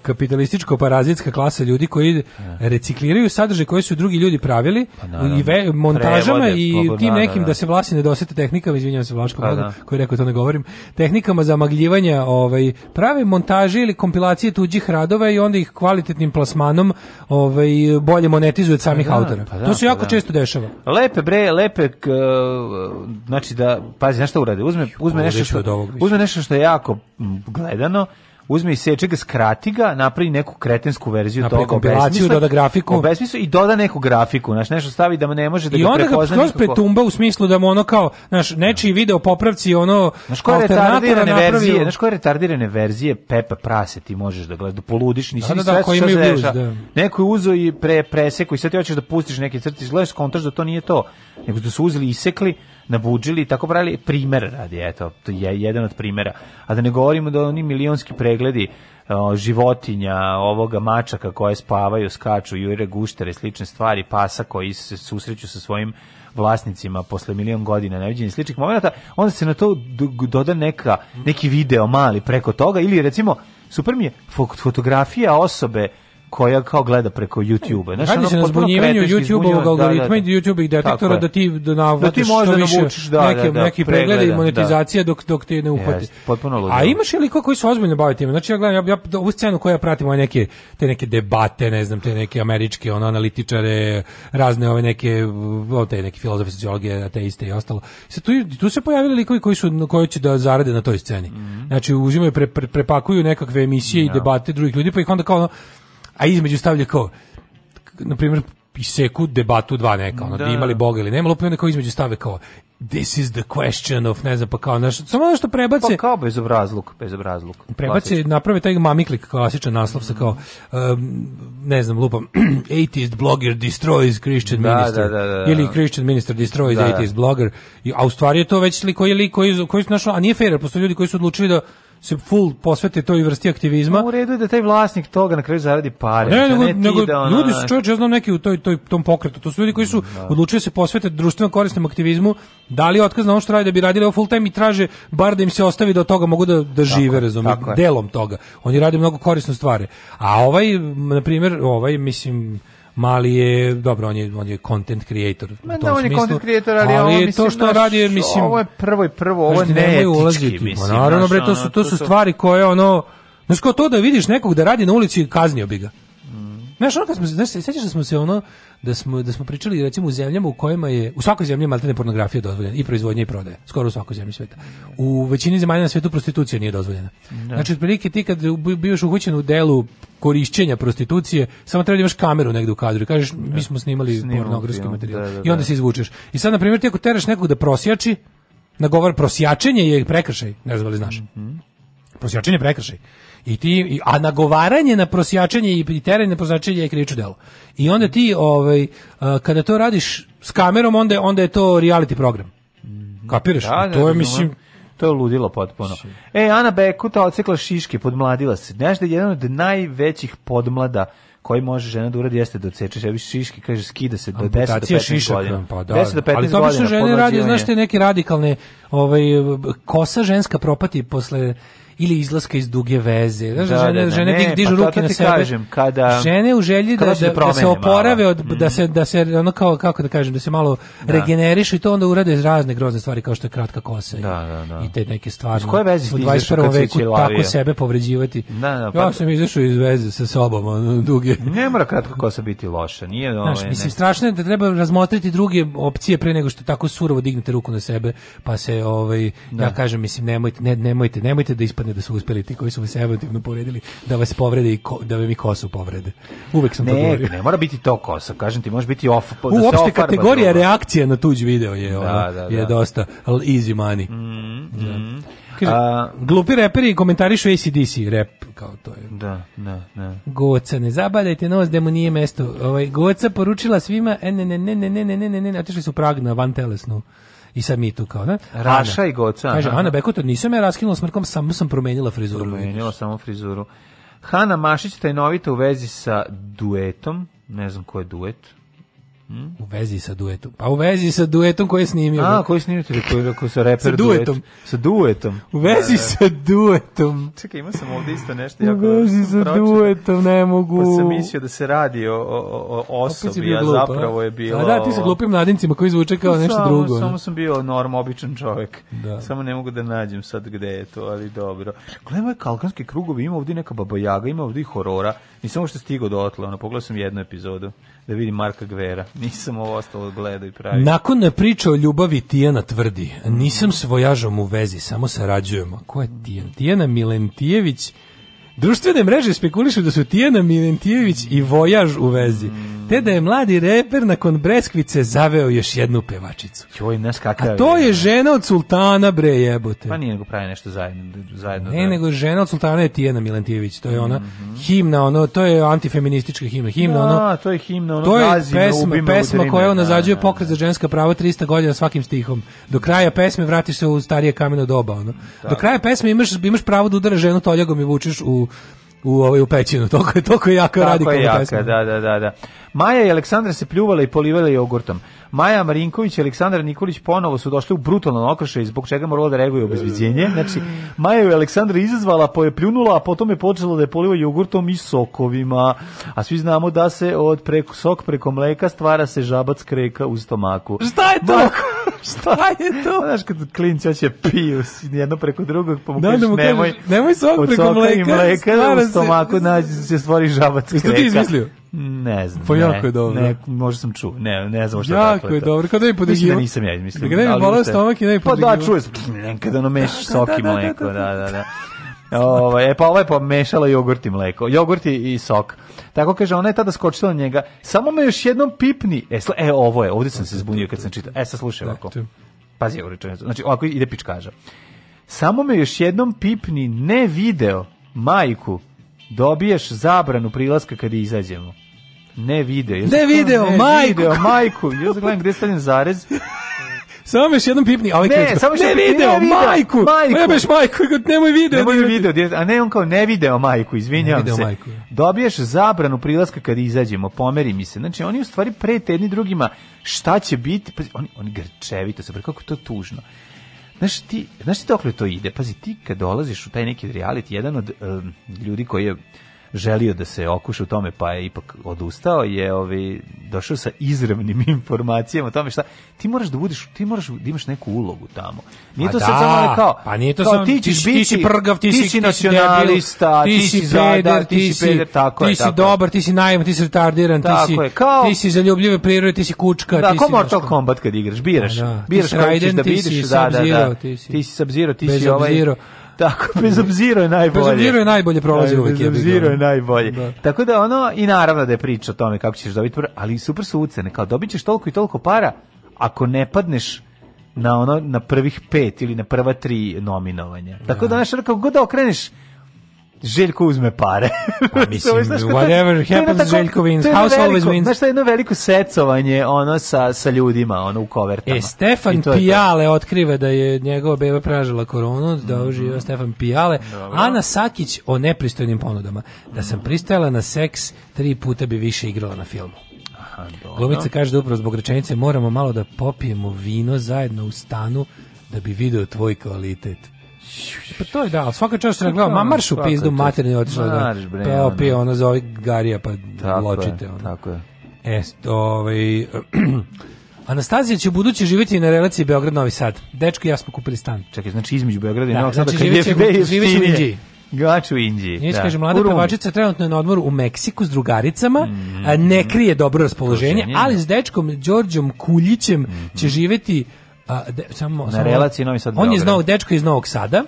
Speaker 2: kapitalističko parazitska klasa ljudi koji e. recikliraju sadržaj koje su drugi ljudi pravili pa, i ve, montažama prevode, i pogodno, pa, pa, tim da, da, nekim da, da se vlasi ne dosete tehnikama, izvinjavam se Vlaško, pa, koji rekao to ne govorim, tehnikama zamagljivanja, ovaj prave montaže ili kompilacije tuđih radova i onda ih kvalitetnim plasmanom ovaj bolje monetizuju od pa samih pa, autora. Pa, da, to se jako često dešava.
Speaker 3: Lepe bre, lepe k, e, znači da pazi na šta urade. Uzme uzme Ovo, nešto što, uzme nešto što je jako gledano uzme i seče ga, skrati ga, napravi neku kretensku verziju
Speaker 2: napravi toga, kompilaciju, doda grafiku, U
Speaker 3: obesmisli i doda neku grafiku, znaš, nešto stavi da me ne može da I ga prepozna.
Speaker 2: I onda ga
Speaker 3: skroz
Speaker 2: petumba u smislu da mu ono kao, znaš, nečiji video popravci ono znaš, koje retardirane
Speaker 3: verzije, znaš, koje retardirane verzije Pepa Prase ti možeš da gledaš, da poludiš, nisi
Speaker 2: da, da, da,
Speaker 3: koji
Speaker 2: blues,
Speaker 3: da. Neko
Speaker 2: je
Speaker 3: uzo i pre preseko i sad ti hoćeš da pustiš neke crtiš, gledaš, kontaš da to nije to, nego da su uzeli i isekli, nabuđili tako pravili primer radi, eto, to je jedan od primera. A da ne govorimo da oni milionski pregledi o, životinja, ovoga mačaka koje spavaju, skaču, jure guštere, slične stvari, pasa koji se susreću sa svojim vlasnicima posle milion godina neviđenih sličnih momenta, onda se na to doda neka, neki video mali preko toga ili recimo super mi je fotografija osobe koja kao gleda preko YouTube-a.
Speaker 2: Znači, Radi se na zbunjivanju YouTube-ovog da, da, algoritma i da. YouTube-ih detektora da ti da navatiš da što više navučiš, da, neke, da, da, neki pregledi i monetizacija dok, dok te ne uhvati. A imaš ili koji su ozbiljno baviti time? Znači, ja gledam, ja, ja, ovu scenu koju ja pratim, ove neke, te neke debate, ne znam, te neke američke ono, analitičare, razne ove neke, o, te neke filozofe, sociologije, ateiste i ostalo. Se tu, tu se pojavili likovi koji, su, koji će da zarade na toj sceni. Mm -hmm. Znači, uzimaju, pre, pre, prepakuju nekakve emisije no. i debate drugih ljudi, pa ih onda kao ono, a između stavlja kao, na primjer, seku debatu dva neka, ono, da. imali Boga ili nema, lupio neko između stave kao, this is the question of, ne znam, pa kao, naš, samo ono što prebace...
Speaker 3: Pa kao bezobrazluk, bezobrazluk.
Speaker 2: Prebace, klasičan. naprave taj mamiklik, klasičan naslov sa kao, um, ne znam, lupam, atheist blogger destroys Christian da, da minister, da, da, da, ili Christian minister destroys da, atheist blogger, a u stvari je to već li koji, koji, koji su našli, a nije fair, postoje ljudi koji su odlučili da se full posvete toj vrsti aktivizma. Pa
Speaker 3: u redu
Speaker 2: je
Speaker 3: da taj vlasnik toga na kraju zaradi pare. Ne, da
Speaker 2: nego, ne nego da ona... ljudi su čovječe, ja znam neki u toj, toj, tom pokretu, to su ljudi koji su da. odlučili da se posvete društveno korisnom aktivizmu, dali otkaz na ono što radi da bi radili ovo full time i traže bar da im se ostavi do da toga mogu da, da žive, razumijem, delom toga. Oni rade mnogo korisne stvari. A ovaj, na primjer, ovaj, mislim, Mali je, dobro, on je, on je content creator
Speaker 3: Ma,
Speaker 2: da, on
Speaker 3: je smislu, content creator, ali, ali ovo, to što naš, radi, mislim... Ovo je prvo i prvo, ovo je neetički,
Speaker 2: mislim. Naravno, bre, to su, to su stvari koje, ono... Znaš, kao to da vidiš nekog da radi na ulici, kaznio bi ga. Mm. Znaš, ono kad smo, znaš, sećaš da smo se ono, da smo, da smo pričali recimo u zemljama u kojima je u svakoj zemlji maltene pornografija dozvoljena i proizvodnja i prodaja, skoro u svakoj zemlji sveta. U većini zemalja na svetu prostitucija nije dozvoljena. Da. Znači otprilike ti kad bioš uhoćen u delu korišćenja prostitucije, samo treba da imaš kameru negde u kadru i kažeš da. mi smo snimali pornografski materijal da, da, i onda da. se izvučeš. I sad na primjer ti ako teraš nekog da prosjači, na prosjačenje je prekršaj, ne znam da li znaš. Mm -hmm. Prosjačenje prekršaj. I ti, a nagovaranje na prosjačanje i teren na prosjačanje je krivično delo. I onda ti, ovaj, e, kada to radiš s kamerom, onda, onda je to reality program. Kapiraš? Da, da, to je, da, mislim, da, da.
Speaker 3: to je ludilo potpuno. E, Ana Bekuta odsekla šiške, podmladila se. Znaš da je jedan od najvećih podmlada koji može žena da uradi jeste da odseče sebi šiške, kaže skida se do 10 do 15 šišak, godina.
Speaker 2: Pa da. 10 do 15 Ali to su žene radi, znaš te neke radikalne, ovaj kosa ženska propati posle ili izlaska iz duge veze. Znaš, da, žene, da, da. žene ne, dižu pa ruke da na sebe. Kažem, kada, žene u želji da, se, da-, da, se oporave, od, mm. da mhm. se, da se ono kao, kako da kažem, da se malo da. regenerišu i to onda urade razne grozne stvari kao što je kratka kosa
Speaker 3: da, da, da.
Speaker 2: i te neke stvari. S
Speaker 3: koje veze
Speaker 2: u 21. veku tako sebe povređivati. Da, da, pa, ja sam izašao iz veze sa sobom, ono, duge.
Speaker 3: Ne mora kratka kosa biti loša, nije
Speaker 2: Znaš, ovaj, mislim, ne. strašno je da treba razmotriti druge opcije pre nego što tako surovo dignete ruku na sebe, pa se, ovaj, ja kažem, mislim, nemojte, ne, nemojte, nemojte da ispad ispadne da su uspeli ti koji su vas emotivno povredili da vas povrede i ko, da vam i kosu povrede. Uvek sam
Speaker 3: ne,
Speaker 2: to govorio.
Speaker 3: Ne, mora biti to kosa, kažem ti, može biti off, da
Speaker 2: Uopšte kategorija dobro. reakcija na tuđ video je, da, ona, da, je dosta easy money. Mm, mm. Kaže, A, glupi reperi komentarišu ACDC rap, kao to je.
Speaker 3: Da, da, da.
Speaker 2: Goca, ne zabadajte nos da mu nije mesto. Ovaj, Goca poručila svima, e, ne, ne, ne, ne, ne, ne, ne, ne, otišli su prag na van telesnu. I sad mi tu kao, ne?
Speaker 3: Raša i goca.
Speaker 2: Kaže, Ana Bekotor, nisam ja raskinula smrkom, samo sam promenila frizuru.
Speaker 3: Promenila samo frizuru. Hana Mašić tajnovita u vezi sa duetom, ne znam ko je duet,
Speaker 2: U vezi sa duetom. Pa u vezi sa duetom koji je snimio.
Speaker 3: A, koji je snimio, koji, koji su reper sa duetom. Duet. Sa duetom.
Speaker 2: U vezi e, sa duetom.
Speaker 3: Čekaj, imao sam ovdje isto nešto.
Speaker 2: Jako u vezi sa pročio, duetom, ne mogu. Pa
Speaker 3: sam mislio da se radi o, o, o osobi, a zapravo je bilo...
Speaker 2: A da, ti
Speaker 3: sa
Speaker 2: glupim nadincima koji zvuče kao nešto
Speaker 3: samo,
Speaker 2: drugo.
Speaker 3: Samo ne? sam bio norm, običan čovjek. Da. Samo ne mogu da nađem sad gde je to, ali dobro. Gledamo je kalkanski krugovi, ima ovdje neka babajaga, ima ovdje horora. Nisam ovo što stigo dotle, ono, pogledao sam jednu epizodu da vidim Marka Gvera. Nisam ovo ostalo gledao i pravio.
Speaker 2: Nakon ne da priče o ljubavi Tijana tvrdi, nisam s vojažom u vezi, samo sarađujemo. Ko je Tijan? Tijana Milentijević, Društvene mreže spekulišu da su Tijana Milentijević i Vojaž u vezi. Te da je mladi reper nakon Breskvice zaveo još jednu pevačicu.
Speaker 3: Joj, znaš
Speaker 2: kakav A to je žena od sultana, bre, jebote.
Speaker 3: Pa nije nego pravi nešto zajedno. zajedno
Speaker 2: ne, da- nego žena od sultana je Tijana Milentijević. To je ona mm -hmm. himna, ono, to je antifeministička himna. himna no, ono, da,
Speaker 3: to je himna, ono, to je gazima,
Speaker 2: pesma, ubima, pesma koja ona da, zađuje pokret za ženska prava 300 godina svakim stihom. Do kraja pesme vratiš se u starije kameno doba. Ono. Do kraja pesme imaš, imaš pravo da udara ženu toljagom i vučeš u u u ovaj u pećinu. Toliko je toliko je jaka radi
Speaker 3: kako jaka, da, da, da, da. Maja i Aleksandra se pljuvala i polivala jogurtom. Maja Marinković i Aleksandar Nikolić ponovo su došli u brutalan okršaj zbog čega moralo da reaguju obezbeđenje. Znači, Maja je Aleksandra izazvala, pa je pljunula, a potom je počela da je poliva jogurtom i sokovima. A svi znamo da se od preko sok preko mleka stvara se žabac kreka u stomaku.
Speaker 2: Šta je to? Bak
Speaker 3: Šta je to? Pa znaš, kad klinci hoće piju jedno preko drugog, pa mu da, kažeš, da nemoj, nemoj sok preko mleka, mleka u stomaku se, nađe se stvori žabac kreka. Jeste ti
Speaker 2: izmislio?
Speaker 3: Ne znam.
Speaker 2: Pa jako je dobro. Ne,
Speaker 3: možda sam čuo. Ne, ne znam šta
Speaker 2: jako dakle je, je dobro. Kada je podigio?
Speaker 3: Mislim da nisam ja izmislio.
Speaker 2: Da ga ne bi bolao
Speaker 3: stomak i
Speaker 2: ne
Speaker 3: bi podigio. Pa da, čuje se. Kada ono mešiš sok i mleko, da, da, da. da, da. Ovo, ovaj, e, pa ovo ovaj je pomešala jogurt i mleko. Jogurt i, sok. Tako kaže, ona je tada skočila njega. Samo me još jednom pipni. E, sl e ovo je, ovdje sam se zbunio kad sam čitao. E, sad slušaj ovako. Pazi ovu rečenicu. Znači, ovako ide pičkaža. Samo me još jednom pipni ne video majku. Dobiješ zabranu prilaska kad izađemo. Ne video.
Speaker 2: Ne
Speaker 3: video,
Speaker 2: ne majku.
Speaker 3: Video, majku.
Speaker 2: Ja
Speaker 3: gledam gde stavljam zarez.
Speaker 2: Samo još jednom pipni,
Speaker 3: a ovaj
Speaker 2: ne,
Speaker 3: samo
Speaker 2: ne, video,
Speaker 3: video,
Speaker 2: majku, majku. Jebeš majku, nemoj video.
Speaker 3: Nemoj video, a ne on kao ne video majku, izvinjavam se. Majku. Da. Dobiješ zabranu prilaska kad izađemo, pomeri mi se. Znači oni u stvari prete jedni drugima šta će biti, pazi, oni, oni grčevito se, kako to tužno. Znaš ti, znaš ti dokle to ide? Pazi, ti kad dolaziš u taj neki reality, jedan od um, ljudi koji je želio da se okuša u tome, pa je ipak odustao, je ovaj, došao sa izravnim informacijama o tome šta, ti moraš da budiš, ti moraš da imaš neku ulogu tamo.
Speaker 2: Nije pa
Speaker 3: to
Speaker 2: da, sad samo kao, pa nije to kao, sam, ti, ti, biti, ti si prgav,
Speaker 3: ti,
Speaker 2: ti
Speaker 3: si nacionalista, ti si
Speaker 2: zadar, ti
Speaker 3: si peder,
Speaker 2: tako ti
Speaker 3: si
Speaker 2: dobar, ti si najem, ti si retardiran, ti si, je, kao, ti si zaljubljive prirode, ti si kučka. Da, ti ko si Mortal
Speaker 3: Kombat kad igraš, biraš, da, biraš koji ćeš da vidiš,
Speaker 2: da, da, da,
Speaker 3: ti si Sub-Zero, ti si ovaj, Tako,
Speaker 2: bez
Speaker 3: obzira je najbolje. Bez
Speaker 2: obzira je najbolje prolazi
Speaker 3: uvijek. Bez obzira je najbolje. Da. Tako da ono, i naravno da je priča o tome kako ćeš dobiti, ali super su ucene, kao dobićeš toliko i toliko para, ako ne padneš na ono na prvih pet ili na prva tri nominovanja. Tako da, da znaš, kako god da okreneš, Željko uzme pare.
Speaker 2: Pa mislim, znaš, whatever to, happens Željko wins, house always wins. Znaš,
Speaker 3: to je jedno veliko secovanje ono sa, sa ljudima, ono u kovertama.
Speaker 2: E, Stefan Pijale otkriva da je njegova beba pražila koronu, da je uživao mm. Stefan Pijale. Dobro. Ana Sakić o nepristojnim ponudama. Da sam mhm. pristajala na seks, tri puta bi više igrala na filmu. Aha, Glumica kaže da upravo zbog rečenice moramo malo da popijemo vino zajedno u stanu da bi video tvoj kvalitet. Pa to je da, svaka čast što gledao, ma marš u pizdu materinu otišla da. Peo, peo, ono zove Garija pa tako ločite.
Speaker 3: Ono. Je, tako je.
Speaker 2: E, ovaj, Anastazija će budući živjeti na relaciji Beograd-Novi Sad. Dečko i ja smo kupili stan.
Speaker 3: Čekaj, znači između Beograda i da, Novog Sada
Speaker 2: znači, kad
Speaker 3: je živit u Indiji.
Speaker 2: Gač u Indiji. Njeć da. kaže, mlada pevačica trenutno je na odmoru u Meksiku s drugaricama, mm, a ne krije dobro raspoloženje, mm. ali da. s dečkom Đorđom Kuljićem mm -hmm. će mhm. živjeti A, de, samo,
Speaker 3: na relaciji Novi Sad.
Speaker 2: On je znao dečko iz Novog Sada.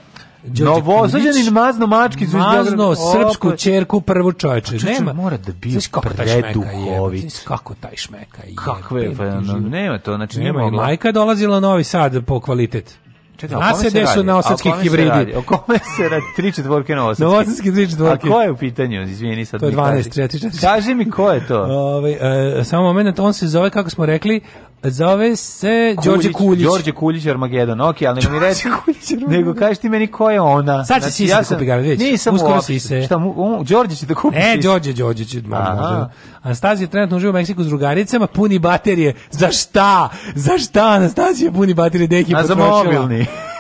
Speaker 3: Novosađanin mazno mački
Speaker 2: su mazno srpsku Opa. čerku prvu čoveče. Nema
Speaker 3: mora da bio preduhovit.
Speaker 2: Kako taj šmeka je. Kakve
Speaker 3: pa, no, nema to, znači nema.
Speaker 2: nema majka dolazila Novi Sad po kvalitet. Čekaj, Nasede su na osadski hibridi.
Speaker 3: O kome se radi? Tri četvorke
Speaker 2: na osadski. Na osadski tri
Speaker 3: četvorke. A ko je u pitanju? Izvini, sad
Speaker 2: To je 12, kaži.
Speaker 3: Kaži mi ko je to. Ove, ovaj,
Speaker 2: e, samo moment, on se zove, kako smo rekli, Zove se Đorđe Kuljić.
Speaker 3: Đorđe Kuljić Armagedon, ok, ali ne mi reći, nego kažeš ti meni ko je ona.
Speaker 2: Sad će znači, Sisa ja da sam, kupi ga,
Speaker 3: Uskoro uopšte.
Speaker 2: Sise.
Speaker 3: Šta, mu, um, Đorđe će da kupi Ne,
Speaker 2: Đorđe, Đorđe će, možda. Anastazija trenutno živi u Meksiku s drugaricama, puni baterije. Za šta? Za šta Anastazija puni baterije? Deki A za
Speaker 3: mobilni.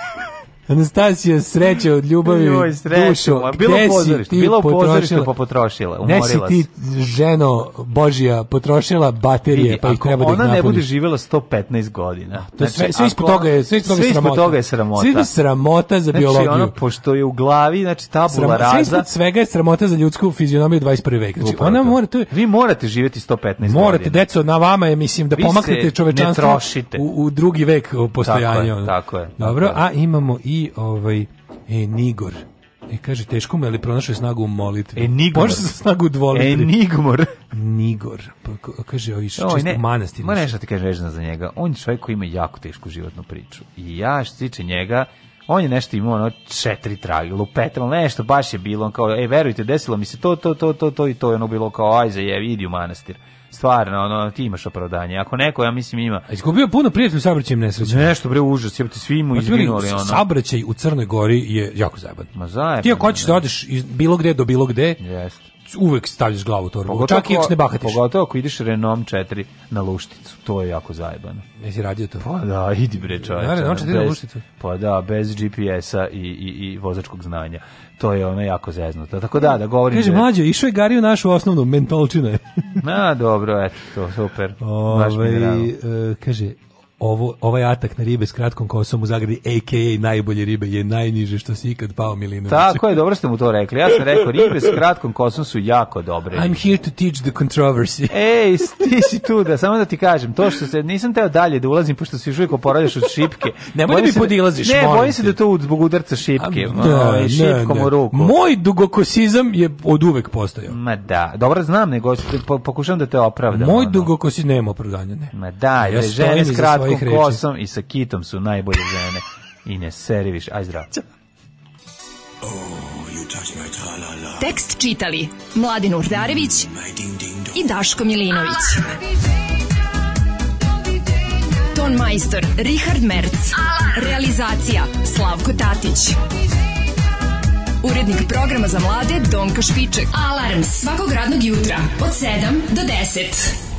Speaker 2: Anastasija, sreća od ljubavi, Joj, sreće, dušo, bilo
Speaker 3: gde si ti bilo potrošila? Pa potrošila, umorila ne si
Speaker 2: ti, ženo Božija, potrošila baterije, Vidi, pa ih treba da ih napuniš.
Speaker 3: ona ne bude živjela 115 godina. To
Speaker 2: znači, sve, sve ispod toga je, sve ispod toga je sramota. Toga Sve ispod sramota za
Speaker 3: znači,
Speaker 2: biologiju.
Speaker 3: Znači, ono, pošto je u glavi, znači, tabula Sram, raza. Sve
Speaker 2: ispod svega je sramota za ljudsku fizionomiju 21.
Speaker 3: veka. Znači, ona to. mora, to je, Vi morate živjeti 115
Speaker 2: morate,
Speaker 3: godina.
Speaker 2: Morate, deco, na vama je, mislim, da pomaknete čovečanstvo u, u drugi vek postojanja. Tako je,
Speaker 3: tako je.
Speaker 2: Dobro, a imamo i i ovaj e, Nigor. E, kaže, teško me, ali pronašao je snagu u molitvi. E,
Speaker 3: Nigor. Možda
Speaker 2: snagu u dvolitvi. E,
Speaker 3: Nigor.
Speaker 2: Nigor. Pa, kaže, ovi što je manastir.
Speaker 3: Ma nešto ti
Speaker 2: kaže
Speaker 3: vežna za njega. On je čovjek koji ima jako tešku životnu priču. I ja, što tiče njega, on je nešto imao ono četiri trage, lupetalo, nešto baš je bilo, on kao, ej verujte, desilo mi se to, to, to, to, to, i to, je ono bilo kao, aj, je vidi u manastir stvarno, ono, ti imaš opravdanje. Ako neko, ja mislim, ima... A
Speaker 2: izgubio puno prijatelja u saobraćajem
Speaker 3: Nešto, bre, užas, jebate, svi mu pa izginuli, ono. Saobraćaj
Speaker 2: u Crnoj Gori je jako zajeban. Ma zajeban. Ti ako hoćeš da odeš iz bilo gde do bilo gde, Jeste uvek stavljaš glavu u torbu, pogotovo čak i ako ne bahatiš.
Speaker 3: Pogotovo
Speaker 2: ako
Speaker 3: ideš Renom 4 na lušticu, to je jako zajebano.
Speaker 2: Jesi radio to?
Speaker 3: Pa da, idi bre čoveče. Na
Speaker 2: Renom 4 na lušticu?
Speaker 3: Pa da, bez GPS-a i, i, i vozačkog znanja to je ono jako zeznuto. Tako da, da govorim...
Speaker 2: Kaže, da- mlađo, išao je Gari u našu osnovnu, mentolčinu. je.
Speaker 3: Na, dobro, eto, to, super. Ove, ovaj, e,
Speaker 2: kaže, ovo, ovaj atak na ribe s kratkom kosom u zagradi, a.k.a. najbolje ribe je najniže što si ikad pao Milinović. Tako
Speaker 3: je, dobro ste mu to rekli. Ja sam rekao, ribe s kratkom kosom su jako dobre.
Speaker 2: I'm here to teach the controversy.
Speaker 3: Ej, ti si tu, da, samo da ti kažem, to što se, nisam teo dalje da ulazim, pošto si još uvijek oporavljaš od šipke. Nemoj
Speaker 2: da mi da- podilaziš,
Speaker 3: Ne,
Speaker 2: bojim
Speaker 3: se da to zbog udarca šipke, A, da, o, ovaj, šipkom ne, u
Speaker 2: ruku. Moj dugokosizam je od uvek postao.
Speaker 3: Ma da, dobro znam, nego pokušam da te opravdam.
Speaker 2: Moj ono. dugokosizam nema opravdanja, ne.
Speaker 3: Ma da, ja žene s kratkom lepom kosom i sa kitom su najbolje žene. I ne seri više. Aj zdrav. Oh, Tekst čitali Mladin Urdarević mm, i Daško Milinović. Ah! Ton majstor Richard Merc. Ah! Realizacija Slavko Tatić. Urednik programa za mlade Donka Špiček. Alarms svakog radnog jutra od 7 do 10.